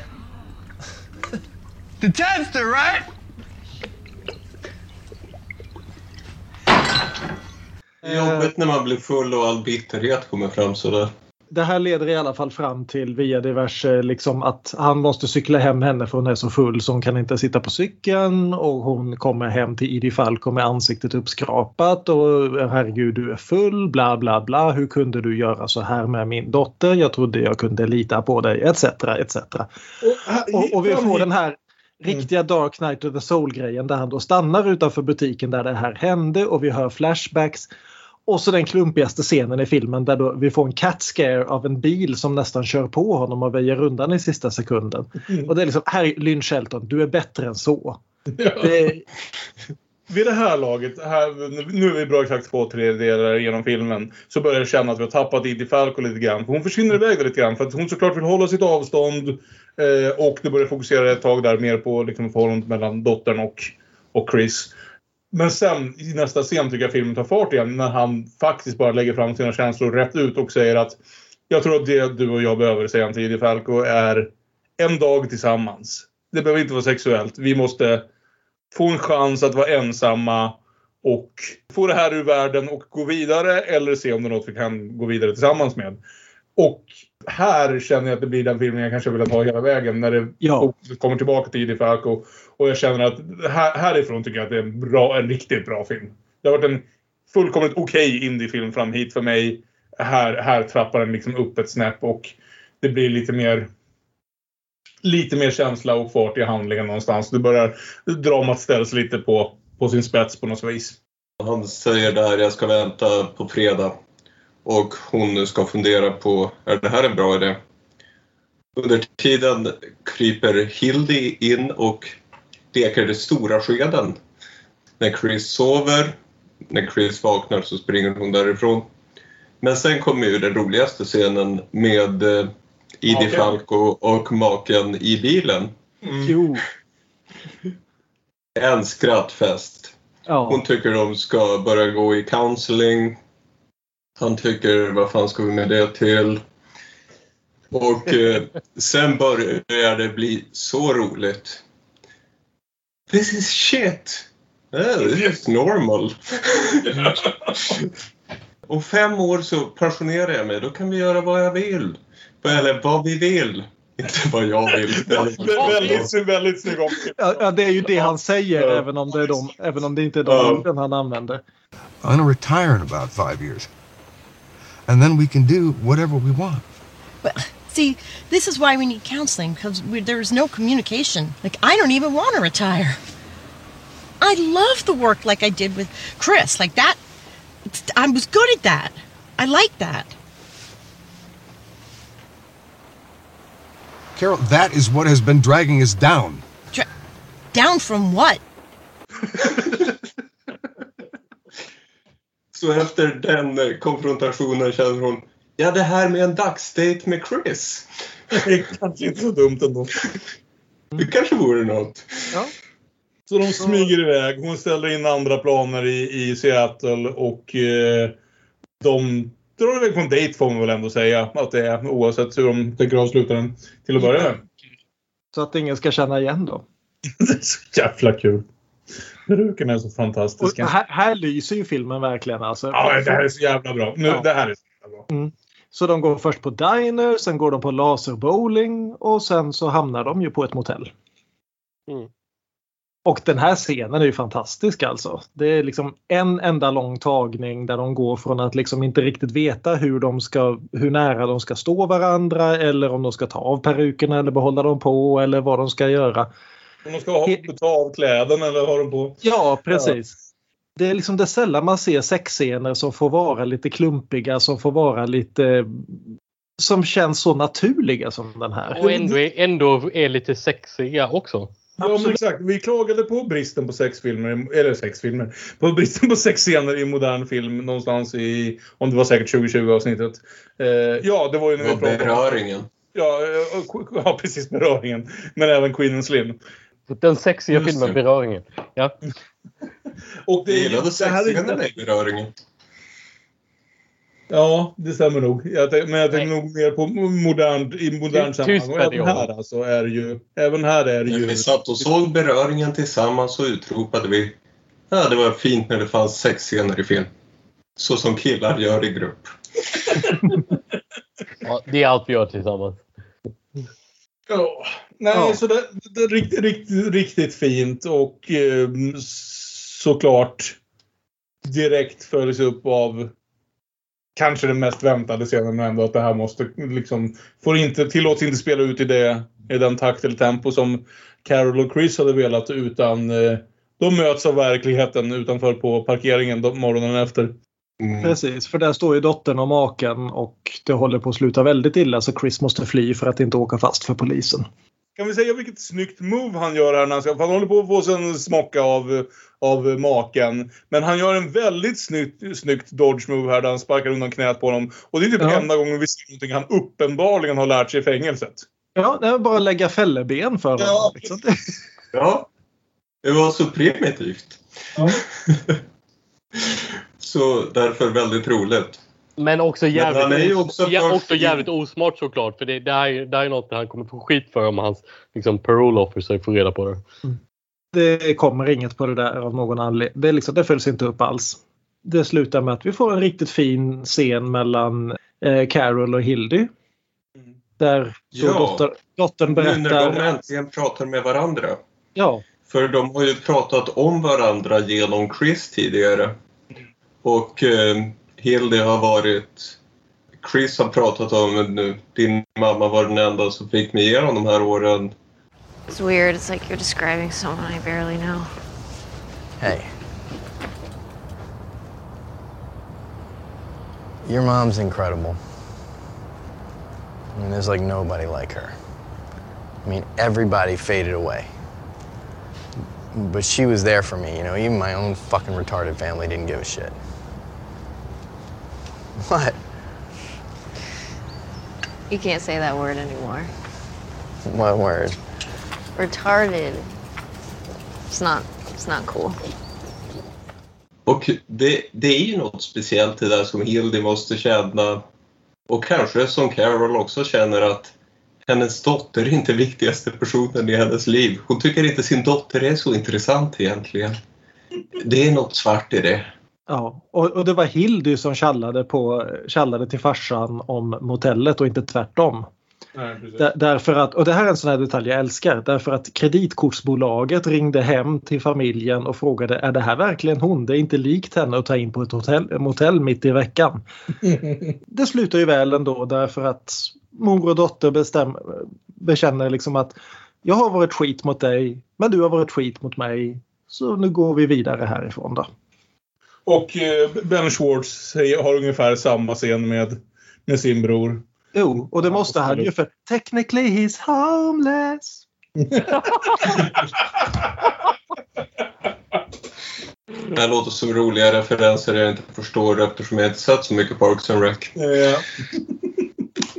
the Tedster, right? Det är jobbigt när man blir full och all bitterhet kommer fram sådär. Det här leder i alla fall fram till via diverse liksom att han måste cykla hem henne för hon är så full så hon kan inte sitta på cykeln och hon kommer hem till Idi Falco med ansiktet uppskrapat och herregud du är full bla bla bla hur kunde du göra så här med min dotter jag trodde jag kunde lita på dig etc etc. Och, och vi får den här riktiga Dark Knight of the Soul-grejen där han då stannar utanför butiken där det här hände och vi hör flashbacks. Och så den klumpigaste scenen i filmen där vi får en cat scare av en bil som nästan kör på honom och väjer undan i sista sekunden. Mm. Och det är liksom, här Lynn Shelton, du är bättre än så. Det, Vid det här laget, här, nu är vi bra exakt två tredjedelar genom filmen, så börjar jag känna att vi har tappat Edie Falco lite grann. För hon försvinner iväg lite grann för att hon såklart vill hålla sitt avstånd. Eh, och det börjar fokusera ett tag där mer på liksom, förhållandet mellan dottern och, och Chris. Men sen i nästa scen tycker jag filmen tar fart igen när han faktiskt bara lägger fram sina känslor rätt ut och säger att jag tror att det du och jag behöver, säger han till Edie Falco, är en dag tillsammans. Det behöver inte vara sexuellt. Vi måste få en chans att vara ensamma och få det här ur världen och gå vidare eller se om det är något vi kan gå vidare tillsammans med. Och här känner jag att det blir den filmen jag kanske vill ha hela vägen när det Ja. kommer tillbaka till Edie Falco. Och jag känner att här, härifrån tycker jag att det är en, bra, en riktigt bra film. Det har varit en fullkomligt okej indiefilm fram hit för mig. Här, här trappar den liksom upp ett snäpp och det blir lite mer lite mer känsla och fart i handlingen någonstans. Det börjar, dramat ställs lite på, på sin spets på något vis. Han säger där, jag ska vänta på fredag. Och hon ska fundera på, är det här en bra idé? Under tiden kryper Hildy in och leker det stora skeden. När Chris sover, när Chris vaknar så springer hon därifrån. Men sen kommer ju den roligaste scenen med eh, Edie Maken. Falco och maken i bilen. Jo. En skrattfest. Ja. Hon tycker de ska börja gå i counseling. Han tycker, vad fan ska vi med det till? Och eh, sen börjar det bli så roligt. This is shit! Yeah, this is normal. Om fem år så pensionerar jag mig, då kan vi göra vad jag vill. Eller vad vi vill. Inte vad jag vill. eller- väldigt, väldigt snygg ja, det är ju det han säger även, om det är de, även om det inte är de orden han använder. I'm gonna retire in about five years. And then we can do whatever we want. Well, see, this is why we need counseling because there's no communication. Like, I don't even want to retire. I love the work like I did with Chris. Like that, I was good at that. I like that. Carol, that is what has been dragging us down. Dra- down from what? [laughs] Så efter den konfrontationen känner hon, ja det här med en dagsdate med Chris. Det är kanske inte så dumt ändå. [laughs] Det kanske vore något. Så de smyger iväg. Hon ställer in andra planer i, i Seattle och eh, de drar iväg på en dejt får man väl ändå säga att det är oavsett hur de tänker avsluta den till att börja med. Så att ingen ska känna igen dem. [laughs] Det är så jävla kul. Perukerna är så Och fantastiska. här, här lyser ju filmen verkligen. Alltså. Ja, det här är så jävla bra. Nu, Ja. Det här är så jävla bra. Mm. Så de går först på diner, sen går de på laserbowling och sen så hamnar de ju på ett motell. Mm. Och den här scenen är ju fantastisk alltså. Det är liksom en enda lång tagning där de går från att liksom inte riktigt veta hur, de ska, hur nära de ska stå varandra eller om de ska ta av perukerna eller behålla dem på eller vad de ska göra. Om de ska ha, ta av kläderna eller ha dem på. Ja, precis. Det är liksom det sällan man ser sexscener som får vara lite klumpiga, som får vara lite som känns så naturliga som den här. Och ändå är, ändå är lite sexiga också. Ja, men exakt. Vi klagade på bristen på sexfilmer, eller sexfilmer, på bristen på sexscener i modern film någonstans i, om det var säkert 2020 avsnittet. Eh, ja, det var ju när vi Och pratade om... beröringen. Ja, eh, ja, precis beröringen. Men även Queen and Slim. Den sexiga Just filmen det. Beröringen. Ja. [laughs] Och det är ju- det här är ju- sexscenerna i beröringen. Ja, det stämmer nog. Jag tänk, men jag tänker nog mer på modern, i modern sammanhang. Även det, här alltså är ju... Även här är När ju... vi satt och såg beröringen tillsammans så utropade vi Ja, det var fint när det fanns sexscener i film. Så som killar gör i grupp. [laughs] Ja, det är allt vi gör tillsammans. Ja, nej, Ja. så det, det är riktigt, riktigt, riktigt fint och eh, såklart direkt följs upp av kanske den mest väntade scenen ändå att det här måste liksom får inte tillåts inte spela ut i det i den takt eller tempo som Carol och Chris hade velat utan eh, de möts av verkligheten utanför på parkeringen då- morgonen efter. Precis, för där står ju dottern och maken och det håller på att sluta väldigt illa så Chris måste fly för att inte åka fast för polisen. Kan vi säga vilket snyggt move han gör här när han ska... för Han håller på att få sig en smocka av, av maken. Men han gör en väldigt snyggt, snyggt dodge move här där han sparkar undan knät på honom. Och det är typ Ja. enda gången vi ser någonting han uppenbarligen har lärt sig i fängelset. Ja, det är bara att lägga fälleben för honom. Ja. Liksom. [laughs] Ja, det var så primitivt. [laughs] så därför väldigt roligt. Men också Men jävligt, är ju också ja, också jävligt osmart såklart. För det, det, här, är- det här är något han kommer få skit för om hans liksom, parole officer får reda på det. Det kommer inget på det där av någon anledning. Det, liksom, det följs inte upp alls. Det slutar med att vi får en riktigt fin scen mellan eh, Carol och Hildy. Där Ja. dotter, dottern Nu när de berättar... äntligen pratar med varandra. Ja, För de har ju pratat om varandra genom Chris tidigare. Och eh, Hilde har varit... Chris har pratat om att nu, din mamma var den enda som fick mig igenom er de här åren. It's weird. It's like you're describing someone I barely know. Hey. Your mom's incredible. I mean, there's like nobody like her. I mean, everybody faded away. But she was there for me, you know, even my own fucking retarded family didn't give a shit. [laughs] What? You can't say that word anymore. What word? Retarded. It's not. It's not cool. Och det, det är ju något speciellt det där som Hilde måste känna. Och kanske som Carol också känner att hennes dotter är inte viktigaste personen i hennes liv. Hon tycker inte sin dotter är så intressant egentligen. Det är något svart i det. Ja. Och, och det var Hildy som tjallade, på, tjallade till farsan om motellet och inte tvärtom. Nej, därför att, och det här är en sån här detalj jag älskar. Därför att kreditkortsbolaget ringde hem till familjen och frågade är det här verkligen hon? Det är inte likt henne att ta in på ett hotell, motell mitt i veckan. [laughs] Det slutar ju väl ändå därför att mor och dotter bestäm, bekänner liksom att jag har varit skit mot dig men du har varit skit mot mig. Så nu går vi vidare härifrån då. Och eh, Ben Schwartz har ungefär samma scen med, med sin bror. Jo, och det måste han ju för technically he's homeless. Det här låter som roliga referenser jag inte förstår eftersom jag inte sett så mycket Parks and Rec. Ja,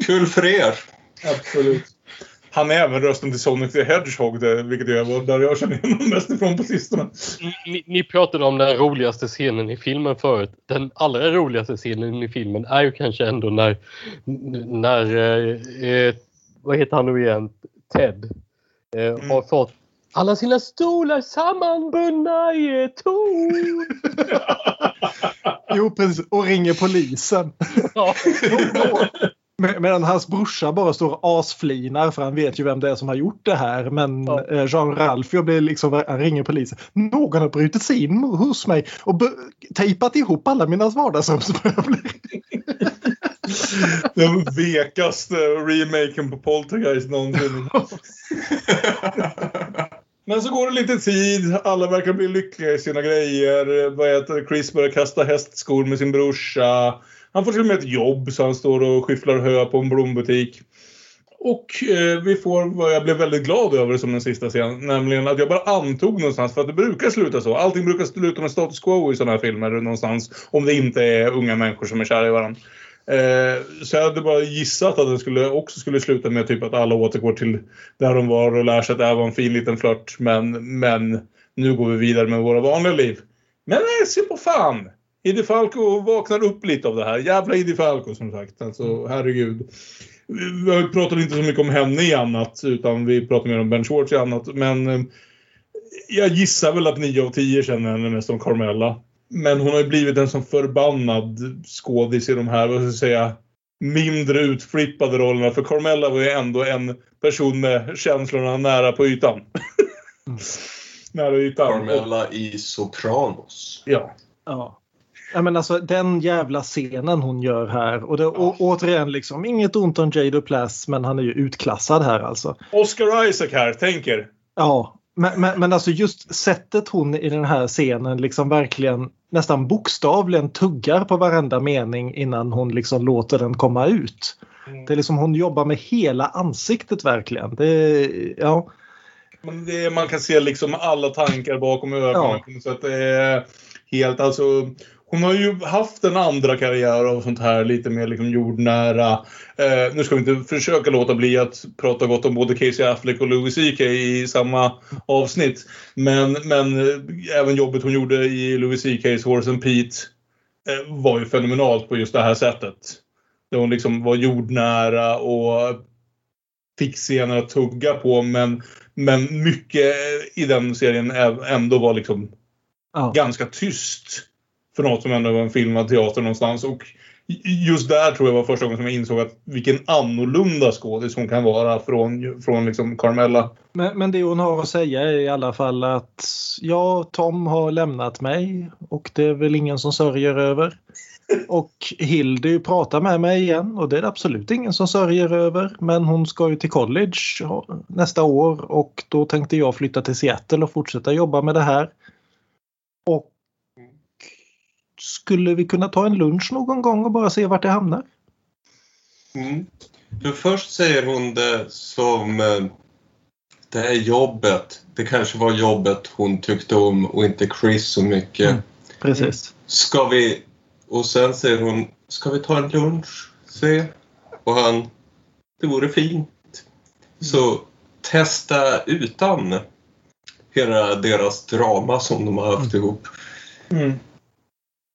Kul för er! absolut. Han är även rösten till Sonic the Hedgehog, det, vilket jag var där jag känner honom mest ifrån på sistone. Ni, ni pratade om den roligaste scenen i filmen förut. Den allra roligaste scenen i filmen är ju kanske ändå när, när eh, eh, vad heter han nu igen, Ted, eh, har fått alla sina stolar sammanbundna i ett torn. [laughs] Jo, precis. Och ringer polisen. Ja. [laughs] Med- Medan hans brorsa bara står och asflinar för han vet ju vem det är som har gjort det här. Men eh, Jean Ralphio blir liksom, han ringer polisen. Någon har brutit sig in hos mig och tejpat ihop alla mina vardagsrumsmöbler. [laughs] Den vekaste remaken på Poltergeist någonsin. [laughs] Men så går det lite tid, alla verkar bli lyckliga i sina grejer. Vad heter, Chris börjar kasta hästskor med sin brorsa. Han får till och med ett jobb så han står och skyfflar hö på en blombutik. Och eh, vi får vad jag blev väldigt glad över som den sista scen. Nämligen att jag bara antog någonstans, för att det brukar sluta så. Allting brukar sluta med status quo i sådana här filmer någonstans. Om det inte är unga människor som är kära i varandra. Eh, så jag hade bara gissat att det skulle, också skulle sluta med typ att alla återgår till där de var och lär sig att det här var en fin liten flört. Men, men nu går vi vidare med våra vanliga liv. Men nej, se på fan! Idi Falco vaknar upp lite av det här. Jävla Idi Falco som sagt. Alltså herregud. Vi vi pratar inte så mycket om henne i annat utan vi pratar mer om Ben Schwartz i annat. Men eh, jag gissar väl att 9 av 10 känner henne mest som Carmella. men hon har ju blivit en sån förbannad skådis i de här, vad ska jag säga, mindre utflippade rollerna. För Carmella var ju ändå en person med känslorna nära på ytan. [laughs] nära ytan. Carmella i Sopranos. Ja. Ja. Ja, men alltså, den jävla scenen hon gör här. Och det, å, återigen, liksom, inget ont om Jay Duplass men han är ju utklassad här alltså. Oscar Isaac här, tänker. Ja, men, men, men alltså just sättet hon i den här scenen liksom verkligen nästan bokstavligen tuggar på varenda mening innan hon liksom låter den komma ut. Det är liksom hon jobbar med hela ansiktet verkligen. Det, ja. Men det, man kan se liksom alla tankar bakom ögonen. Så att det är helt, alltså, hon har ju haft en andra karriär och sånt här lite mer liksom jordnära. Eh, nu ska vi inte försöka låta bli att prata gott om både Casey Affleck och Louis CK i samma avsnitt. Men, men eh, även jobbet hon gjorde i Louis CK's Horse and Pete eh, var ju fenomenalt på just det här sättet. Där hon liksom var jordnära och fick scener att tugga på men, men mycket i den serien ändå var liksom ganska tyst. För något som ändå var en filmad teater någonstans. Och just där tror jag var första gången som jag insåg att vilken annorlunda skådis hon kan vara från, från liksom Carmella. Men, men det hon har att säga är i alla fall att ja, Tom har lämnat mig och det är väl ingen som sörjer över. Och Hildy pratar med mig igen och det är det absolut ingen som sörjer över. Men hon ska ju till college nästa år och då tänkte jag flytta till Seattle och fortsätta jobba med det här. Och skulle vi kunna ta en lunch någon gång och bara se vart det hamnar? Mm. För först säger hon det som eh, det är jobbet. Det kanske var jobbet hon tyckte om och inte Chris så mycket. Mm, precis. Ska vi... Och sen säger hon, ska vi ta en lunch? Se. Och han, det vore fint. Så testa utan hela deras drama som de har haft ihop. Mm.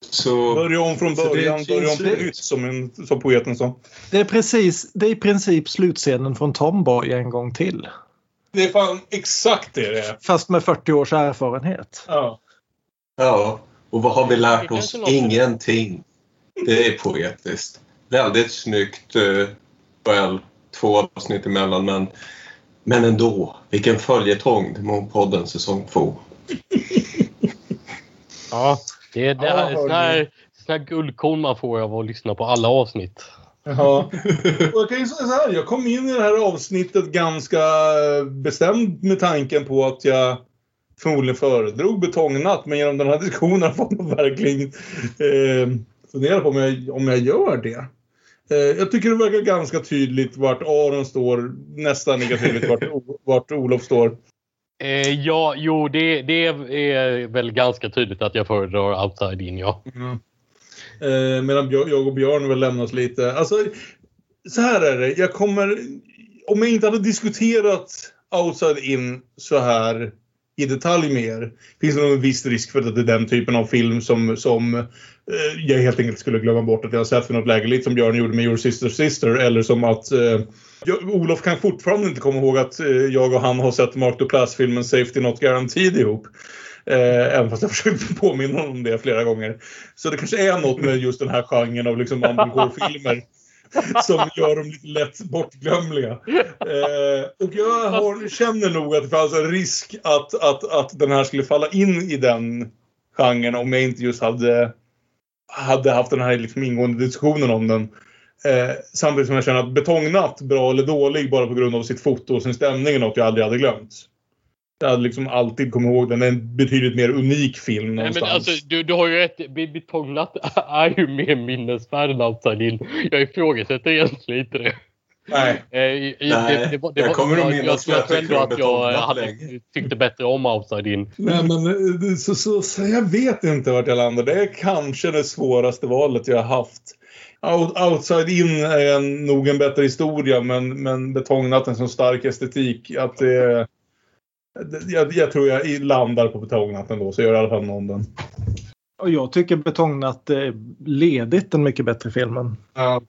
Så, Börja om från början, börja om på nytt som, en, som poeten sa. Det är precis, det är i princip slutscenen från Tomboy en gång till. Det är fan exakt det det är. Fast med 40 års erfarenhet. Ja. Ja, och vad har vi lärt oss? Ingenting. Det är poetiskt. Väldigt snyggt. eh, Väl, två avsnitt emellan men, men ändå. Vilken följetong Demonpodden säsong två. Ja, det är det här, sån här, sån här guldkorn man får av att lyssna på alla avsnitt. Ja. Och jag kan ju säga så här, jag kom in i det här avsnittet ganska bestämd med tanken på att jag förmodligen föredrog betongnatt. Men genom den här diskussionen har jag verkligen eh, fundera på om jag, om jag gör det. Eh, jag tycker det verkar ganska tydligt vart Aron står, nästan lika tydligt vart, vart Olof står. Eh, ja, jo, det, det är väl ganska tydligt att jag föredrar outside in, ja. Eh, medan jag och Björn väl lämnas lite. Alltså, så här är det. Jag kommer... Om jag inte hade diskuterat Outside In så här i detalj mer finns det nog en viss risk för att det är den typen av film som, som jag helt enkelt skulle glömma bort att jag har sett för något läge. Lite som Björn gjorde med Your Sister Sister. Eller som att eh, jag, Olof kan fortfarande inte komma ihåg att eh, jag och han har sett Mark Duplass-filmen Safety Not Guaranteed ihop. Eh, även fast jag [laughs] försökt påminna honom om det flera gånger. Så det kanske är något med just den här genren av liksom filmer [laughs] som gör dem lite lätt bortglömliga. Eh, och jag har, känner nog att det fanns en risk att, att, att den här skulle falla in i den genren om jag inte just hade, hade haft den här liksom ingående diskussionen om den. Eh, samtidigt som jag känner att Betongnatt, bra eller dålig bara på grund av sitt foto och sin stämning är något jag aldrig hade glömt. Jag hade liksom alltid kommit ihåg den. Det är en betydligt mer unik film Nej, någonstans. men alltså, du, du har ju rätt. Betongnatt [laughs] är ju mer minnesvärd än outside in. Jag ifrågasätter egentligen inte det. Nej. Eh, i- i- Nej, det, det, det, jag kommer att jag, minnas jag, jag jag tror tycker ändå om att jag hade, tyckte bättre om outside in. Nej, men eh, så, så, så jag vet inte vart jag landar. Det är kanske det svåraste valet jag har haft. Out, outside in är en, nog en bättre historia, men, men Betongnatten som stark estetik. Att det, det- jag, jag tror jag i- landar på Betongnatten då, så gör i alla fall någon den. Och jag tycker Betongnatt är ledigt en mycket bättre film. än- Ja.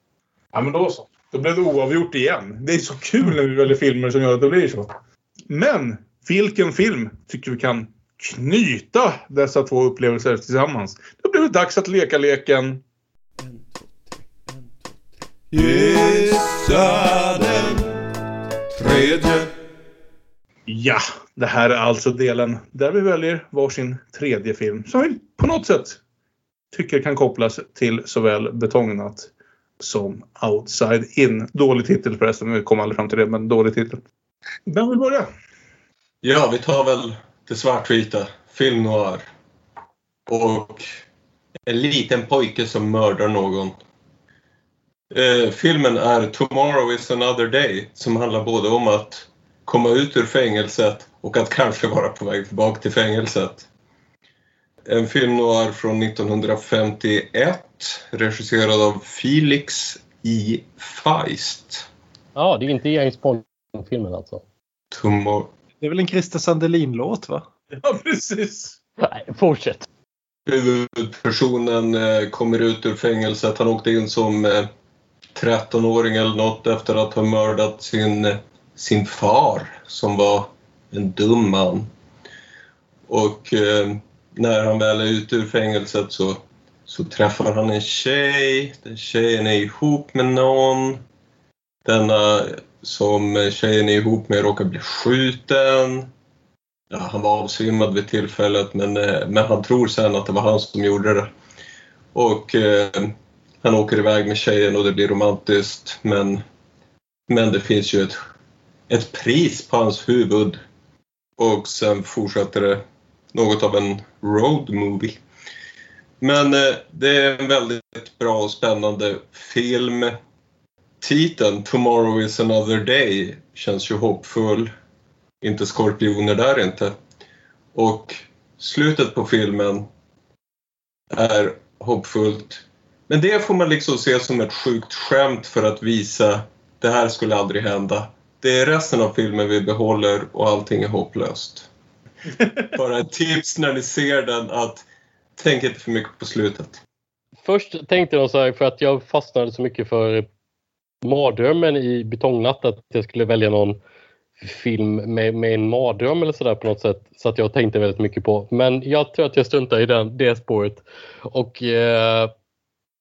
ja, men då så. Då blev det oavgjort igen. Det är så kul när vi väljer filmer som gör att det blir så. Men vilken film tycker vi kan knyta dessa två upplevelser tillsammans. Det har blivit dags att leka leken Gissa den tredje. Ja, det här är alltså delen där vi väljer varsin tredje film som vi på något sätt tycker kan kopplas till såväl Betongnatt som Outside In. Dålig titel förresten, vi kom aldrig fram till det, men dålig titel. Vem vill börja? Ja, vi tar väl det svartvita. Film noir. Och en liten pojke som mördar någon. Eh, filmen är Tomorrow is another day som handlar både om att komma ut ur fängelset och att kanske vara på väg tillbaka till fängelset. En film noir från 1951 regisserad av Felix E. Feist. Ja, det är inte James Bond-filmen alltså. Tomorrow... Det är väl en Christer Sandelin-låt va? [laughs] Ja, precis. Nej, fortsätt. Huvudpersonen eh, kommer ut ur fängelset. Han åkte in som eh, 13-åring eller något efter att ha mördat sin, sin far som var en dum man. Och eh, när han väl är ute ur fängelset så, så träffar han en tjej. Den tjejen är ihop med någon. Denna som tjejen är ihop med råkar bli skjuten. Ja, han var avsvimmad vid tillfället men, eh, men han tror sen att det var han som gjorde det. Och eh, han åker iväg med tjejen och det blir romantiskt men, men det finns ju ett, ett pris på hans huvud. Och sen fortsätter det något av en road movie. Men eh, det är en väldigt bra och spännande film. Titeln Tomorrow is another day känns ju hoppfull. Inte skorpioner där inte. Och slutet på filmen är hoppfullt. Men det får man liksom se som ett sjukt skämt för att visa det här skulle aldrig hända. Det är resten av filmen vi behåller och allting är hopplöst. [laughs] Bara ett tips när ni ser den att tänk inte för mycket på slutet. Först tänkte jag så här för att jag fastnade så mycket för mardrömmen i Betongnatt att jag skulle välja någon film med, med en mardröm eller sådär på något sätt. Så att jag tänkte väldigt mycket på. Men jag tror att jag struntar i den, det spåret. Och eh,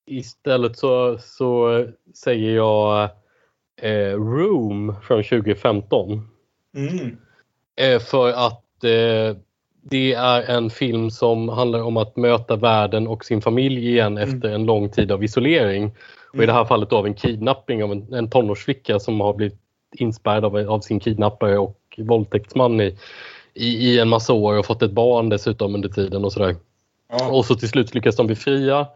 istället så, så säger jag eh, Room från 2015. Mm. Eh, för att eh, det är en film som handlar om att möta världen och sin familj igen Mm. efter en lång tid av isolering. Och I det här fallet av en kidnappning av en, en tonårsflicka som har blivit inspärrad av, av sin kidnappare och våldtäktsman i, i, i en massa år och fått ett barn dessutom under tiden och sådär. Och så till slut lyckas de bli fria.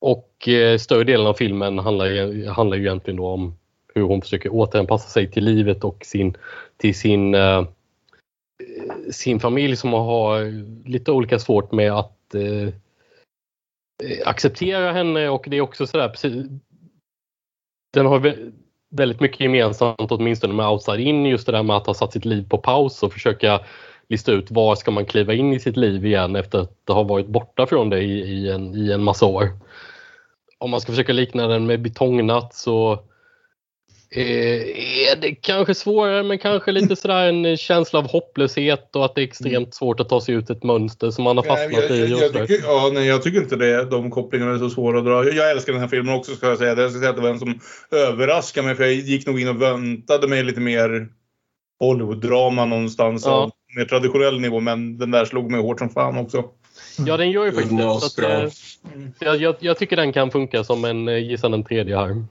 Och eh, större delen av filmen handlar, ju- handlar ju egentligen om hur hon försöker återanpassa sig till livet och sin, till sin, eh, sin familj som har lite olika svårt med att eh, acceptera henne och det är också sådär precis, den har väldigt mycket gemensamt åtminstone med Outside In just det där med att ha satt sitt liv på paus och försöka lista ut var ska man kliva in i sitt liv igen efter att ha varit borta från det i, i, en, i en massa år. Om man ska försöka likna den med Betongnatt så eh, är det kanske svårare men kanske lite sådär en känsla av hopplöshet och att det är extremt svårt att ta sig ut ett mönster som man har fastnat jag, jag, i. Jag, tycker, ja, nej, jag tycker inte det. De kopplingarna är så svåra att dra. Jag, jag älskar den här filmen också ska jag säga. Jag ska säga att det var en som överraskade mig för jag gick nog in och väntade mig lite mer Hollywood-drama någonstans. Ja. Mer traditionell nivå men den där slog mig hårt som fan också. Ja, den gör ju faktiskt det. Eh, jag, jag, jag tycker den kan funka som en eh, gissa den tredje här.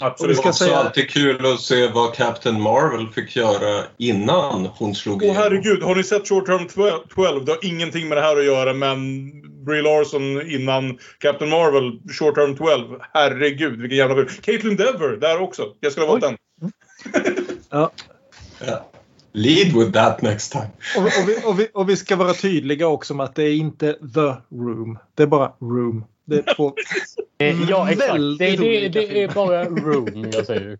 Och det var också alltid kul att se vad Captain Marvel fick göra innan hon slog Åh igenom. herregud, har ni sett Short Term 12? Det har ingenting med det här att göra men Brie Larson innan Captain Marvel, Short Term 12. Herregud vilken jävla film. Caitlyn Dever där också. Jag skulle ha valt den. [laughs] Ja. Lead with that next time. Och, och, vi, och, vi, och vi ska vara tydliga också med att det är inte the room. Det är bara room. Det är två Eh, Ja, exakt. väldigt Det, det, olika det är bara room jag säger.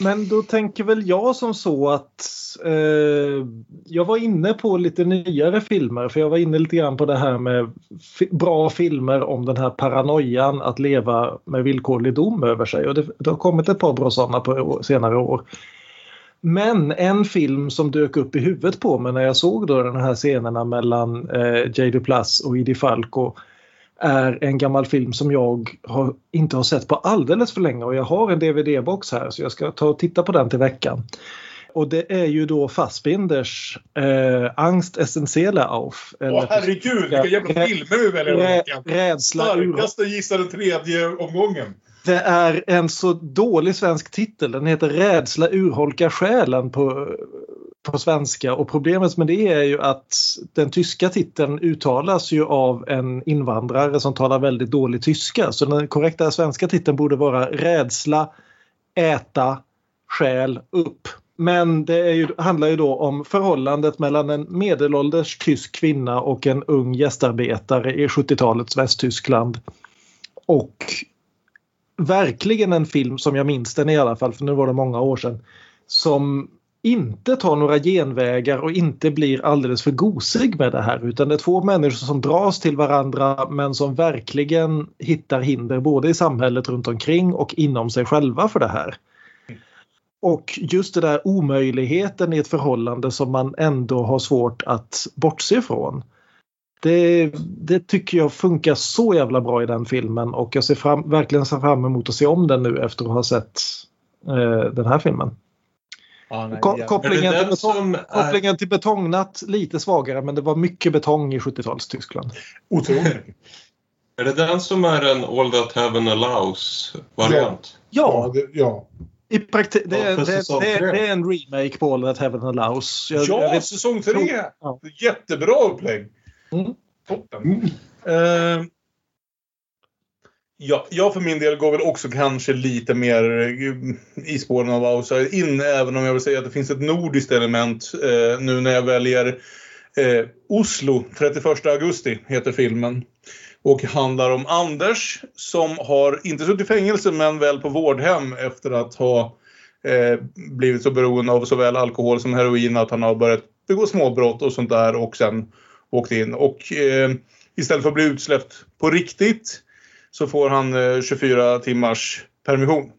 Men då tänker väl jag som så att eh, jag var inne på lite nyare filmer för jag var inne lite grann på det här med fi- bra filmer om den här paranoian att leva med villkorlig dom över sig och det, det har kommit ett par bra sådana på senare år. Men en film som dök upp i huvudet på mig när jag såg då de här scenerna mellan eh, J. Duplass och Idi Falco är en gammal film som jag har, inte har sett på alldeles för länge och jag har en DVD-box här så jag ska ta och titta på den till veckan. Och det är ju då Fassbinders eh, Angst essentiella auf. Åh herregud, vilka jävla filmer vi väljer Rä-. Rädsla Starkaste gissa den tredje omgången. Det är en så dålig svensk titel. Den heter Rädsla urholkar själen på, på svenska. Och problemet med det är ju att den tyska titeln uttalas ju av en invandrare som talar väldigt dålig tyska. Så den korrekta svenska titeln borde vara Rädsla, äta, själ, upp. Men det är ju, handlar ju då om förhållandet mellan en medelålders tysk kvinna och en ung gästarbetare i 70-talets Västtyskland. Och verkligen en film som jag minns den i alla fall, för nu var det många år sedan, som inte tar några genvägar och inte blir alldeles för gosig med det här utan det är två människor som dras till varandra men som verkligen hittar hinder både i samhället runt omkring och inom sig själva för det här. Och just det där omöjligheten i ett förhållande som man ändå har svårt att bortse ifrån. Det, det tycker jag funkar så jävla bra i den filmen och jag ser fram, verkligen ser fram emot att se om den nu efter att ha sett eh, den här filmen. Ja, nej, Ko- ja. kopplingen, Är till betong, är- kopplingen till betongnatt lite svagare men det var mycket betong i 70-tals Tyskland. Otroligt. Är det den som är en All That Heaven Allows-variant? Ja, ja. i praktik, det, Ja, är- för det, säsong det, är en remake på All That Heaven Allows. Jag- ja, jag vet- säsong tre! Ja. Jättebra upplägg. Mm. Toppen. Eh, ja, jag för min del går väl också kanske lite mer eh, i spåren av Outside In, även om jag vill säga att det finns ett nordiskt element eh, nu när jag väljer eh, Oslo, 31 augusti heter filmen. Och handlar om Anders som har inte suttit i fängelse men väl på vårdhem efter att ha eh, blivit så beroende av såväl alkohol som heroin att han har börjat begå småbrott och sånt där och sen åkt in. Och eh, istället för att bli utsläppt på riktigt så får han eh, 24 timmars permission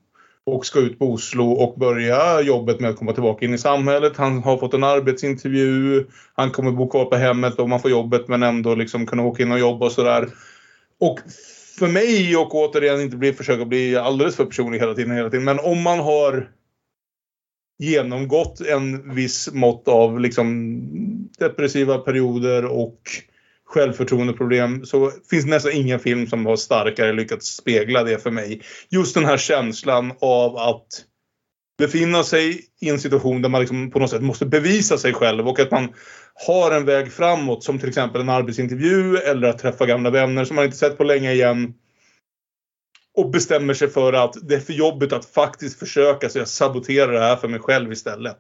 och ska ut på Oslo och börja jobbet med att komma tillbaka in i samhället. Han har fått en arbetsintervju, han kommer bo kvar på hemmet om man får jobbet men ändå liksom kunna åka in och jobba och sådär. Och för mig och återigen inte bli, försöka bli alldeles för personlig hela tiden, hela tiden. Men om man har genomgått en viss mått av liksom depressiva perioder och självförtroendeproblem så finns nästan ingen film som har starkare lyckats spegla det för mig. Just den här känslan av att befinna sig i en situation där man liksom på något sätt måste bevisa sig själv och att man har en väg framåt som till exempel en arbetsintervju eller att träffa gamla vänner som man inte sett på länge igen. Och bestämmer sig för att det är för jobbigt att faktiskt försöka så jag saboterar det här för mig själv istället.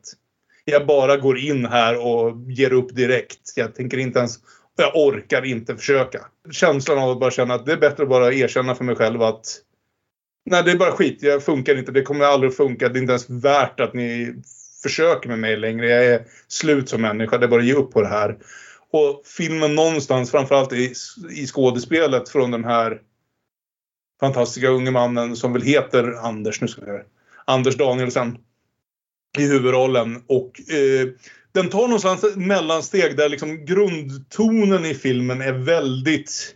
Jag bara går in här och ger upp direkt. Jag tänker inte ens jag orkar inte försöka. Känslan av att bara känna att det är bättre att bara erkänna för mig själv att Nej, det är bara skit. Jag funkar inte. Det kommer aldrig att funka. Det är inte ens värt att ni försöker med mig längre. Jag är slut som människa. Det är bara att ge upp på det här. Och filmen någonstans, framförallt i, i skådespelet från den här fantastiska unge mannen som väl heter Anders, nu ska jag. Anders Danielsen i huvudrollen. Och eh, den tar någonstans ett mellansteg där liksom grundtonen i filmen är väldigt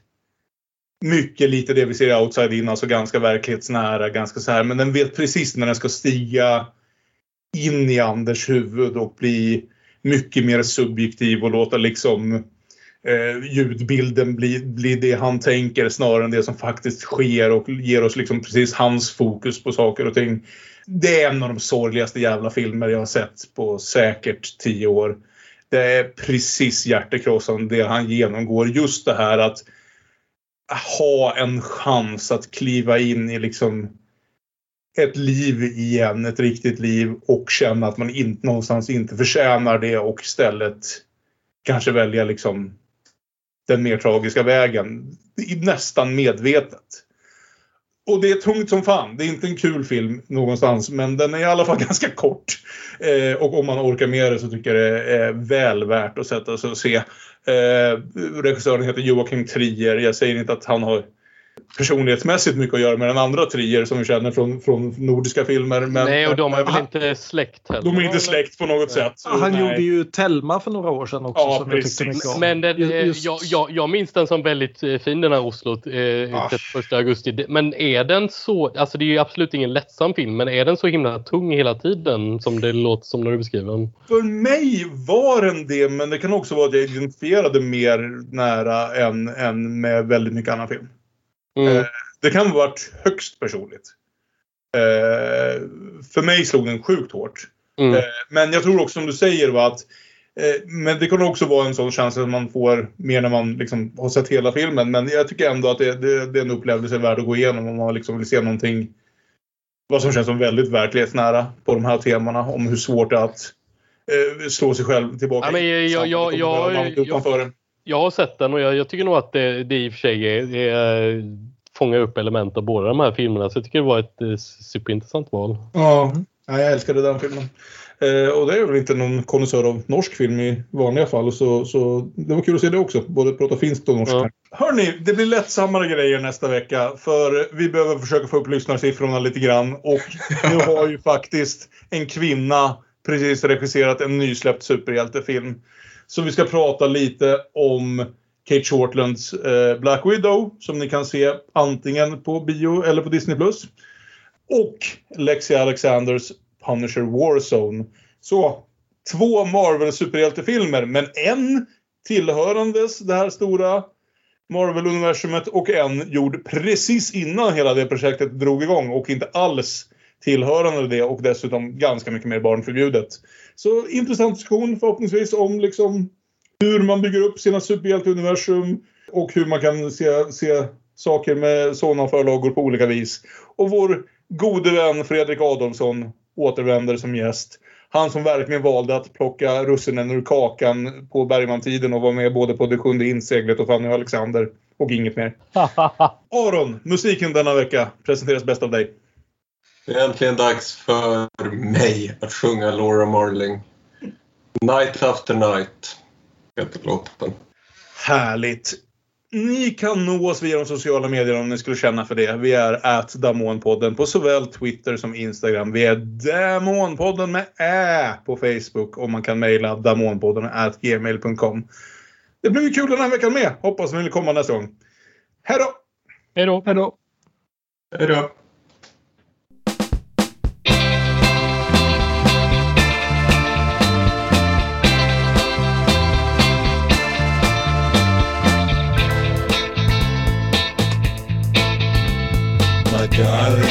mycket lite det vi ser i Outside In, alltså ganska verklighetsnära, ganska så här. Men den vet precis när den ska stiga in i Anders huvud och bli mycket mer subjektiv och låta liksom eh, ljudbilden bli, bli det han tänker snarare än det som faktiskt sker och ger oss liksom precis hans fokus på saker och ting. Det är en av de sorgligaste jävla filmer jag har sett på säkert tio år. Det är precis hjärtekrossande det han genomgår. Just det här att ha en chans att kliva in i liksom ett liv igen, ett riktigt liv och känna att man inte, någonstans inte förtjänar det och istället kanske välja liksom den mer tragiska vägen. Nästan medvetet. Och det är tungt som fan. Det är inte en kul film någonstans men den är i alla fall [laughs] ganska kort. Eh, och om man orkar med det så tycker jag det är väl värt att sätta sig och se. Eh, regissören heter Joakim Trier. Jag säger inte att han har personlighetsmässigt mycket att göra med den andra trier som vi känner från, från nordiska filmer. Men, Nej, och de är väl inte släkt heller? de är inte släkt på något sätt. Han Nej. gjorde ju Telma för några år sedan också Ja, som jag tyckte precis. mycket om. Men den, eh, just- jag, jag, jag minns den som väldigt eh, fin den här Oslo, eh, Ah. 31 augusti. Det- Men är den så, alltså det är ju absolut ingen lättsam film, men är den så himla tung hela tiden som det låter som när du beskriver den? För mig var den det, men det kan också vara att jag identifierade mer nära än, än med väldigt mycket annan film. Mm. Eh, det kan ha varit högst personligt. Eh, för mig slog den sjukt hårt. Mm. Eh, men jag tror också som du säger va, att men det kan också vara en sån känsla som man får mer när man liksom har sett hela filmen. Men jag tycker ändå att det, det, det är en upplevelse värd att gå igenom om man liksom vill se någonting vad som känns som väldigt verklighetsnära på de här temana om hur svårt det är att eh, slå sig själv tillbaka. Ja, men jag, jag, jag, jag, jag. Jag har sett den och jag, jag tycker nog att det, det i och för sig är, är, fångar upp element av båda de här filmerna. Så jag tycker det var ett eh, superintressant val. Ja, ja, jag älskade den filmen. Eh, och det är väl inte någon konnässör av norsk film i vanliga fall. Så, så det var kul att se det också. Både prata finskt och norskt. Ja. Hörni, det blir lättsammare grejer nästa vecka. För vi behöver försöka få upp lyssnarsiffrorna lite grann. Och nu har ju faktiskt en kvinna precis regisserat en nysläppt superhjältefilm. Så vi ska prata lite om Kate Shortlands eh, Black Widow. Som ni kan se antingen på bio eller på Disney+. Och Lexi Alexanders Punisher Warzone. Så två Marvel superhjältefilmer men en tillhörandes det här stora Marvel-universumet och en gjord precis innan hela det projektet drog igång och inte alls tillhörande det och dessutom ganska mycket mer barnförbjudet. Så intressant diskussion förhoppningsvis om liksom hur man bygger upp sina superhjälteuniversum och hur man kan se, se saker med sådana förlagor på olika vis. Och vår gode vän Fredrik Adolfsson återvänder som gäst. Han som verkligen valde att plocka russinen ur kakan på Bergman-tiden och var med både på Det sjunde inseglet och Fanny och Alexander. Och inget mer. [laughs] Aron, musiken denna vecka presenteras bäst av dig. Det är äntligen dags för mig att sjunga Laura Marling. Night after night heter låten. Härligt. Ni kan nå oss via de sociala medierna om ni skulle känna för det. Vi är at Damonpodden på såväl Twitter som Instagram. Vi är Damonpodden med Ä på Facebook och man kan mejla damonpodden at gmail.com. Det blir kul den här veckan med. Hoppas ni vill komma nästa gång. Hej då! Hej då! Hej då! Hej